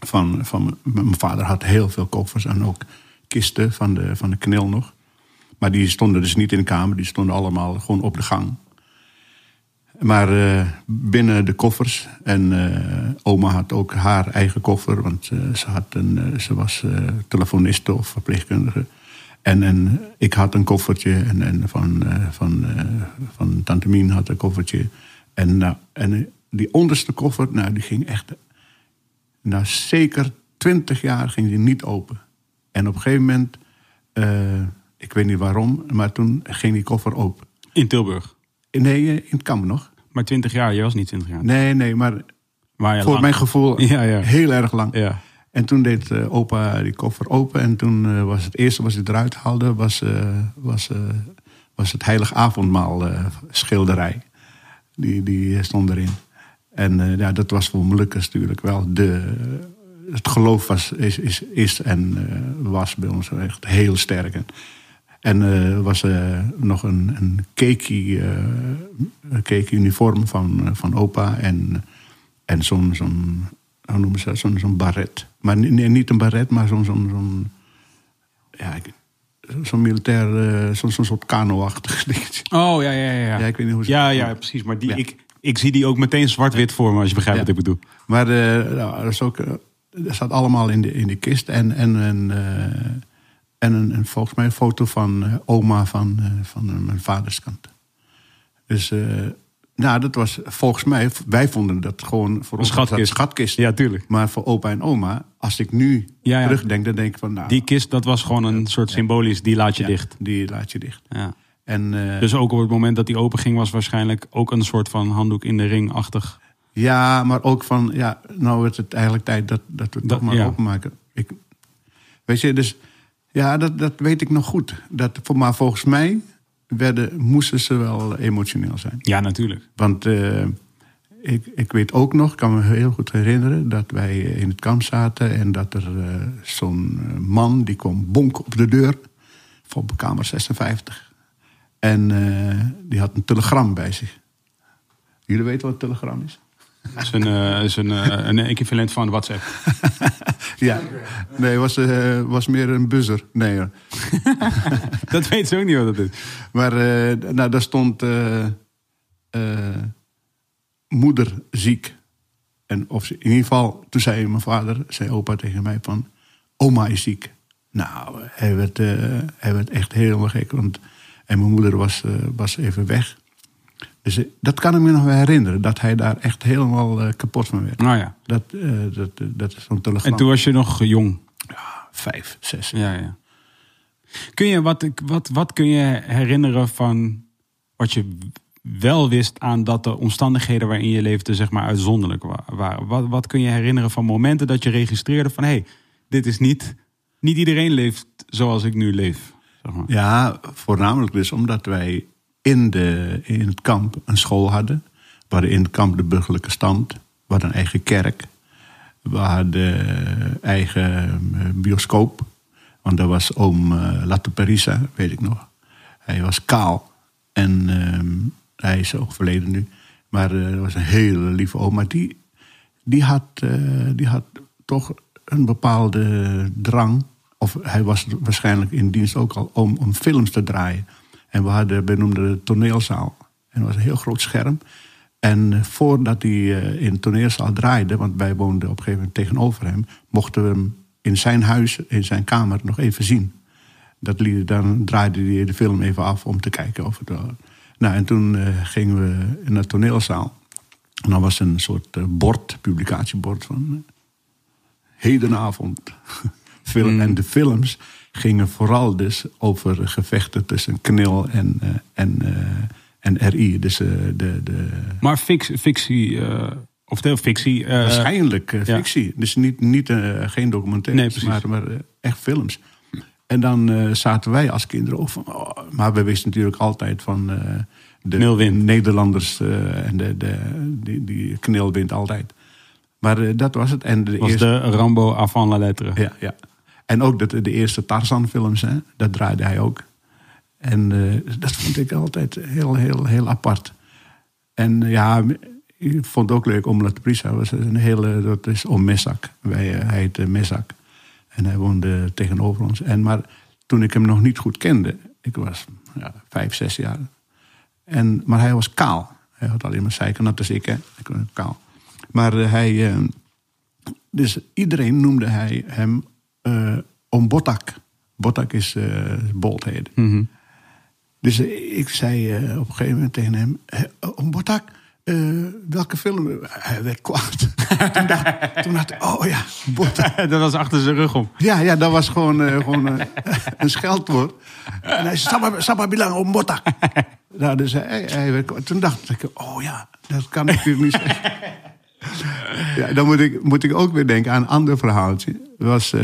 van, van... Mijn vader had heel veel koffers en ook kisten van de, van de knil nog. Maar die stonden dus niet in de kamer, die stonden allemaal gewoon op de gang. Maar eh, binnen de koffers. En eh, oma had ook haar eigen koffer. Want eh, ze, had een, ze was telefoniste of verpleegkundige. En, en ik had een koffertje. En, en van, van, van tante Mien had een koffertje. En, nou, en die onderste koffer, nou, die ging echt... Nou, zeker twintig jaar ging die niet open. En op een gegeven moment... ik weet niet waarom, maar toen ging die koffer open.
In Tilburg.
Nee, eh, in het kamer nog.
Maar 20 jaar, je was niet 20 jaar.
Nee, nee, maar
Maar ja,
voor
lang.
mijn gevoel
Ja, ja.
heel erg lang.
Ja.
En toen deed eh, opa die koffer open. En toen eh, was het eerste wat hij eruit haalde... was, was, was het heilig avondmaal schilderij. Die, die stond erin. En ja, dat was voor Molukkers natuurlijk wel de... Het geloof was, is, is, is en was bij ons echt heel sterk. En, en er was nog een, een cakey, eh, een cakey uniform van, eh, van opa. En, en zo'n, zo'n, hoe noemen ze dat? Zo'n, zo'n baret. Maar nee, niet een baret, maar zo'n, zo'n, zo'n ja, zo'n militair, zo'n, zo'n soort kano-achtig dingetje.
Oh, ja, ja, ja.
Ja, ik weet niet hoe ze
Ja,
dat
ja, precies. Maar die,
Ja.
ik, ik zie die ook meteen zwart-wit voor me, als je begrijpt
Ja.
wat ik bedoel.
Maar eh, nou, dat, is ook, dat staat allemaal in de, in de kist. En, en, en, en een, een, volgens mij een foto van eh, oma van, eh, van eh, mijn vaders kant. Dus nou, dat was volgens mij, wij vonden dat gewoon voor ons
schatkist.
schatkist.
Ja, tuurlijk.
Maar voor opa en oma, als ik nu
Ja, ja.
terugdenk, dan denk ik van nou,
Die kist, dat was gewoon een soort symbolisch, die laat je
ja,
dicht.
Die laat je dicht.
Ja.
En,
Dus ook op het moment dat die open ging, was waarschijnlijk ook een soort van handdoek in de ring-achtig.
Ja, maar ook van, ja, nou is het eigenlijk tijd dat, dat we het
Dat-
toch maar openmaken. Ik, weet je, dus ja, dat, dat weet ik nog goed. Dat, maar volgens mij werden, moesten ze wel emotioneel zijn.
Ja, natuurlijk.
Want eh, ik, ik weet ook nog, ik kan me heel goed herinneren... dat wij in het kamp zaten en dat er eh, zo'n eh, man... die kwam bonk op de deur van kamer 56. En die had een telegram bij zich. Jullie weten wat een telegram is?
Dat is een, eh, is een, eh, een equivalent van WhatsApp.
Ja, nee, het was, eh, was meer een buzzer. Nee, hoor.
dat weet ze ook niet wat dat is.
Maar nou, daar stond moeder ziek. En of ze, in ieder geval, toen zei mijn vader, zei opa tegen mij van... Oma is ziek. Nou, hij werd, hij werd echt helemaal gek. Want, en mijn moeder was, was even weg. Dus dat kan ik me nog wel herinneren. Dat hij daar echt helemaal eh, kapot van werd.
Nou ja.
Dat, eh, dat, eh, dat is zo'n telegram.
En toen was je nog jong.
Vijf, zes.
Ja, ja. Kun je, wat, wat, wat kun je herinneren van wat je wel wist aan dat de omstandigheden waarin je leefde, zeg maar, uitzonderlijk wa- waren? Wat, wat kun je herinneren van momenten dat je registreerde van hé, hey, dit is niet, niet iedereen leeft zoals ik nu leef. Zeg maar.
Ja, voornamelijk dus omdat wij in, de, in het kamp een school hadden. We in het kamp de burgerlijke stand. We een eigen kerk. We hadden eigen eh, bioscoop. Want daar was oom uh, Latte Perisa, weet ik nog. Hij was kaal. En ehm, hij is overleden nu. Maar eh, dat was een hele lieve oom. Maar die, die, had, eh, die had toch een bepaalde drang. Of hij was waarschijnlijk in dienst ook al om, om films te draaien. En we hadden, we noemden de toneelzaal. En dat was een heel groot scherm. En eh, voordat hij eh, in de toneelzaal draaide, want wij woonden op een gegeven moment tegenover hem, mochten we hem in zijn huis, in zijn kamer, nog even zien. Dat liet, dan draaide hij de film even af om te kijken of het. Nou, en toen eh, gingen we in de toneelzaal. En dan was een soort bord, publicatiebord van hedenavond. Film.
Mm.
En de films gingen vooral dus over gevechten tussen KNIL en, eh, en, eh, en RI. Dus eh, de, de,
Maar fictie, eh of de fictie.
Waarschijnlijk
ja.
fictie. Dus niet, niet, geen documentaires,
Nee,
maar, maar echt films. En dan zaten wij als kinderen ook van... oh, maar we wisten natuurlijk altijd van... de. Nederlanders en de, de, die, die knil wint altijd. Maar dat was het. En de
was
eerste,
de Rambo avant la lettre.
ja, ja. En ook de, de eerste Tarzan-films, dat draaide hij ook. En eh, dat vond ik altijd heel, heel, heel apart. En eh, ja, ik vond het ook leuk om Latte Prisa was een hele, dat is om Messak. Wij, eh, hij heette Messak. En hij woonde tegenover ons. En, maar toen ik hem nog niet goed kende, ik was ja, vijf, zes jaar. En, maar hij was kaal. Hij had alleen maar zeiken, net als ik, hè. Ik was kaal. Maar hij, dus iedereen noemde hij hem Botak. Botak is eh boldheden.
Mhm.
Dus eh, ik zei eh, op een gegeven moment tegen hem: eh, Om Botak, welke film? Hij werd kwaad. toen, dacht, toen dacht ik: Oh ja, Botak.
dat was achter zijn rug om.
Ja, ja, dat was gewoon, gewoon een scheldwoord. En hij zei: Sapa bilang om Botak. Nou, dus hij, hij werd kwaad. Toen dacht ik: Oh ja, dat kan ik natuurlijk niet zeggen. Ja, dan moet ik, moet ik ook weer denken aan een ander verhaaltje. Er was, eh,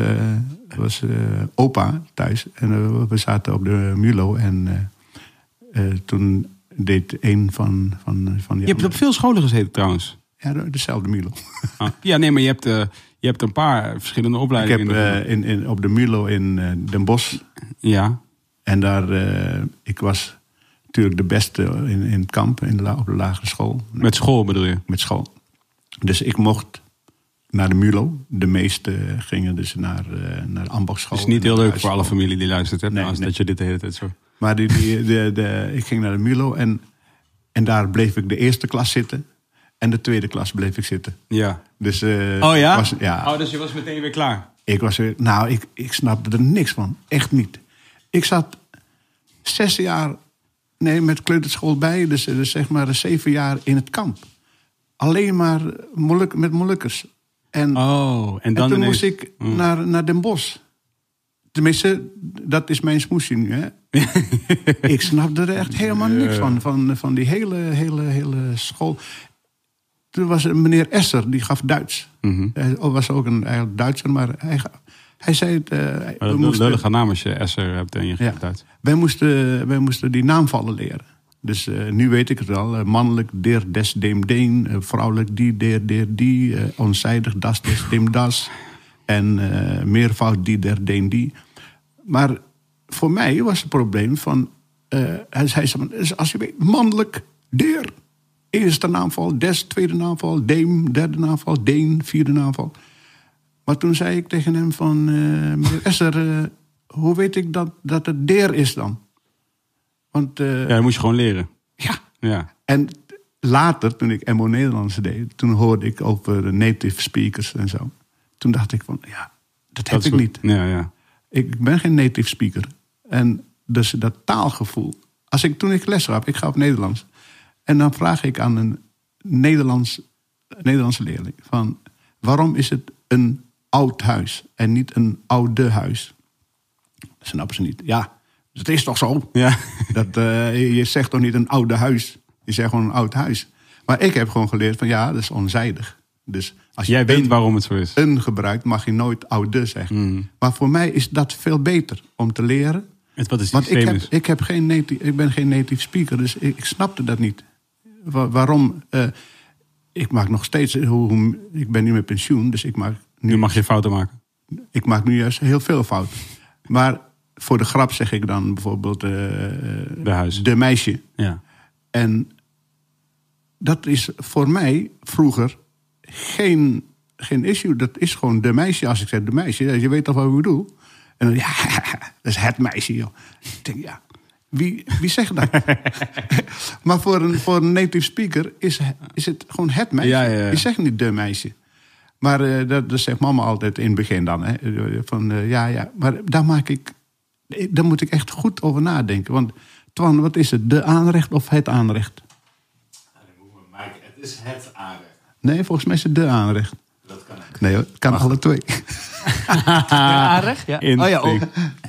was eh, opa thuis en eh, we zaten op de Mulo. En toen deed een van, van, van die
Je hebt op veel scholen gezeten trouwens.
Ja, de- dezelfde Mulo.
Ah. Ja, nee, maar je hebt, je hebt een paar verschillende
ik
opleidingen.
heb
in
in, in, op de Mulo in Den Bosch.
ja,
En daar, ik was natuurlijk de beste in, in het kamp in de, op de lagere school.
met school bedoel je?
met school. Dus ik mocht naar de MULO. De meeste gingen dus naar, eh naar de ambachtschool.
Het is niet heel leuk voor alle familie die luistert. Hè,
Nee,
dat je dit de hele tijd zo...
Maar die, die, de, de, ik ging naar de MULO en, en daar bleef ik de eerste klas zitten. En de tweede klas bleef ik zitten.
Ja.
Dus, eh,
Oh ja?
Was, ja
Oh, dus je was meteen weer klaar.
ik was weer, nou, ik, ik snapte er niks van. Echt niet. Ik zat zes jaar nee, met kleuterschool bij. Dus, dus zeg maar zeven jaar in het kamp. Alleen maar Moluk, met Molukkers. En,
Oh, en dan
en toen
ineens-
moest ik
Mm.
naar, naar Den Bosch. Tenminste, dat is mijn smoesje nu. Hè? ik snapte er echt helemaal niks van. Van, van die hele, hele, hele school. Toen was er meneer Esser, die gaf Duits.
Mhm.
Hij was ook een Duitser, maar hij, hij zei het. eh,
Maar dat is een
moesten-
lullige naam als je Esser hebt en je
ja,
geeft uit.
wij, moesten, wij moesten die naamvallen leren. Dus eh, nu weet ik het wel. Eh, mannelijk, der, des, dem, deen. eh, vrouwelijk, die, der, der, die. onzijdig, das, des, dem, das. En meervoud, die, der, deen, die. Maar voor mij was het probleem van... hij zei, als je weet, mannelijk, der. Eerste naamval, des, tweede naamval, deem, derde naamval, deen, vierde naamval. Maar toen zei ik tegen hem van... meneer Esser, hoe weet ik dat, dat het der is dan? Want eh,
Ja, dat moet je gewoon leren.
ja,
Ja.
en later, toen ik MO Nederlands deed, toen hoorde ik over native speakers en zo. Toen dacht ik van, ja, dat heb ik niet.
Ja, ja.
Ik ben geen native speaker. En dus dat taalgevoel. Als ik toen ik les gaf, ik ga op Nederlands. En dan vraag ik aan een Nederlands, Nederlandse leerling van waarom is het een oud huis en niet een oude huis? Dat snappen ze niet. Ja, dat is toch zo?
Ja.
Dat, eh, je- zegt toch niet een oude huis? Je zegt gewoon een oud huis. Maar ik heb gewoon geleerd van ja, dat is onzijdig. Dus als je
Jij weet
een,
waarom het zo is.
een gebruikt, mag je nooit oude zeggen.
Mm.
Maar voor mij is dat veel beter om te leren.
Het, wat het
Want ik, heb,
is.
ik, heb geen native, ik ben geen native speaker, dus ik, ik snapte dat niet. Wa- waarom? eh, ik maak nog steeds, hoe, hoe- ik ben nu met pensioen, dus ik maak
Nu
nu,
mag je fouten maken.
ik maak nu juist heel veel fouten. Maar voor de grap zeg ik dan bijvoorbeeld eh,
De huis.
de meisje.
Ja.
En dat is voor mij vroeger geen, geen issue. Dat is gewoon de meisje. Als ik zeg de meisje, je weet toch wat ik bedoel? En dan, ja, dat is het meisje, joh. Ik denk, ja, wie, wie zegt dat? maar voor een, voor een native speaker is, is het gewoon het meisje.
Ja, ja, ja.
Je zegt niet de meisje. Maar eh, dat, dat zegt mama altijd in het begin dan. Hè? Van, eh, ja, ja. Maar daar maak ik... Daar moet ik echt goed over nadenken. Want, Twan, wat is het? De aanrecht of het aanrecht?
Het is het aanrecht.
Nee, volgens mij is het de aanrecht.
Dat kan ik.
Nee hoor, het kan alle twee.
aanrecht? Ja.
In-
oh ja, oh.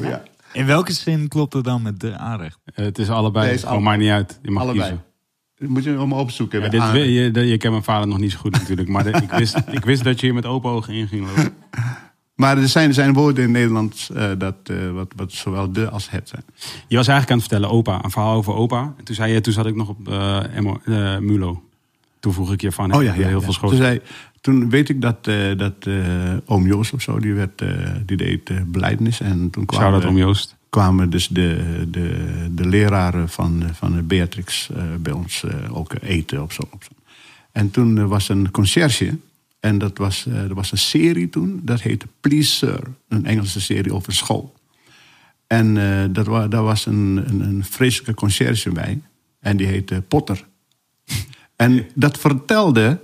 ja.
In welke zin klopt het dan met de aanrecht?
Het is allebei.
Nee, het allebei.
maakt niet uit. Je mag
Allebei.
kiezen.
Dat moet je allemaal opzoeken.
Ja,
de
dit,
aanrecht.
je, je, je kent mijn vader nog niet zo goed natuurlijk. Maar de- ik, wist, ik wist dat je hier met open ogen in ging lopen.
Maar er zijn, er zijn woorden in het Nederlands eh, dat, eh, wat, wat zowel de als het zijn.
Je was eigenlijk aan het vertellen, opa. Een verhaal over opa. En toen zei je, toen zat ik nog op Emo- eh, Mulo. Toen vroeg ik je van,
Oh ja, ja,
heel
ja.
veel
Toen,
schoten.
zei, toen weet ik dat, dat oom Joost of zo, die, werd, die deed uh, beleidnis. En toen kwamen,
om Joost.
kwamen dus de, de, de leraren van, van de Beatrix bij ons ook eten op zo. En toen was een conciërge. En dat was, eh, er was een serie toen, dat heette Please Sir. Een Engelse serie over school. En eh, dat wa daar was een, een, een vreselijke conciërge bij. En die heette Potter. En dat vertelde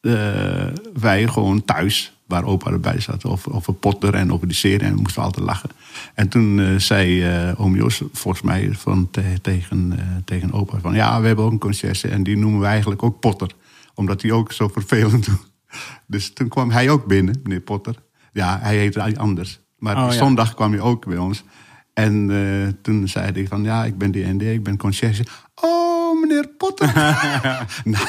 eh, wij gewoon thuis, waar opa erbij zat, over, over Potter en over die serie. En we moesten altijd lachen. En toen zei eh, oom Jos, volgens mij, van, te- tegen, tegen opa: van ja, we hebben ook een conciërge en die noemen we eigenlijk ook Potter. Omdat hij ook zo vervelend doet. Dus toen kwam hij ook binnen, meneer Potter. Ja, hij heette anders. Maar
Oh, ja.
zondag kwam hij ook bij ons. En eh, toen zei hij van, ja, ik ben DND, ik ben conciërge. Oh, meneer Potter. nou,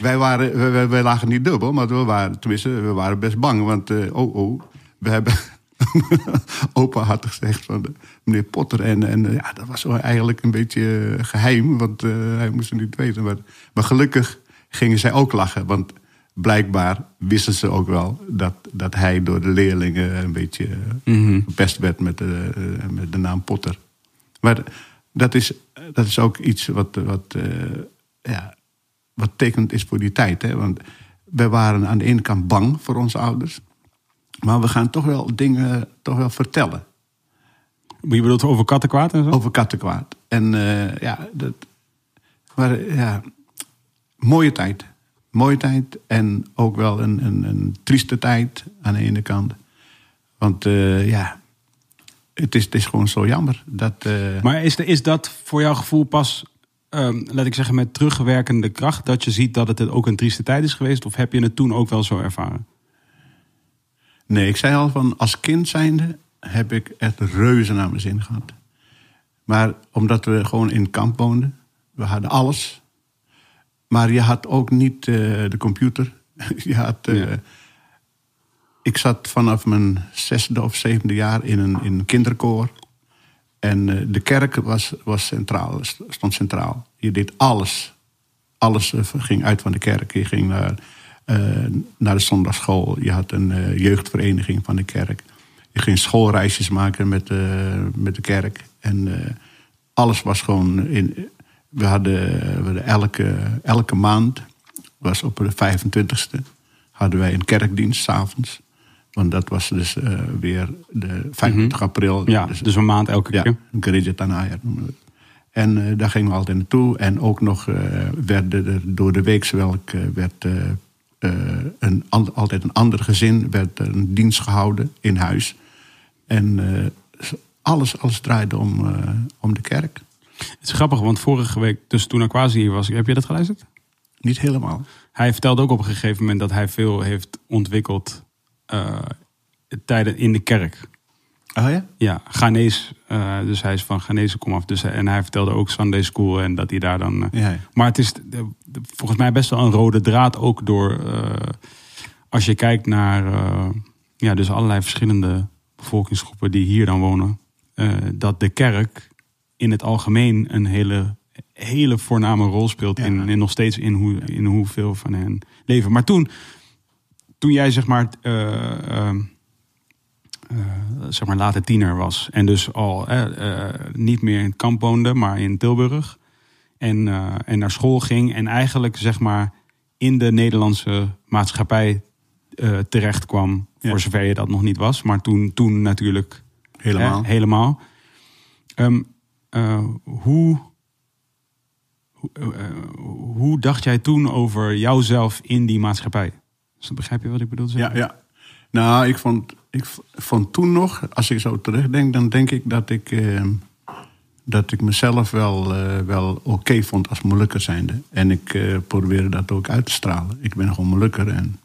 wij, waren, wij, wij- lagen niet dubbel, maar we waren, tenminste, we waren best bang. Want, eh, oh, oh, we hebben... Opa had gezegd van eh, meneer Potter. En, en ja, dat was eigenlijk een beetje eh, geheim, want hij moest het niet weten. Maar, maar gelukkig gingen zij ook lachen, want blijkbaar wisten ze ook wel dat, dat hij door de leerlingen een beetje eh,
Mhm.
gepest werd met de, eh, met de naam Potter. Maar dat is, dat is ook iets wat, wat, eh, ja, wat tekend is voor die tijd. Hè? Want wij waren aan de ene kant bang voor onze ouders. Maar we gaan toch wel dingen toch wel vertellen
Je bedoelt over kattenkwaad en zo?
over kattenkwaad. En eh, ja, dat. Maar eh, ja, mooie tijd. Mooie tijd en ook wel een, een, een trieste tijd aan de ene kant. Want eh, ja, het is, het is gewoon zo jammer. Dat, eh,
Maar is, de- is dat voor jouw gevoel pas, ehm, laat ik zeggen, met terugwerkende kracht... dat je ziet dat het ook een trieste tijd is geweest? Of heb je het toen ook wel zo ervaren?
Nee, ik zei al van als kind zijnde heb ik echt reuze naar mijn zin gehad. Maar omdat we gewoon in het kamp woonden, we hadden alles. Maar je had ook niet eh, de computer. je had, eh,
Ja.
Ik zat vanaf mijn zesde of zevende jaar in een, in een kinderkoor. En eh, de kerk was, was centraal, stond centraal. Je deed alles. Alles ging uit van de kerk. Je ging naar, naar de zondagschool. Je had een jeugdvereniging van de kerk. Je ging schoolreisjes maken met, met de kerk. En alles was gewoon in. We hadden, we hadden elke, elke maand, was op de 25e, hadden wij een kerkdienst s'avonds. Want dat was dus eh, weer de 25 april.
Mhm. Ja, dus een maand elke
Ja,
keer.
Gerida Tanaya noemen we het. En eh, daar gingen we altijd naartoe. En ook nog eh, werden er door de weekswelk eh, werd een, altijd een ander gezin werd er een dienst gehouden in huis. En alles, alles draaide om, om de kerk.
Het is grappig, want vorige week, dus toen Aquasi hier was, heb je dat geluisterd?
Niet helemaal.
Hij vertelde ook op een gegeven moment dat hij veel heeft ontwikkeld tijden in de kerk.
Oh ja?
Ja, Ghanese, eh, dus hij is van Ghanese komaf. Dus, en hij vertelde ook Sunday School en dat hij daar dan... eh,
Ja, ja.
Maar het is volgens mij best wel een rode draad ook door... als je kijkt naar ja, dus allerlei verschillende bevolkingsgroepen die hier dan wonen. dat de kerk in het algemeen een hele, hele voorname rol speelt.
Ja.
In, in nog steeds in, hoe, in hoeveel van hen leven. Maar toen, toen jij zeg maar... eh, zeg maar later tiener was. En dus al eh, niet meer in het kamp woonde, maar in Tilburg. En, en naar school ging. En eigenlijk zeg maar in de Nederlandse maatschappij terecht kwam.
Ja.
Voor zover je dat nog niet was. Maar toen, toen natuurlijk
Helemaal.
hè, helemaal. Ehm, eh, hoe, hoe, eh, hoe dacht jij toen over jouzelf in die maatschappij? Dus begrijp je wat ik bedoel?
Ja, ja. Nou, ik vond, ik vond toen nog, als ik zo terugdenk, dan denk ik dat ik, eh, dat ik mezelf wel, eh, wel oké vond als Molukker zijnde. En ik eh, probeerde dat ook uit te stralen. Ik ben gewoon Molukker en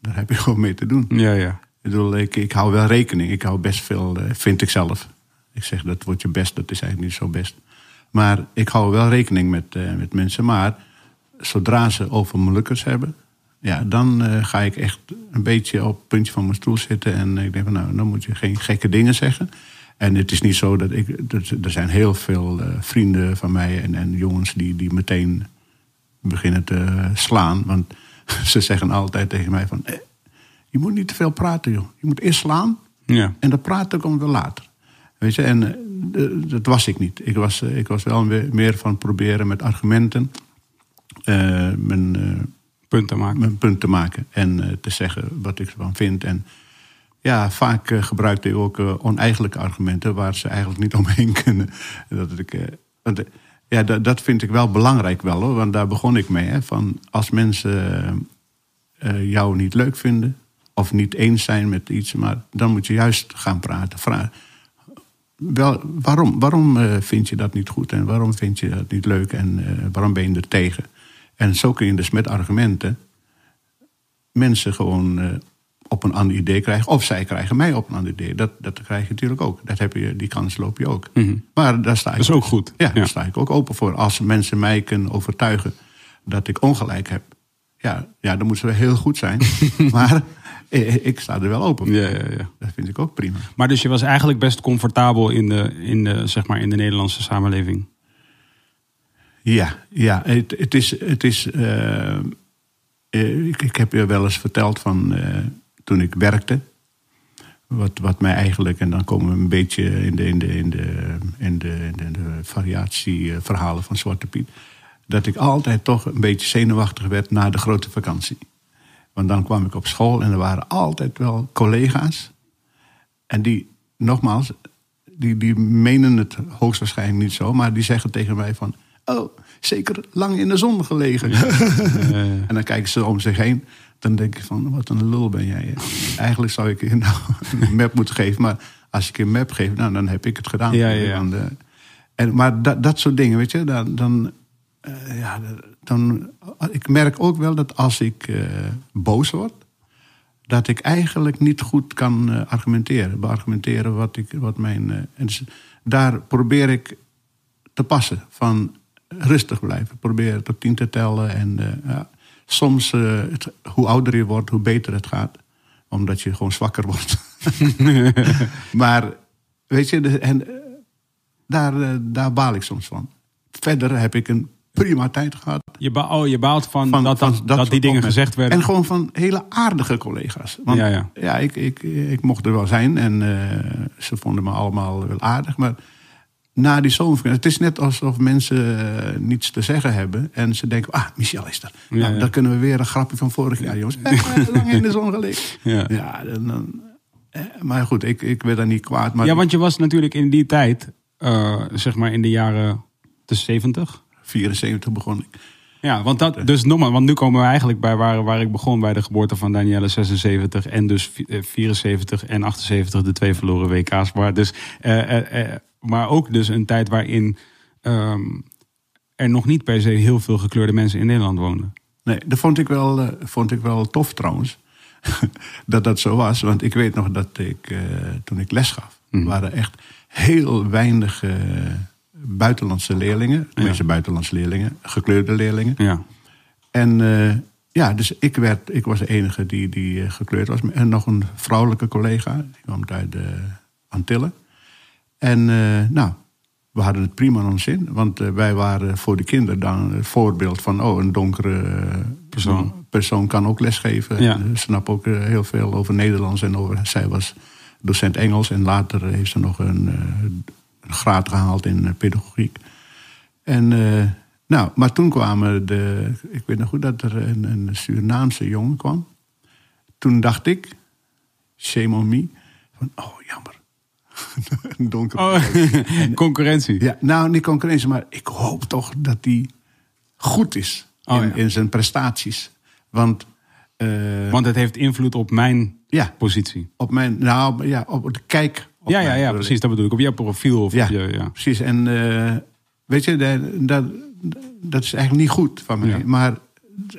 daar heb je gewoon mee te doen.
Ja, ja.
Ik bedoel, ik, ik hou wel rekening. Ik hou best veel, eh, vind ik zelf. Ik zeg dat wordt je best, dat is eigenlijk niet zo best. Maar ik hou wel rekening met, eh, met mensen. Maar zodra ze over Molukkers hebben, ja, dan eh, ga ik echt een beetje op het puntje van mijn stoel zitten. En ik denk van nou, dan moet je geen gekke dingen zeggen. En het is niet zo dat ik. Er zijn heel veel eh, vrienden van mij en, en jongens die, die meteen beginnen te slaan. Want ze zeggen altijd tegen mij van. eh, je moet niet te veel praten, joh. Je moet eerst slaan
ja.
en dat praten komt wel later. Weet je, en eh, dat was ik niet. Ik was, eh, ik was wel meer- van proberen met argumenten eh, mijn, eh,
Punten maken.
mijn punt te maken. En te zeggen wat ik ervan vind. En ja, vaak gebruikte ik ook oneigenlijke argumenten waar ze eigenlijk niet omheen kunnen. Dat, ik, want, ja, dat, dat vind ik wel belangrijk wel hoor. Want daar begon ik mee. Hè, van als mensen jou niet leuk vinden of niet eens zijn met iets, maar dan moet je juist gaan praten. Vragen. Wel, waarom waarom eh, vind je dat niet goed en waarom vind je dat niet leuk en eh, waarom ben je er tegen? En zo kun je dus met argumenten mensen gewoon eh, op een ander idee krijgen. Of zij krijgen mij op een ander idee. Dat, dat krijg je natuurlijk ook. Dat heb je, die kans loop je ook. Maar daar sta ik
Dat is ook goed.
Ja,
Ja.
daar sta ik ook open voor. Als mensen mij kunnen overtuigen dat ik ongelijk heb. Ja, ja dan moeten ze wel heel goed zijn. maar ik sta er wel open voor.
Ja, ja, ja.
Dat vind ik ook prima.
Maar dus je was eigenlijk best comfortabel in de, in de, zeg maar in de Nederlandse samenleving.
Ja, ja het, het is. Het is eh, eh, ik, ik heb je wel eens verteld van eh, toen ik werkte. Wat, wat mij eigenlijk, en dan komen we een beetje in de, in de, in de, in de, in de, in de variatieverhalen van Zwarte Piet. Dat ik altijd toch een beetje zenuwachtig werd na de grote vakantie. Want dan kwam ik op school en er waren altijd wel collega's. En die, nogmaals, die, die menen het hoogstwaarschijnlijk niet zo, maar die zeggen tegen mij van, oh, zeker lang in de zon gelegen. en dan kijken ze om zich heen, dan denk ik van, wat een lul ben jij. Eigenlijk zou ik je nou een map moeten geven, maar als ik een map geef, nou, dan heb ik het gedaan.
Ja, ja, ja.
Eh, en, maar dat, dat soort dingen, weet je, dan, dan, eh, ja, dan, ik merk ook wel dat als ik eh, boos word, dat ik eigenlijk niet goed kan eh, argumenteren. Beargumenteren wat, ik, wat mijn. eh, dus daar probeer ik te passen. Van rustig blijven. Probeer tot tien te tellen. En ja, soms, hoe ouder je wordt, hoe beter het gaat. Omdat je gewoon zwakker wordt. maar weet je, en, daar, daar baal ik soms van. Verder heb ik een prima tijd gehad.
Je, ba oh, je baalt van,
Van-
dat,
van
dat,
dat
dat
soort
die dingen gezegd werden.
En gewoon van hele aardige collega's. Want
Ja,
ja,
ja.
ik, ik, ik mocht er wel zijn en eh, ze vonden me allemaal wel aardig. Maar na die zomervakantie, het is net alsof mensen eh, niets te zeggen hebben. En ze denken, ah, Michel is er.
Ja,
nou, dan kunnen we weer een grapje van vorig jaar, jongens. Eh, lang in de zon gelegen.
Ja.
Ja, dan, dan- maar goed, ik, ik werd daar niet kwaad. Maar
ja, want je was natuurlijk in die tijd, eh, zeg maar in de jaren de 70.
74 begon ik.
Ja, want dat, dus nogmaals, want nu komen we eigenlijk bij waar, waar ik begon bij de geboorte van Danielle 76 en dus vi- eh, 74 en 78 de twee verloren WK's. Maar, dus, eh, eh, maar ook dus een tijd waarin ehm, er nog niet per se heel veel gekleurde mensen in Nederland woonden.
Nee, dat vond ik wel, vond ik wel tof trouwens. dat dat zo was. Want ik weet nog dat ik, toen ik les gaf,
Mhm.
waren echt heel weinig buitenlandse leerlingen. Tenminste, buitenlandse leerlingen, gekleurde leerlingen.
Ja,
En eh, ja, dus ik, werd, ik was de enige die, die eh, gekleurd was. En nog een vrouwelijke collega, die kwam uit de Antillen. En eh, nou, we hadden het prima ons zin. Want eh, wij waren voor de kinderen dan het voorbeeld van... oh, een donkere eh,
Persoon.
persoon kan ook lesgeven.
Ja.
En Snap ook eh, heel veel over Nederlands. En over, zij was docent Engels. En later heeft ze nog een, eh, een graad gehaald in eh, pedagogiek. En, eh, nou, maar toen kwamen de. Ik weet nog goed dat er een, een Surinaamse jongen kwam. Toen dacht ik, shame on me. Van, oh, jammer. een donkere.
oh, concurrentie.
Ja, nou, niet concurrentie, maar ik hoop toch dat hij goed is in,
Oh, ja.
in zijn prestaties. Want, eh,
Want het heeft invloed op mijn
ja,
positie.
op mijn. Nou, ja, op de kijk.
Ja, ja, ja, precies. Dat bedoel ik. Op jouw profiel. Of
Ja,
op je, ja.
precies. En eh, weet je, dat, dat, dat is eigenlijk niet goed van mij.
Ja.
Maar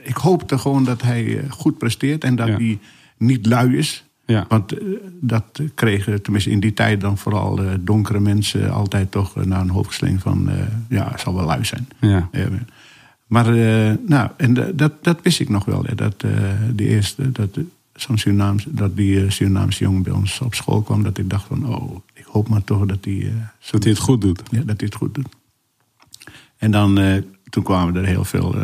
ik hoopte gewoon dat hij eh, goed presteert en dat
Ja.
hij niet lui is.
Ja.
Want eh, dat kregen, tenminste in die tijd dan vooral donkere mensen altijd toch naar een hoofdsling van, ja, zal wel lui zijn.
Ja.
Maar, nou, en da- dat, dat wist ik nog wel. Hè, dat de eerste, dat, zo'n Surinaamse, dat die eh, Surinaamse jongen bij ons op school kwam, dat ik dacht van, oh, ik hoop maar toch dat hij, eh,
Dat hij het goed doet.
ja, dat hij het goed doet. En dan, eh, toen kwamen er heel veel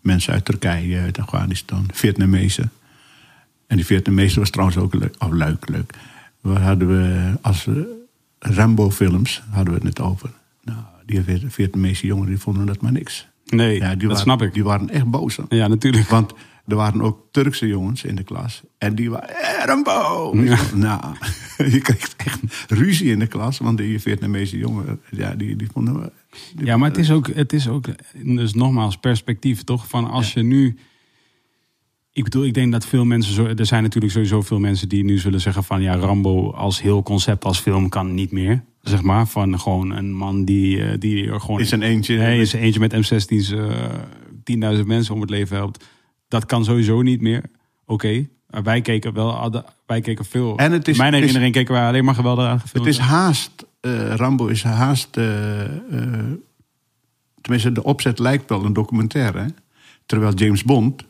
mensen uit Turkije, uit Afghanistan, Vietnamezen. En die Vietnamezen was trouwens ook leuk. Oh, leuk, leuk. We hadden we, als Rambo-films hadden we het net over. Nou, die Viet- Vietnamese jongeren die vonden dat maar niks.
Nee,
Ja,
dat
waren,
snap ik.
Die waren echt boos.
Ja, natuurlijk.
Want er waren ook Turkse jongens in de klas. En die waren, eh, Rambo! Nou, je kreeg echt ruzie in de klas. Want die Vietnamese jongen, ja, die, die vonden... die-
Ja, maar het is ook, het is ook dus nogmaals perspectief, toch? Van als je nu. Ik bedoel, ik denk dat veel mensen. Zo, er zijn natuurlijk sowieso veel mensen die nu zullen zeggen van ja, Rambo als heel concept als film kan niet meer. Zeg maar. Van gewoon een man die, eh, die er gewoon.
In zijn eentje.
In zijn eentje met M16's eh 10.000 mensen om het leven helpt. Dat kan sowieso niet meer. Oké. Wij keken wel, wij keken veel.
En het is-
in mijn
is-
herinnering keken wij alleen maar geweldig aan
Het is haast, eh, Rambo is haast, eh, eh, tenminste de opzet lijkt wel een documentaire. Hè? Terwijl James Bond,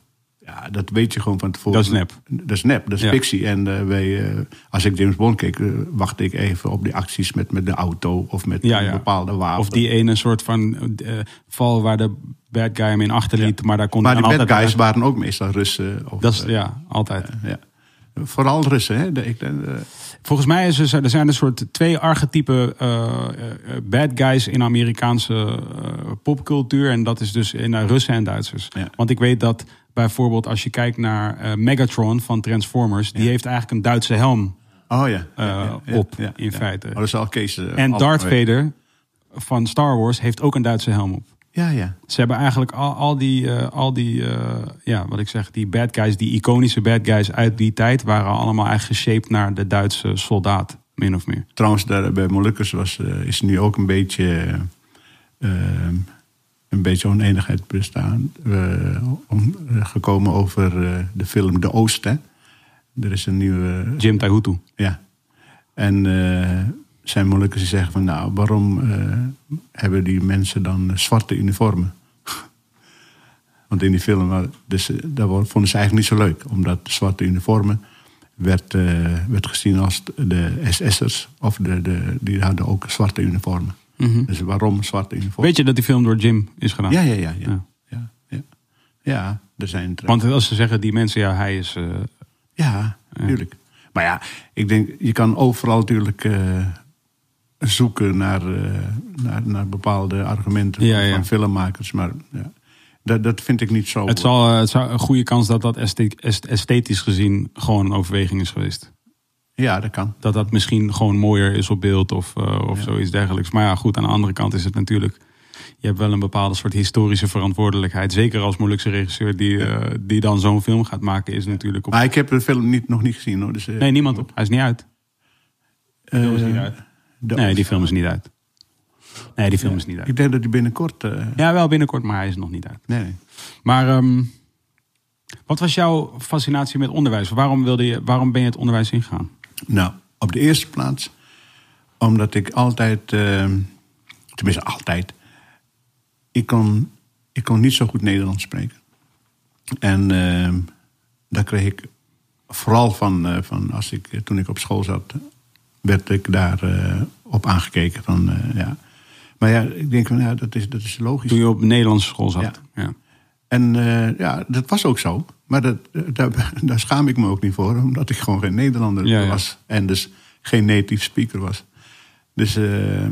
ja, dat weet je gewoon van tevoren.
Dat is nep.
Dat is nep, dat is
Ja.
fictie. En eh, wij, eh, als ik James Bond keek, eh, wachtte ik even op die acties met, met de auto of met
Ja,
een
ja.
bepaalde wapen.
Of die ene soort van val waar de bad guy hem in achterliet, maar daar kon
maar die bad guys waren ook meestal Russen. Of,
Dat is, ja, altijd.
ja. Vooral Russen, hè? De, ik,
Volgens mij is er, er zijn een soort twee archetypen bad guys in Amerikaanse popcultuur. En dat is dus in uh, Russen en Duitsers.
Ja.
Want ik weet dat bijvoorbeeld als je kijkt naar eh, Megatron van Transformers, die heeft eigenlijk een Duitse helm
oh ja.
eh,
Ja, ja,
op, in feite.
Oh, dat is al eh,
en Darth Vader van Star Wars heeft ook een Duitse helm op.
Ja, ja.
Ze hebben eigenlijk al, al die, al die ja, wat ik zeg, die bad guys, die iconische bad guys uit die tijd, waren allemaal eigenlijk geshaped naar de Duitse soldaat, min of meer.
Trouwens, daar bij Molukkers was, is nu ook een beetje, eh, een beetje oneenigheid bestaan, om, eh, gekomen over eh, de film De Oost. Hè? Er is een nieuwe.
Jim Taihutu.
Ja. En eh, zijn Molukkers die zeggen van, nou, waarom hebben die mensen dan zwarte uniformen? Want in die film, dus, dat vonden ze eigenlijk niet zo leuk, omdat zwarte uniformen. werd, werd gezien als de SS'ers. Of de, de, die hadden ook zwarte uniformen. Dus waarom zwarte uniformen?
Weet je dat die film door Jim is gedaan?
Ja, ja, ja. Ja,
Ja.
ja. ja, ja. er zijn...
Want als ze zeggen, die mensen, ja, hij is... eh,
Ja, tuurlijk. Maar ja, ik denk, je kan overal natuurlijk eh, zoeken naar, eh, naar, naar bepaalde argumenten
Ja,
van,
ja.
filmmakers. Maar ja, dat, dat vind ik niet zo.
het, zal, het zou een goede kans dat dat esthetisch gezien gewoon een overweging is geweest.
Ja, dat kan.
Dat dat misschien gewoon mooier is op beeld of, eh, of zoiets dergelijks. Maar ja, goed, aan de andere kant is het natuurlijk... Je hebt wel een bepaalde soort historische verantwoordelijkheid. Zeker als Molukse regisseur die, eh, die dan zo'n film gaat maken... is natuurlijk op...
Maar ik heb de film niet, nog niet gezien hoor. Dus, eh,
Nee, niemand op. Hij is niet uit. film is niet uit. Nee, die film is niet uit. Nee, die film is niet uit.
Ik denk dat die binnenkort.
Ja, wel binnenkort, maar hij is nog niet uit.
nee, nee.
Maar ehm, wat was jouw fascinatie met onderwijs? Waarom, wilde je, waarom ben je het onderwijs ingegaan?
Nou, op de eerste plaats, omdat ik altijd, eh, tenminste altijd, ik kon, ik kon niet zo goed Nederlands spreken. En eh, daar kreeg ik vooral van, eh, van als ik, eh, toen ik op school zat, werd ik daar eh, op aangekeken. Van, ja. Maar ja, ik denk van ja, dat is, dat is logisch.
Toen je op Nederlandse school zat. Ja.
En eh, ja, dat was ook zo. Maar dat, eh, daar, daar schaam ik me ook niet voor, omdat ik gewoon geen Nederlander
Ja, ja.
was. En dus geen native speaker was. Dus, eh,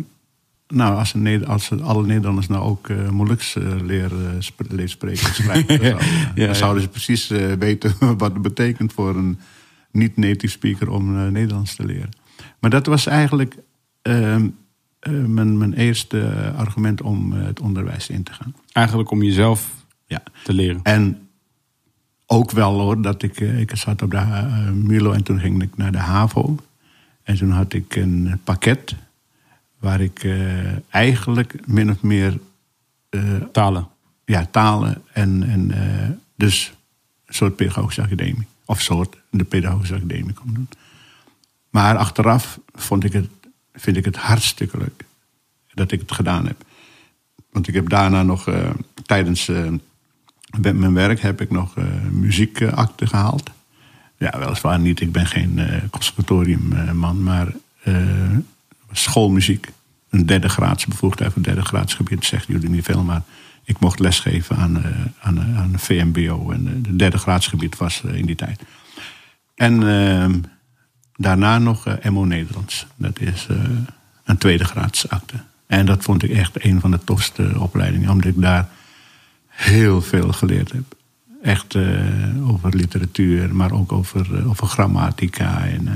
nou, als, een, als alle Nederlanders nou ook Moluks eh, leren sp- spreken schrijven, dan, zou-
Ja,
dan zouden ze precies weten wat het betekent voor een niet-native speaker om Nederlands te leren. Maar dat was eigenlijk ehm, eh, mijn, mijn eerste argument om het onderwijs in te gaan.
Eigenlijk om jezelf
Ja.
te leren.
En ook wel hoor, dat ik, eh, ik zat op de eh, Milo en toen ging ik naar de HAVO. En toen had ik een pakket waar ik eh, eigenlijk min of meer
Talen.
ja, talen en, en dus een soort pedagogische academie. Of soort, de pedagogische academie kon doen. Maar achteraf vond ik het, vind ik het hartstikke leuk dat ik het gedaan heb. Want ik heb daarna nog tijdens met mijn werk heb ik nog eh muziekakte gehaald. Ja, weliswaar niet. Ik ben geen eh conservatoriumman, maar eh, schoolmuziek. Een derde graads bevoegdheid voor derde graads gebied, zegt jullie niet veel, maar ik mocht lesgeven aan, aan, aan VMBO. En de derde graadsgebied was in die tijd. En eh, daarna nog MO Nederlands. Dat is een tweede graadsakte. En dat vond ik echt een van de tofste opleidingen, omdat ik daar heel veel geleerd heb. Echt eh, over literatuur, maar ook over, eh, over grammatica. En, eh,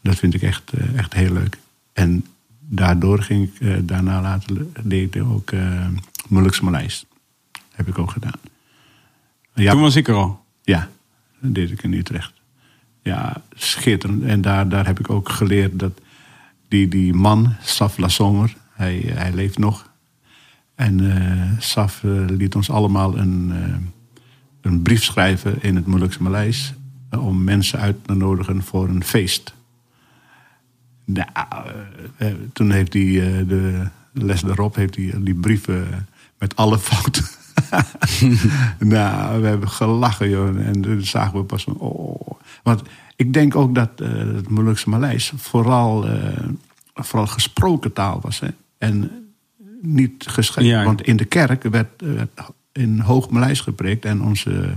dat vind ik echt, echt heel leuk. En daardoor ging ik daarna later deed ik ook uh, Maleis. Heb ik ook gedaan. Ja,
Toen was ik er al.
ja, dat deed ik in Utrecht. Ja, schitterend. En daar, daar heb ik ook geleerd dat die, die man, Saf Lassonger, hij, hij leeft nog. En eh Saf eh, liet ons allemaal een, eh, een brief schrijven in het Molukse Maleis... om mensen uit te nodigen voor een feest. Nou, toen heeft hij de les erop heeft hij die brieven met alle fouten. nou, we hebben gelachen, joh. En toen zagen we pas van, oh. Want ik denk ook dat het Molukse Maleis vooral, vooral gesproken taal was. Hè? En niet geschreven.
Ja.
Want in de kerk werd, werd in Hoog Maleis gepreekt. En onze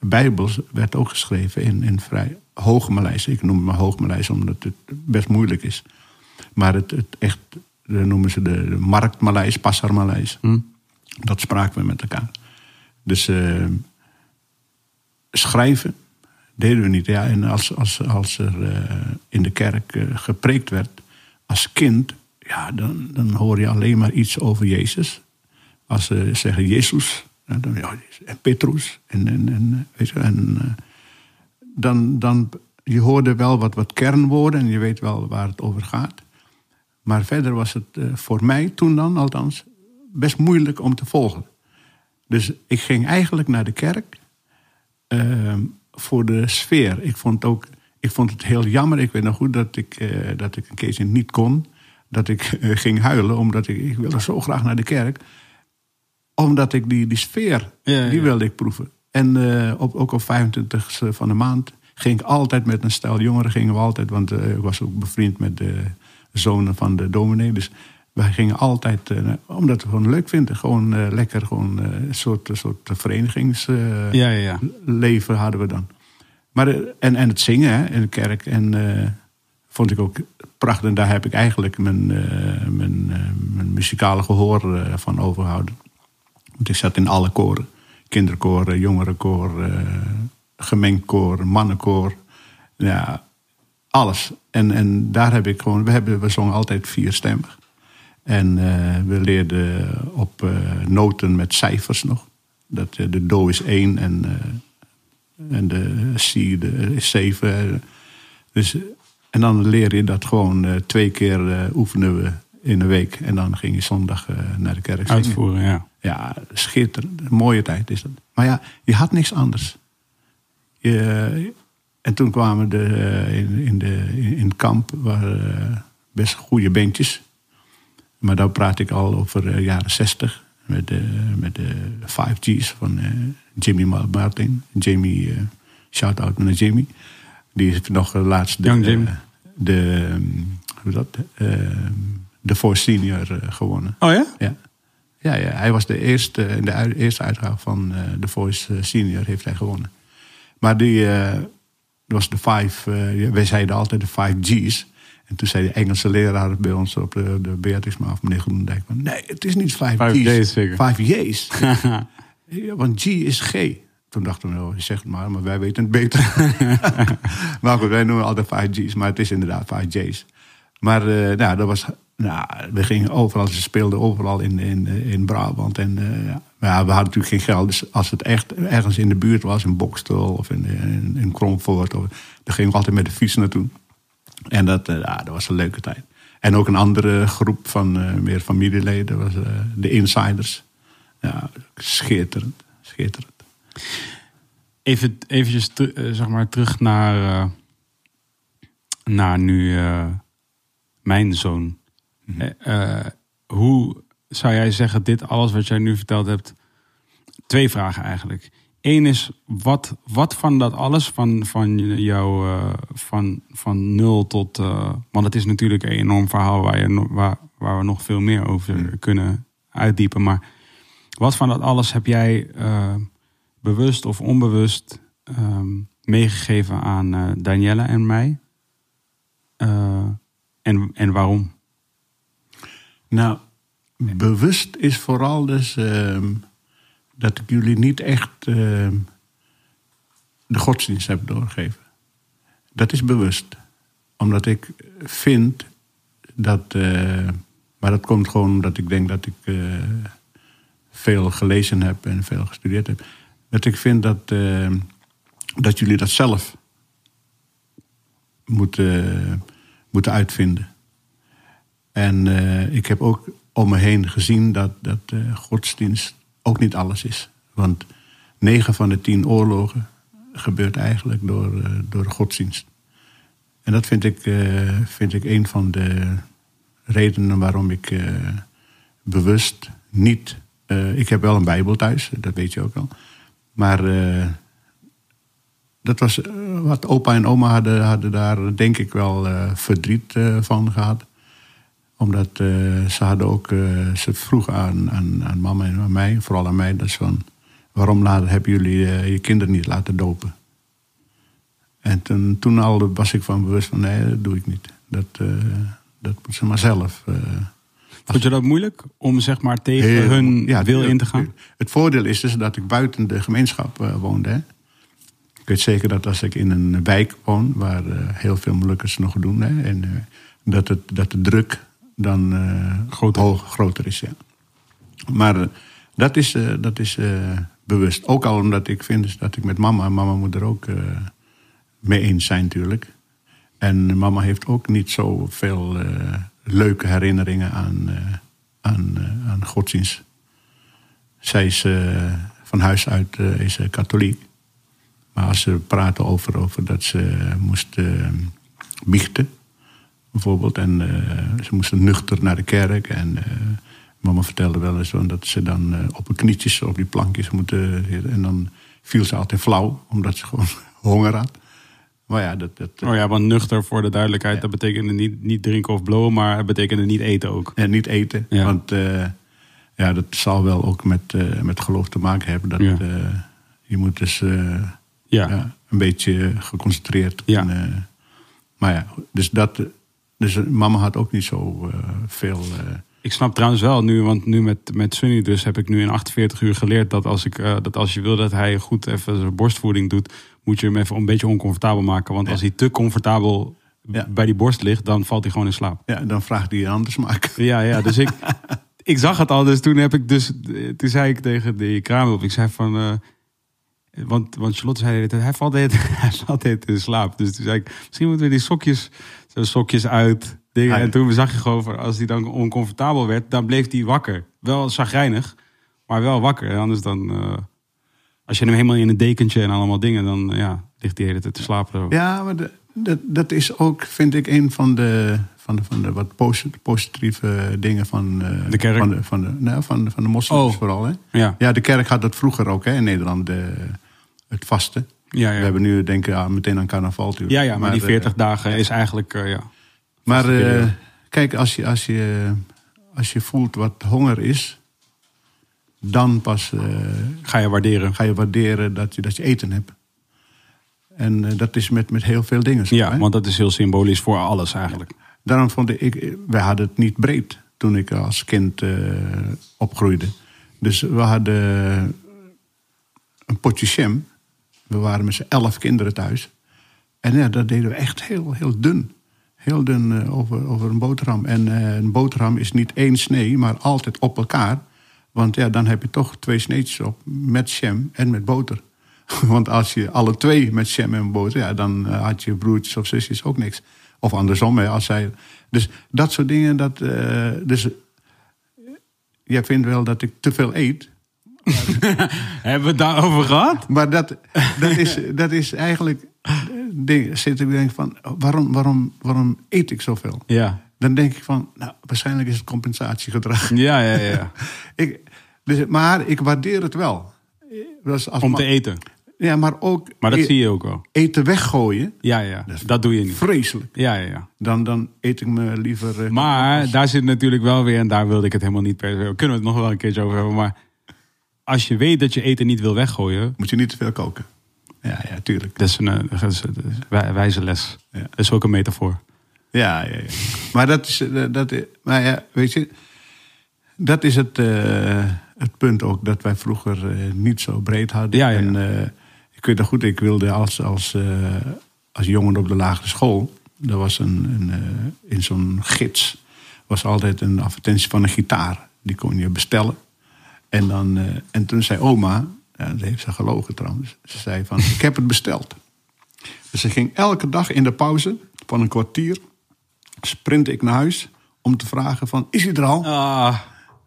Bijbel werd ook geschreven in, in vrij Hoog Maleis. Ik noem het maar Hoog Maleis omdat het best moeilijk is. Maar het, het echt, eh, noemen ze de, de Markt Maleis, Passar Maleis. Dat spraken we met elkaar. Dus eh, schrijven deden we niet. Ja, en als, als, als er eh, in de kerk eh, gepreekt werd als kind, ja, dan, dan hoor je alleen maar iets over Jezus. Als ze zeggen Jezus, dan, ja, en Petrus, en, en, en, je, eh, dan, dan je hoorde wel wat, wat kernwoorden en je weet wel waar het over gaat. Maar verder was het eh, voor mij toen dan, althans, best moeilijk om te volgen. Dus ik ging eigenlijk naar de kerk eh, voor de sfeer. Ik vond, ook, ik vond het heel jammer. Ik weet nog goed dat ik, eh, dat ik een keertje niet kon. Dat ik eh, ging huilen, omdat ik, ik wilde zo graag naar de kerk. Omdat ik die, die sfeer,
Ja, ja.
die wilde ik proeven. En eh, op, ook op 25 van de maand ging ik altijd met een stel jongeren, gingen we altijd, want eh, ik was ook bevriend met de zonen van de dominee. Dus wij gingen altijd, omdat we gewoon leuk vinden, gewoon lekker, gewoon een soort, soort verenigingsleven
Ja, ja, ja.
hadden we dan. Maar, en, en het zingen hè, in de kerk. En vond ik ook prachtig. En daar heb ik eigenlijk mijn, eh, mijn, eh, mijn muzikale gehoor eh, van overgehouden. Want ik zat in alle koren. Kinderkoor, eh, jongerenkoor, gemengd koor, mannenkoor. Ja, alles. En, en daar heb ik gewoon... We, hebben, we zongen altijd vierstemmig. En we leerden op noten met cijfers nog. Dat, de do is één en, en de C de, is zeven. Dus, en dan leer je dat gewoon eh, twee keer eh, oefenen we in een week. En dan ging je zondag eh, naar de kerk zingen.
Uitvoeren, ja.
Ja, schitterend. Een mooie tijd is dat. Maar ja, je had niks anders. Je, en toen kwamen de, in, in, de, in het kamp eh, best goede bandjes. Maar dan praat ik al over de jaren zestig. Met de, met de 5G's van Jimmy Martin. Jamie, eh, shout-out naar Jimmy. Die is nog laatst de,
Jimmy.
De, ehm, hoe dat, de Voice Senior eh, gewonnen.
Oh ja?
Ja. Ja, ja, hij was de eerste, in de eerste uitgave van eh The Voice eh, Senior heeft hij gewonnen. Maar die eh, was de vijf, wij zeiden altijd de vijf G's. En toen zei de Engelse leraar bij ons op de, de Beatrix of meneer Groenendijk, van, nee, het is niet vijf,
Vijf
G's.
J's zeker.
Vijf J's. Ja, want G is G. Toen dachten we, oh, zeg het maar, maar wij weten het beter. maar goed, wij noemen altijd 5 G's, maar het is inderdaad 5 J's. Maar eh, nou, dat was, nou, we gingen overal, ze speelden overal in, in, in Brabant. En eh, ja, we hadden natuurlijk geen geld. Dus als het echt ergens in de buurt was, in Bokstel of in, in, in of, dan gingen we altijd met de fiets naartoe. En dat, eh, dat was een leuke tijd. En ook een andere groep van meer familieleden, was de Insiders. Ja, schitterend, schitterend.
Even eventjes eh, zeg maar terug naar, eh, naar nu eh, mijn zoon. Eh, hoe zou jij zeggen, dit alles wat jij nu verteld hebt... Twee vragen eigenlijk. Eén is, wat, wat van dat alles, van, van jou, van, van nul tot... want het is natuurlijk een enorm verhaal waar, je, waar, waar we nog veel meer over kunnen uitdiepen. Maar wat van dat alles heb jij bewust of onbewust ehm, meegegeven aan Danielle en mij? Eh, en, en waarom?
Nou, bewust is vooral dus ehm, dat ik jullie niet echt ehm, de godsdienst heb doorgegeven. Dat is bewust. Omdat ik vind dat. eh, maar dat komt gewoon omdat ik denk dat ik veel gelezen heb en veel gestudeerd heb. Dat ik vind dat, ehm, dat jullie dat zelf moeten, moeten uitvinden. En eh, ik heb ook om me heen gezien dat, dat eh, godsdienst ook niet alles is. Want negen van de tien oorlogen gebeurt eigenlijk door, eh, door godsdienst. En dat vind ik, eh, vind ik een van de redenen waarom ik eh, bewust niet. eh, ik heb wel een Bijbel thuis, dat weet je ook al. Maar eh, dat was eh, wat opa en oma hadden, hadden daar denk ik wel eh, verdriet van gehad omdat ze hadden ook, ze vroegen aan, aan, aan mama en aan mij, vooral aan mij, dat is van, waarom laten, hebben jullie je kinderen niet laten dopen? En toen, toen al was ik van bewust van, nee, dat doe ik niet. Dat, eh, dat moet ze maar zelf.
Vond je dat moeilijk om zeg maar tegen
heel-
hun
ja,
wil in te gaan?
Het voordeel is dus dat ik buiten de gemeenschap eh, woonde. Hè. Ik weet zeker dat als ik in een wijk woon, waar eh, heel veel Molukkers nog doen, hè, en, eh, dat, het, dat de druk dan
Groter.
hoog- groter is. Ja. Maar dat is, dat is bewust. Ook al omdat ik vind dus dat ik met mama, en mama moet er ook mee eens zijn natuurlijk. En mama heeft ook niet zoveel leuke herinneringen aan, eh, aan, eh, aan godsdienst. Zij is eh, van huis uit is, katholiek. Maar als ze praten over, over dat ze moest biechten, bijvoorbeeld. En ze moesten nuchter naar de kerk. En mama vertelde wel eens dat ze dan op hun knietjes op die plankjes moeten zitten. En dan viel ze altijd flauw, omdat ze gewoon honger had. Maar ja, dat, dat,
Oh ja, want nuchter voor de duidelijkheid,
Ja.
dat betekende niet, niet drinken of blowen, maar het betekende niet eten ook.
en niet eten.
Ja.
Want eh, ja, dat zal wel ook met, eh, met geloof te maken hebben. Dat,
Ja.
eh, je moet dus
Ja,
ja, een beetje geconcentreerd.
Ja.
En, eh, maar ja, dus dat. Dus mama had ook niet zo veel.
ik snap trouwens wel nu, want nu met, met Sunny dus heb ik nu in 48 uur geleerd dat als, ik, dat als je wil dat hij goed even zijn borstvoeding doet, moet je hem even een beetje oncomfortabel maken. Want als hij te comfortabel
Ja.
bij die borst ligt, dan valt hij gewoon in slaap.
ja, dan vraagt hij een anders maken.
Ja, ja, dus ik, ik zag het al. Dus toen heb ik dus, toen zei ik tegen die kraamhulp, ik zei van, eh, want, want Charlotte zei, tijd, hij valt tijd- hij valt in slaap. Dus toen zei ik, misschien moeten we die sokjes, zo sokjes uit, dingen.
Ah.
En toen zag je gewoon, van, als hij dan oncomfortabel werd, dan bleef hij wakker. Wel zagrijnig, maar wel wakker. En Anders dan, eh, als je hem helemaal in een dekentje en allemaal dingen, dan eh, ja, ligt hij de hele tijd te slapen.
Ja, maar de- dat, dat is ook, vind ik, een van de, van de, van de wat posi- positieve dingen van, eh,
De kerk?
Van de, van de, nou, van de, van de moslims
Oh.
vooral. Hè?
Ja,
Ja, de kerk had dat vroeger ook hè, in Nederland, de, het vasten.
ja,
We
ja.
hebben nu denk ik ja, meteen aan carnaval natuurlijk.
Ja, ja, maar die
eh,
40 dagen is eigenlijk, eh, ja.
Maar eh, kijk, als je, als, je, als je voelt wat honger is, dan pas eh,
Ga je waarderen.
ga je waarderen dat je, dat je eten hebt. En eh, dat is met, met heel veel dingen zo.
Ja,
hè?
want dat is heel symbolisch voor alles eigenlijk.
Daarom vond ik, wij hadden het niet breed toen ik als kind eh, opgroeide. Dus we hadden een potje jam. We waren met z'n elf kinderen thuis. En ja, dat deden we echt heel, heel dun. Heel dun over, over een boterham. En een boterham is niet één snee, maar altijd op elkaar. Want ja, dan heb je toch twee sneetjes op met jam en met boter. Want als je alle twee met jam en boter, ja, dan eh, had je broertjes of zusjes ook niks. Of andersom, hè, als zij. Dus dat soort dingen, dat. eh, dus, jij vindt wel dat ik te veel eet.
Hebben we het daarover gehad?
Maar dat, dat, is, dat is eigenlijk. eh, Ding, zit ik denk van, waarom, waarom, waarom eet ik zoveel?
Ja.
Dan denk ik van, nou, waarschijnlijk is het compensatiegedrag.
Ja, ja, ja.
Ik, dus, maar ik waardeer het wel. Dus als
Om te eten.
Ja, maar ook
Maar dat
e-
zie je ook wel.
eten weggooien,
Ja, ja.
Dat
doe je niet.
vreselijk.
Ja, ja, ja.
Dan, dan eet ik me liever... eh,
Maar daar zit natuurlijk wel weer, en daar wilde ik het helemaal niet per se... Kunnen we het nog wel een keertje over hebben, maar... Als je weet dat je eten niet wil weggooien...
Moet je niet te veel koken. Ja, ja, tuurlijk.
Dat is een, eh, dat is een wij- wijze les.
Ja.
Dat is ook een metafoor.
Ja, ja, ja. Maar dat is, eh, dat, maar ja, weet je, dat is het, eh, het punt ook dat wij vroeger eh, niet zo breed hadden.
Ja, ja.
En ik weet nog goed, ik wilde als, als, als jongen op de lagere school, er was een, een in zo'n gids was altijd een advertentie van een gitaar. Die kon je bestellen. En, dan, en toen zei oma, ja, dat heeft ze gelogen trouwens, ze zei van, ik heb het besteld. Dus ze ging elke dag in de pauze van een kwartier sprint ik naar huis om te vragen van, is hij er al?
Ah,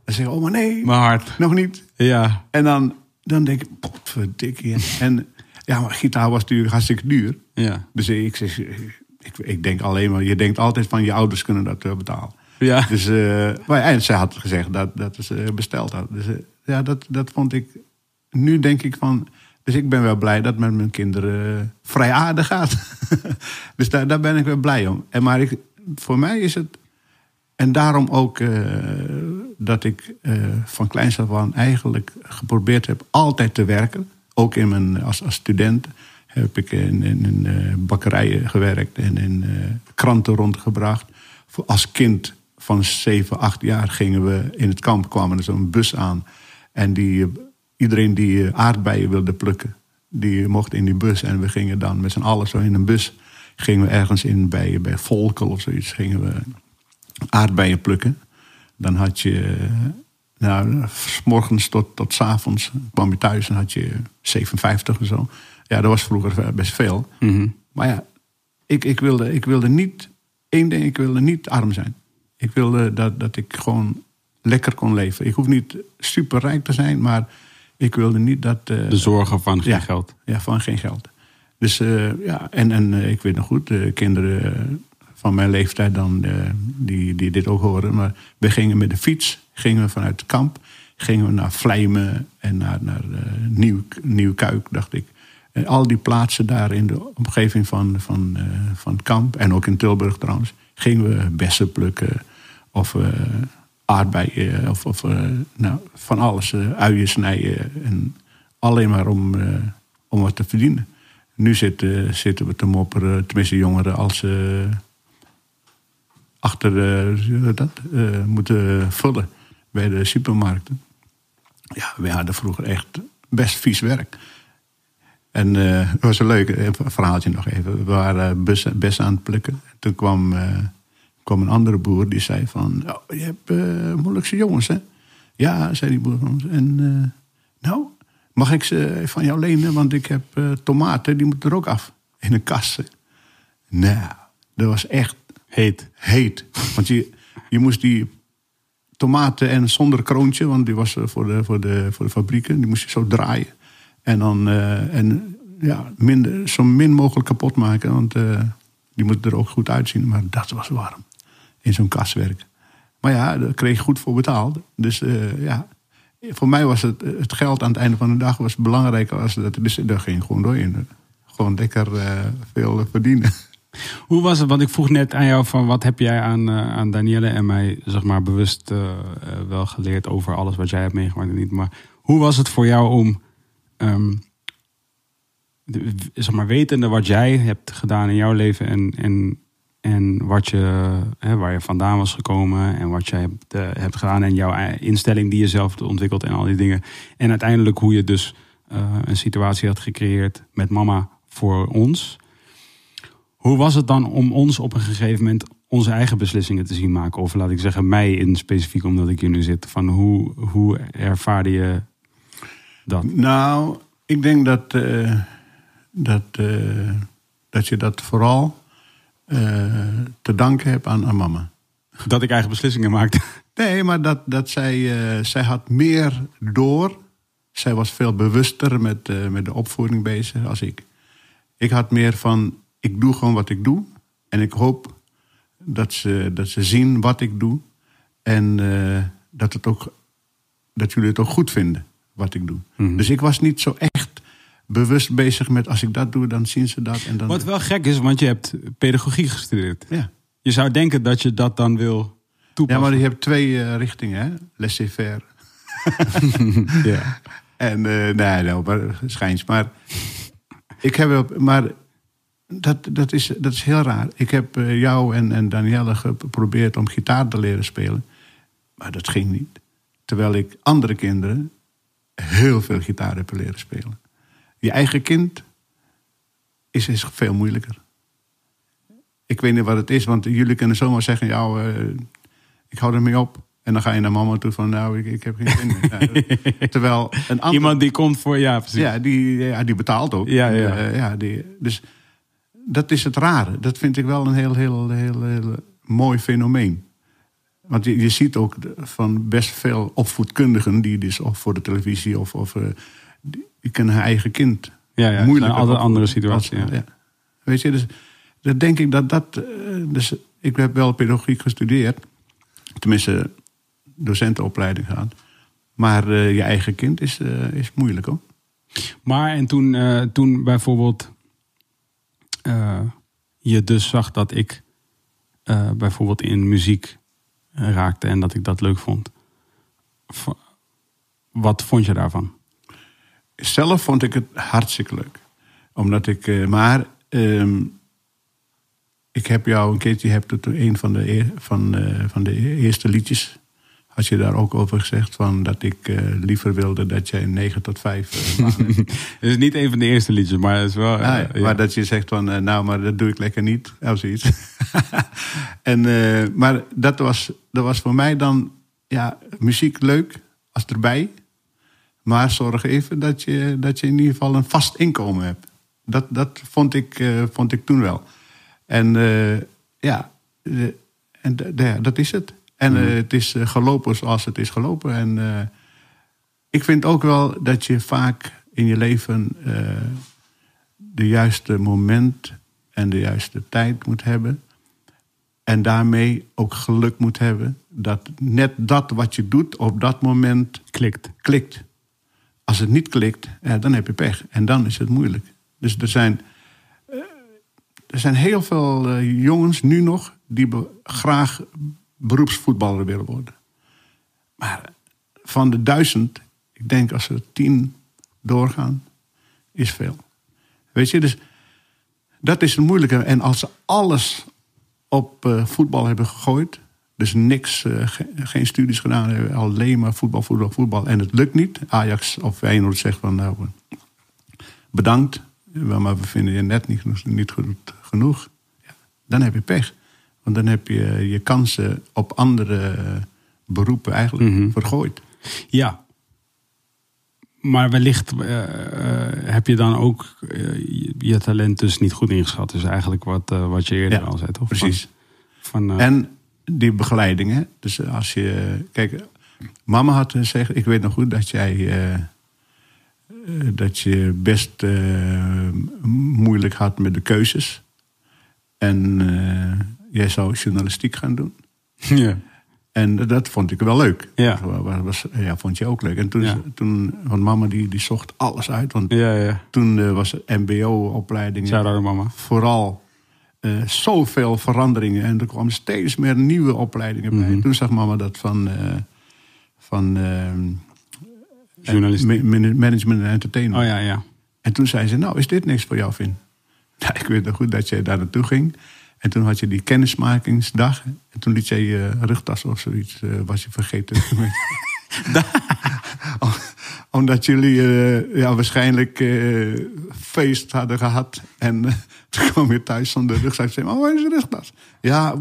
En zei oma, nee,
mijn hart.
nog niet.
Ja.
En dan, dan denk ik, potverdikkie. En ja, maar gitaar was natuurlijk hartstikke duur.
Ja.
Dus ik, zeg, ik, ik denk alleen maar, je denkt altijd van je ouders kunnen dat eh, betalen.
Ja.
Dus, eh, maar, en zij had gezegd dat, dat ze besteld had. Dus eh, ja, dat, dat vond ik. Nu denk ik van. Dus ik ben wel blij dat met mijn kinderen eh, vrij aardig gaat. dus daar, daar ben ik wel blij om. En maar ik, voor mij is het. En daarom ook eh, dat ik eh, van kleins af aan eigenlijk geprobeerd heb altijd te werken. Ook in mijn, als, als student heb ik in, in, eh, bakkerijen gewerkt en in kranten rondgebracht. Als kind van 7, 8 jaar gingen we in het kamp, kwamen er zo'n bus aan. En die, iedereen die aardbeien wilde plukken, die mocht in die bus. En we gingen dan met z'n allen zo in een bus. Gingen we ergens in bij, bij Volkel of zoiets. Gingen we aardbeien plukken. Dan had je, nou, s morgens tot, tot s avonds kwam je thuis en had je 57 of zo. Ja, dat was vroeger best veel.
Mhm.
Maar ja, ik, ik, wilde, ik wilde niet, één ding, ik wilde niet arm zijn. Ik wilde dat, dat ik gewoon lekker kon leven. Ik hoef niet superrijk te zijn, maar ik wilde niet dat... eh,
De zorgen van geen
ja.
geld.
ja, van geen geld. Dus eh, ja, en, en eh, ik weet nog goed, de kinderen van mijn leeftijd dan, eh, die, die dit ook horen. Maar we gingen met de fiets, gingen we vanuit het kamp, gingen we naar Vlijmen en naar, naar Nieuw, Nieuwkuik, dacht ik. eh, al die plaatsen daar in de omgeving van, van, van het kamp, en ook in Tilburg trouwens, gingen we bessen plukken of eh aardbeien of, of nou, van alles, uien snijden. En alleen maar om, om wat te verdienen. Nu zitten, zitten we te mopperen, tenminste jongeren, als ze achter eh, dat, eh, moeten vullen bij de supermarkten. Ja, we hadden vroeger echt best vies werk. En eh, het was een leuk verhaaltje nog even. We waren bessen, aan het plukken. Toen kwam, kwam een andere boer die zei van... Oh, je hebt moeilijkse jongens, hè? Ja, zei die boer van ons. En nou, mag ik ze van jou lenen? Want ik heb eh, tomaten, die moeten er ook af. In een kast. Nou, dat was echt
Heet.
heet. Want je, je moest die tomaten en zonder kroontje, want die was eh, voor de, voor de, voor de fabrieken, die moest je zo draaien. En dan eh, en, ja, minder, zo min mogelijk kapot maken, want die moeten er ook goed uitzien. Maar dat was warm in zo'n kaswerk. Maar ja, daar kreeg je goed voor betaald. Dus ja, voor mij was het, het geld aan het einde van de dag was belangrijker als dat. Dus daar ging gewoon door in. Gewoon lekker eh, veel verdienen.
Hoe was het? Want ik vroeg net aan jou van wat heb jij aan, eh, aan Danielle en mij zeg maar bewust eh, wel geleerd over alles wat jij hebt meegemaakt en niet. Maar hoe was het voor jou om de- zeg maar wetende wat jij hebt gedaan in jouw leven en, en, en wat je, hè, waar je vandaan was gekomen en wat hebt, eh, hebt gedaan en jouw instelling die je zelf hebt ontwikkeld en al die dingen. En uiteindelijk hoe je dus eh, een situatie had gecreëerd met mama voor ons. Hoe was het dan om ons op een gegeven moment onze eigen beslissingen te zien maken? Of laat ik zeggen, mij in specifiek, omdat ik hier nu zit. Van hoe, hoe ervaarde je dat?
Nou, ik denk dat, eh, dat, dat je dat vooral te danken hebt aan, aan mama.
Dat ik eigen beslissingen maakte.
Nee, maar dat, dat zij, eh, zij had meer door. Zij was veel bewuster met, eh, met de opvoeding bezig als ik. Ik had meer van, ik doe gewoon wat ik doe. En ik hoop dat ze, dat ze zien wat ik doe. En eh, dat, het ook, dat jullie het ook goed vinden, wat ik doe.
Mhm.
Dus ik was niet zo echt bewust bezig met, als ik dat doe, dan zien ze dat. En dan,
Wat wel gek is, want je hebt pedagogie gestudeerd.
ja.
Je zou denken dat je dat dan wil
ja,
toepassen.
maar je hebt twee eh, richtingen, hè? Laissez-faire.
Ja.
En eh, nee, nou, maar schijns. Maar ik heb wel, maar dat, dat, is, dat is heel raar. Ik heb eh, jou en, en Danielle geprobeerd om gitaar te leren spelen. Maar dat ging niet. Terwijl ik andere kinderen heel veel gitaar heb leren spelen. Je eigen kind is, is veel moeilijker. Ik weet niet wat het is, want jullie kunnen zomaar zeggen: ja, eh, ik hou ermee op. En dan ga je naar mama toe van, nou, ik, ik heb geen zin meer. Ja, terwijl een ander...
Iemand die komt voor, ja precies.
Ja, die, ja, die betaalt ook.
Ja, ja.
Eh, ja die, dus dat is het rare. Dat vind ik wel een heel, heel, heel, heel mooi fenomeen. Want je, je ziet ook van best veel opvoedkundigen... die dus of voor de televisie of... of eh, die, die kunnen hun eigen kind
Ja, ja,
moeilijk
een andere- andere situatie, ja.
Weet je, dus dan denk ik dat dat... eh, dus ik heb wel pedagogiek gestudeerd. Tenminste, docentenopleiding gehad. Maar eh, je eigen kind is, eh, is moeilijk hoor.
Maar en toen, toen bijvoorbeeld je dus zag dat ik bijvoorbeeld in muziek raakte en dat ik dat leuk vond. Wat vond je daarvan?
Zelf vond ik het hartstikke leuk. Omdat ik, eh, maar ehm, ik heb jou een keertje, je hebt het een van de, van, eh, van de eerste liedjes, had je daar ook over gezegd, van dat ik eh, liever wilde dat jij 9 tot 5
Het is niet een van de eerste liedjes, maar het is wel.
Ah, ja,
ja.
Maar dat je zegt van, nou, maar dat doe ik lekker niet. Of zoiets. en, maar dat was, dat was voor mij dan, ja, muziek leuk als erbij. Maar zorg even dat je, dat je in ieder geval een vast inkomen hebt. Dat, dat vond, ik, eh, vond ik toen wel. En eh, ja, eh, en dat is het. En eh, het is gelopen zoals het is gelopen. En ik vind ook wel dat je vaak in je leven de juiste moment en de juiste tijd moet hebben. En daarmee ook geluk moet hebben dat net dat wat je doet op dat moment
Klikt.
klikt. Als het niet klikt, ja, dan heb je pech. En dan is het moeilijk. Dus er zijn, eh, er zijn heel veel eh, jongens nu nog die graag beroepsvoetballer willen worden. Maar van de duizend, ik denk als er tien doorgaan, is veel. Weet je, dus dat is het moeilijke. En als ze alles op eh, voetbal hebben gegooid, dus niks, eh, ge- geen studies gedaan hebben, alleen maar voetbal, voetbal, voetbal, en het lukt niet. Ajax of Feyenoord zegt van, nou, bedankt, maar we vinden je net niet, genoeg- niet goed genoeg. Ja, dan heb je pech. Want dan heb je je kansen op andere eh, beroepen eigenlijk
Mhm.
vergooid.
Ja. Maar wellicht eh, eh, heb je dan ook eh, je, je talent dus niet goed ingeschat. Dus eigenlijk wat, eh, wat je eerder
Ja,
al zei, toch?
Precies.
Van, van, eh,
En die begeleiding, hè. Dus als je... Kijk, mama had gezegd... Ik weet nog goed dat jij... eh, eh, dat je best eh, moeilijk had met de keuzes. En eh, jij zou journalistiek gaan doen.
ja.
En dat vond ik wel leuk.
Ja.
Dat was, ja, vond je ook leuk. En toen,
Ja.
toen want mama die, die zocht alles uit. Want
ja, ja.
toen eh, was mbo-opleiding
Shout out mama.
vooral eh, zoveel veranderingen. En er kwamen steeds meer nieuwe opleidingen bij.
Mhm.
Toen zag mama dat van, eh, van ehm,
Journalistiek.
ma- man- management en entertainment.
Oh ja, ja.
En toen zei ze, nou is dit niks voor jou, Vin? Nou, ik weet nog goed dat jij daar naartoe ging. En toen had je die kennismakingsdag. En toen liet jij je rugtas of zoiets, eh, was je vergeten. Om- Omdat jullie eh, ja, waarschijnlijk eh, feest hadden gehad. En eh, toen kwam je thuis zonder rugzak. Zei, oh, waar is de rugtas? Ja,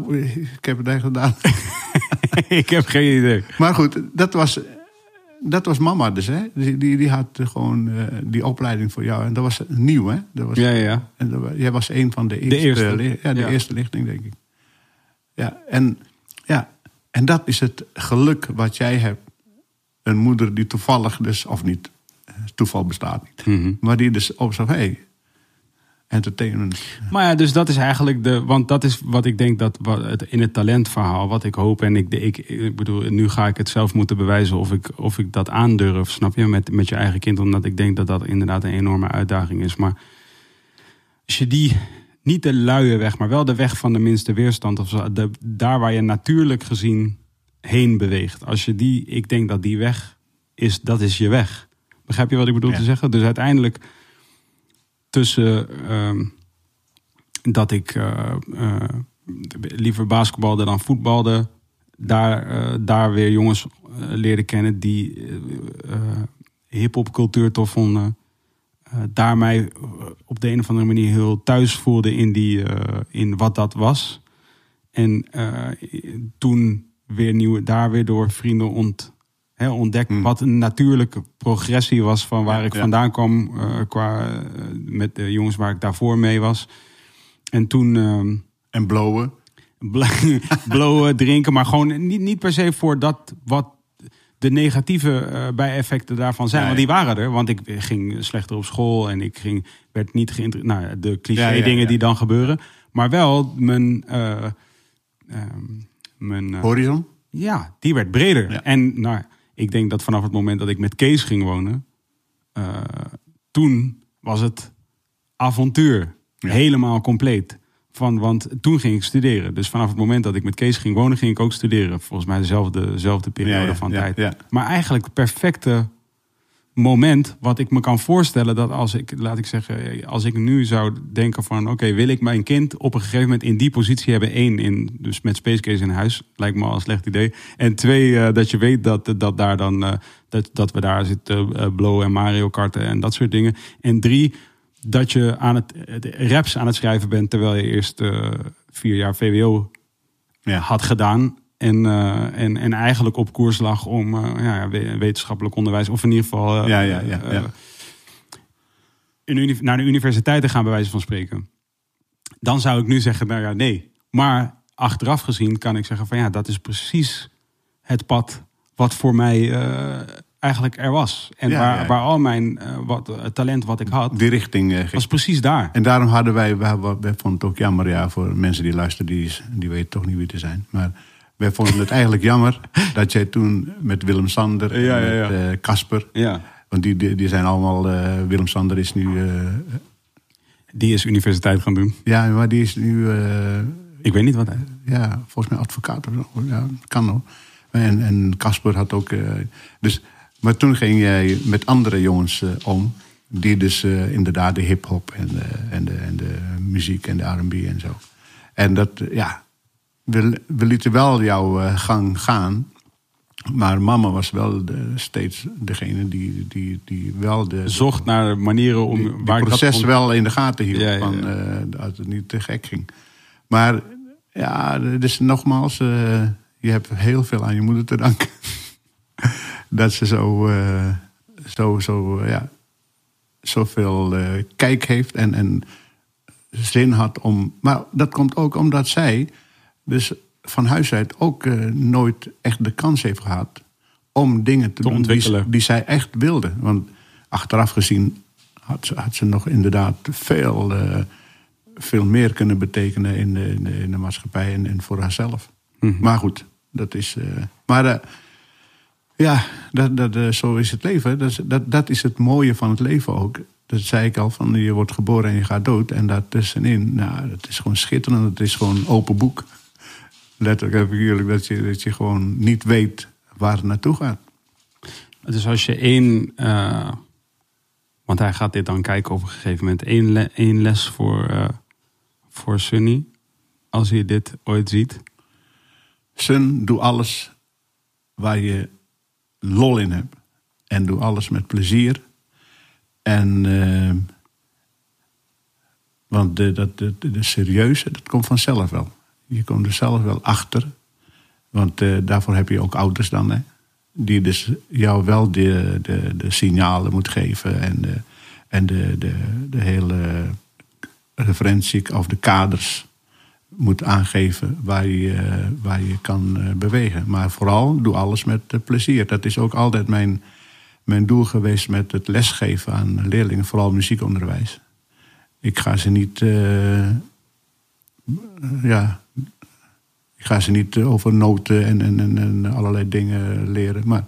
ik heb het eigenlijk gedaan.
ik heb geen idee.
Maar goed, dat was, dat was mama dus. Hè? Die, die, die had gewoon die opleiding voor jou. En dat was nieuw, hè? Dat was,
Ja, ja.
En dat, jij was een van de eerste.
eerste.
li- Ja, de
Ja.
eerste lichting, denk ik. Ja, en, ja, en dat is het geluk wat jij hebt. Een moeder die toevallig dus, of niet, eh, toeval bestaat niet.
Mhm.
Maar die dus op zo'n, hey, entertainment.
Maar ja, dus dat is eigenlijk de. Want dat is wat ik denk dat wat het, in het talentverhaal, wat ik hoop. En ik, ik, ik bedoel, nu ga ik het zelf moeten bewijzen of ik, of ik dat aandurf, snap je? Met, met je eigen kind. Omdat ik denk dat dat inderdaad een enorme uitdaging is. Maar als je die. Niet de luie weg, maar wel de weg van de minste weerstand. Of zo, de, daar waar je natuurlijk gezien heen beweegt. Als je die, ik denk dat die weg is, dat is je weg. Begrijp je wat ik bedoel
Ja.
te zeggen? Dus uiteindelijk tussen ehm, dat ik eh, eh, liever basketbalde dan voetbalde. Daar, eh, daar weer jongens leerde kennen die hip-hop cultuur tof vonden. Daar mij op de een of andere manier heel thuis voelde in, die, in wat dat was. En toen weer nieuwe, daar weer door vrienden ont, hè, ontdekt
Hmm.
wat een natuurlijke progressie was van waar
Ja,
ik
ja.
vandaan kwam. eh, qua, eh, met de jongens waar ik daarvoor mee was. En toen ehm,
En blowen.
bl- blowen, drinken, maar gewoon niet, niet per se voor dat wat de negatieve eh, bijeffecten daarvan zijn. Want die waren er, want ik ging slechter op school en ik ging, werd niet geïnteresseerd. Nou, de cliché
Ja, ja,
dingen die dan gebeuren. Maar wel mijn. eh, ehm, mijn eh,
Horizon.
ja, die werd breder.
Ja.
En nou, ik denk dat vanaf het moment dat ik met Kees ging wonen, eh, toen was het avontuur.
Ja.
Helemaal compleet. Van, want toen ging ik studeren. Dus vanaf het moment dat ik met Kees ging wonen, ging ik ook studeren. Volgens mij dezelfde, dezelfde periode
Ja,
van tijd. Maar eigenlijk perfecte moment wat ik me kan voorstellen dat als ik, laat ik zeggen, als ik nu zou denken van oké, wil ik mijn kind op een gegeven moment in die positie hebben? Eén, in, dus met Space Case in huis, lijkt me al een slecht idee. En twee, eh, dat je weet dat, dat daar dan, eh, dat, dat we daar zitten eh blowen en Mario karten en dat soort dingen. En drie, dat je aan het, raps aan het schrijven bent terwijl je eerst vier jaar VWO
Ja.
had gedaan. En, eh, en, en eigenlijk op koers lag om eh, ja, ja, we- wetenschappelijk onderwijs, of in ieder geval eh,
Ja, ja, ja,
in naar de universiteit te gaan, bij wijze van spreken. Dan zou ik nu zeggen, nou ja, nee. Maar achteraf gezien kan ik zeggen van ja, dat is precies het pad wat voor mij eigenlijk er was. En
Ja,
waar,
ja.
waar al mijn wat, het talent wat ik had,
Die richting ging.
was precies daar.
En daarom hadden wij, wij, wij vonden het ook jammer, ja, voor mensen die luisteren, die, die weten toch niet wie te zijn. Maar wij vonden het eigenlijk jammer dat jij toen met Willem Sander en
Ja, ja, ja.
met eh, Casper,
Ja.
want die, die, die zijn allemaal, eh, Willem Sander is nu eh,
Die is universiteit gaan doen.
Ja, maar die is nu, eh,
Ik weet niet wat hij...
ja, volgens mij advocaat of zo. Ja, kan nog. En en Casper had ook. eh, dus, maar toen ging jij met andere jongens eh, om. Die dus eh, inderdaad de hip-hop en, de, en, de, en de muziek en de RB en zo. En dat, eh, ja. We, we lieten wel jouw eh, gang gaan. Maar mama was wel de, steeds degene die, die, die wel de.
Zocht naar manieren om...
die,
waar dat
proces
kon-
wel in de gaten hield.
Ja, ja,
Van, eh, dat het niet te gek ging. Maar ja, dus nogmaals, eh, je hebt heel veel aan je moeder te danken. dat ze zo, eh, zo, zo ja, zoveel kijk heeft en, en zin had om. Maar dat komt ook omdat zij, dus van huis uit, ook eh, nooit echt de kans heeft gehad om dingen te,
Te
doen die,
ontwikkelen.
die zij echt wilde. Want achteraf gezien had ze, had ze nog inderdaad veel, eh, veel meer kunnen betekenen in de, in de, in de maatschappij en, en voor haarzelf. Maar goed, dat is. eh, maar ja, dat, dat, zo is het leven. Dat is, dat, dat is het mooie van het leven ook. Dat zei ik al, van je wordt geboren en je gaat dood. En daartussenin, nou, dat is gewoon schitterend. Het is gewoon open boek. Letterlijk en figuurlijk, dat je, dat je gewoon niet weet waar het naartoe gaat.
Dus als je één... eh, want hij gaat dit dan kijken op een gegeven moment. één, le- één les voor, eh, voor Sunny. Als hij dit ooit ziet.
Sun, doe alles waar je lol in hebt. En doe alles met plezier. En, eh, want de, dat, de, de, de serieuze, dat komt vanzelf wel. Je komt er zelf wel achter. Want eh, daarvoor heb je ook ouders dan, hè. Die dus jou wel de, de, de signalen moet geven. En de, en de, de, de hele referentie of de kaders moet aangeven waar je, waar je kan eh, bewegen. Maar vooral doe alles met eh, plezier. Dat is ook altijd mijn, mijn doel geweest met het lesgeven aan leerlingen, vooral muziekonderwijs. Ik ga ze niet, eh, ja, ik ga ze niet eh, over noten en, en, en, en allerlei dingen leren. Maar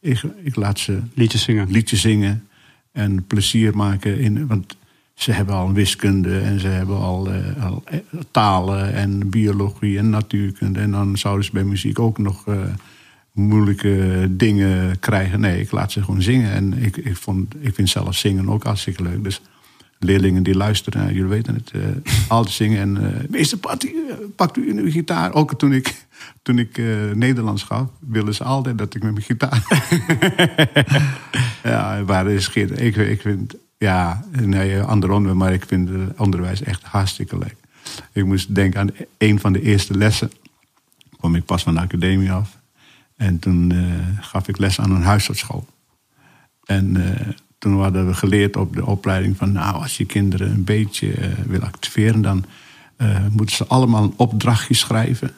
ik, ik laat ze
Liedjes zingen.
liedjes zingen en plezier maken. In, want ze hebben al wiskunde en ze hebben al, eh, al eh, talen en biologie en natuurkunde. En dan zouden ze bij muziek ook nog moeilijke dingen krijgen. Nee, ik laat ze gewoon zingen. En ik, ik, vond, ik vind zelf zingen ook hartstikke leuk. Dus leerlingen die luisteren, nou, jullie weten het, eh, altijd zingen. En eh, meester Patty, eh, pakt u uw gitaar. Ook toen ik, toen ik eh, Nederlands gaf, willen ze altijd dat ik met mijn gitaar... ja, maar is schitterend. Ik, ik vind, ja, nee, ander onderwerp, maar ik vind het onderwijs echt hartstikke leuk. Ik moest denken aan een van de eerste lessen. Kwam ik pas van de academie af. En toen eh, gaf ik les aan een huisartsschool. En eh, toen hadden we geleerd op de opleiding van... nou, als je kinderen een beetje eh, wil activeren... dan eh, moeten ze allemaal een opdrachtje schrijven.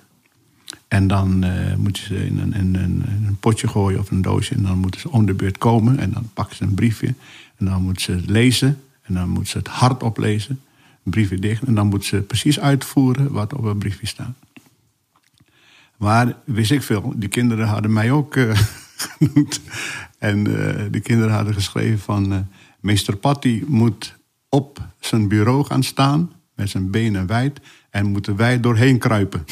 En dan eh, moeten ze in een, in, een, een potje gooien of een doosje. En dan moeten ze om de beurt komen. En dan pakken ze een briefje. En dan moeten ze het lezen. En dan moeten ze het hardop lezen. Een briefje dicht. En dan moeten ze precies uitvoeren wat op het briefje staat. Maar wist ik veel, die kinderen hadden mij ook genoemd. En eh, die kinderen hadden geschreven van... eh, meester Patty moet op zijn bureau gaan staan... met zijn benen wijd... en moeten wij doorheen kruipen.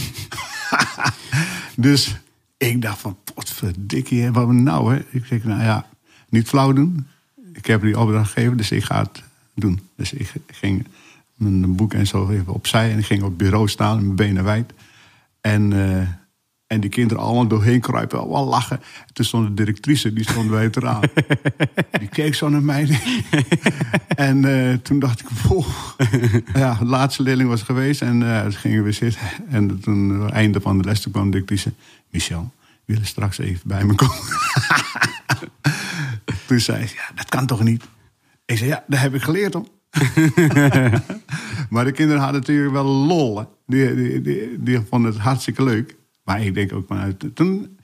dus ik dacht van, potverdikkie, wat nou hè? Ik zeg, nou ja, niet flauw doen. Ik heb die opdracht gegeven, dus ik ga het doen. Dus ik ging mijn boek en zo even opzij... en ik ging op het bureau staan, mijn benen wijd... En, eh, en die kinderen allemaal doorheen kruipen, allemaal lachen. Toen stond de directrice, die stond bij het raam. die keek zo naar mij. en eh, toen dacht ik, wow. ja, de laatste leerling was geweest en eh toen gingen we zitten. En toen, het einde van de les, toen kwam de directrice. Michel, willen straks even bij me komen? toen zei ze, ja, dat kan toch niet? Ik zei, ja, daar heb ik geleerd om. Maar de kinderen hadden natuurlijk wel lol. Die, die, die, die vonden het hartstikke leuk. Maar ik denk ook vanuit. Toen,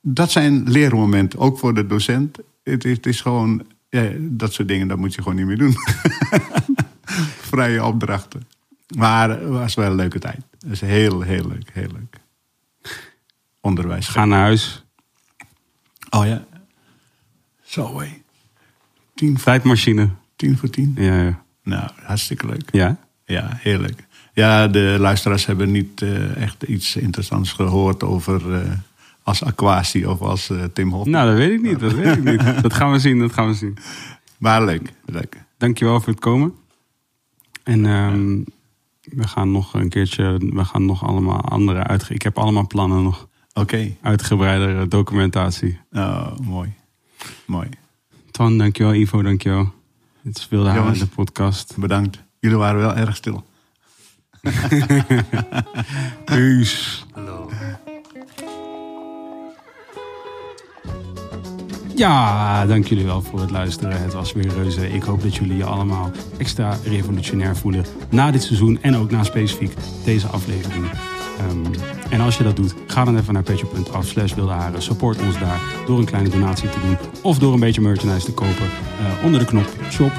dat zijn leermomenten, ook voor de docent. Het is, het is gewoon. Ja, dat soort dingen, dat moet je gewoon niet meer doen. Vrije opdrachten. Maar het was wel een leuke tijd. Het is heel, heel leuk, heel leuk. Onderwijs.
Ga naar huis.
Oh ja. Zo hé.
Tijdmachine.
tien voor tien.
Ja, ja.
Nou, hartstikke leuk.
Ja?
Ja, heerlijk. Ja, de luisteraars hebben niet eh, echt iets interessants gehoord over eh, als Aquasi of als eh, Tim Hofman.
Nou, dat weet ik niet. Dat weet ik niet. Dat gaan we zien. Dat gaan we zien.
Maar leuk, leuk.
Dankjewel voor het komen. En ehm, we gaan nog een keertje, we gaan nog allemaal andere uitge... Ik heb allemaal plannen nog.
Oké,
Uitgebreidere documentatie.
oh, mooi. Mooi.
Twan, dankjewel. Ivo, dankjewel. Het is Wilde
Jongens.
de podcast.
Bedankt. Jullie waren wel erg stil.
Peace. Ja, dank jullie wel voor het luisteren. Het was weer reuze. Ik hoop dat jullie je allemaal extra revolutionair voelen na dit seizoen en ook na specifiek deze aflevering. Ehm, en als je dat doet, ga dan even naar petje.af slash wilde haren. Support ons daar door een kleine donatie te doen of door een beetje merchandise te kopen eh, onder de knop shop.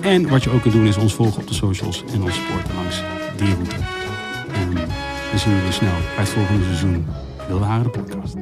En wat je ook kunt doen is ons volgen op de socials en ons supporten langs we zien jullie snel bij het volgende seizoen Wilde Haren podcast.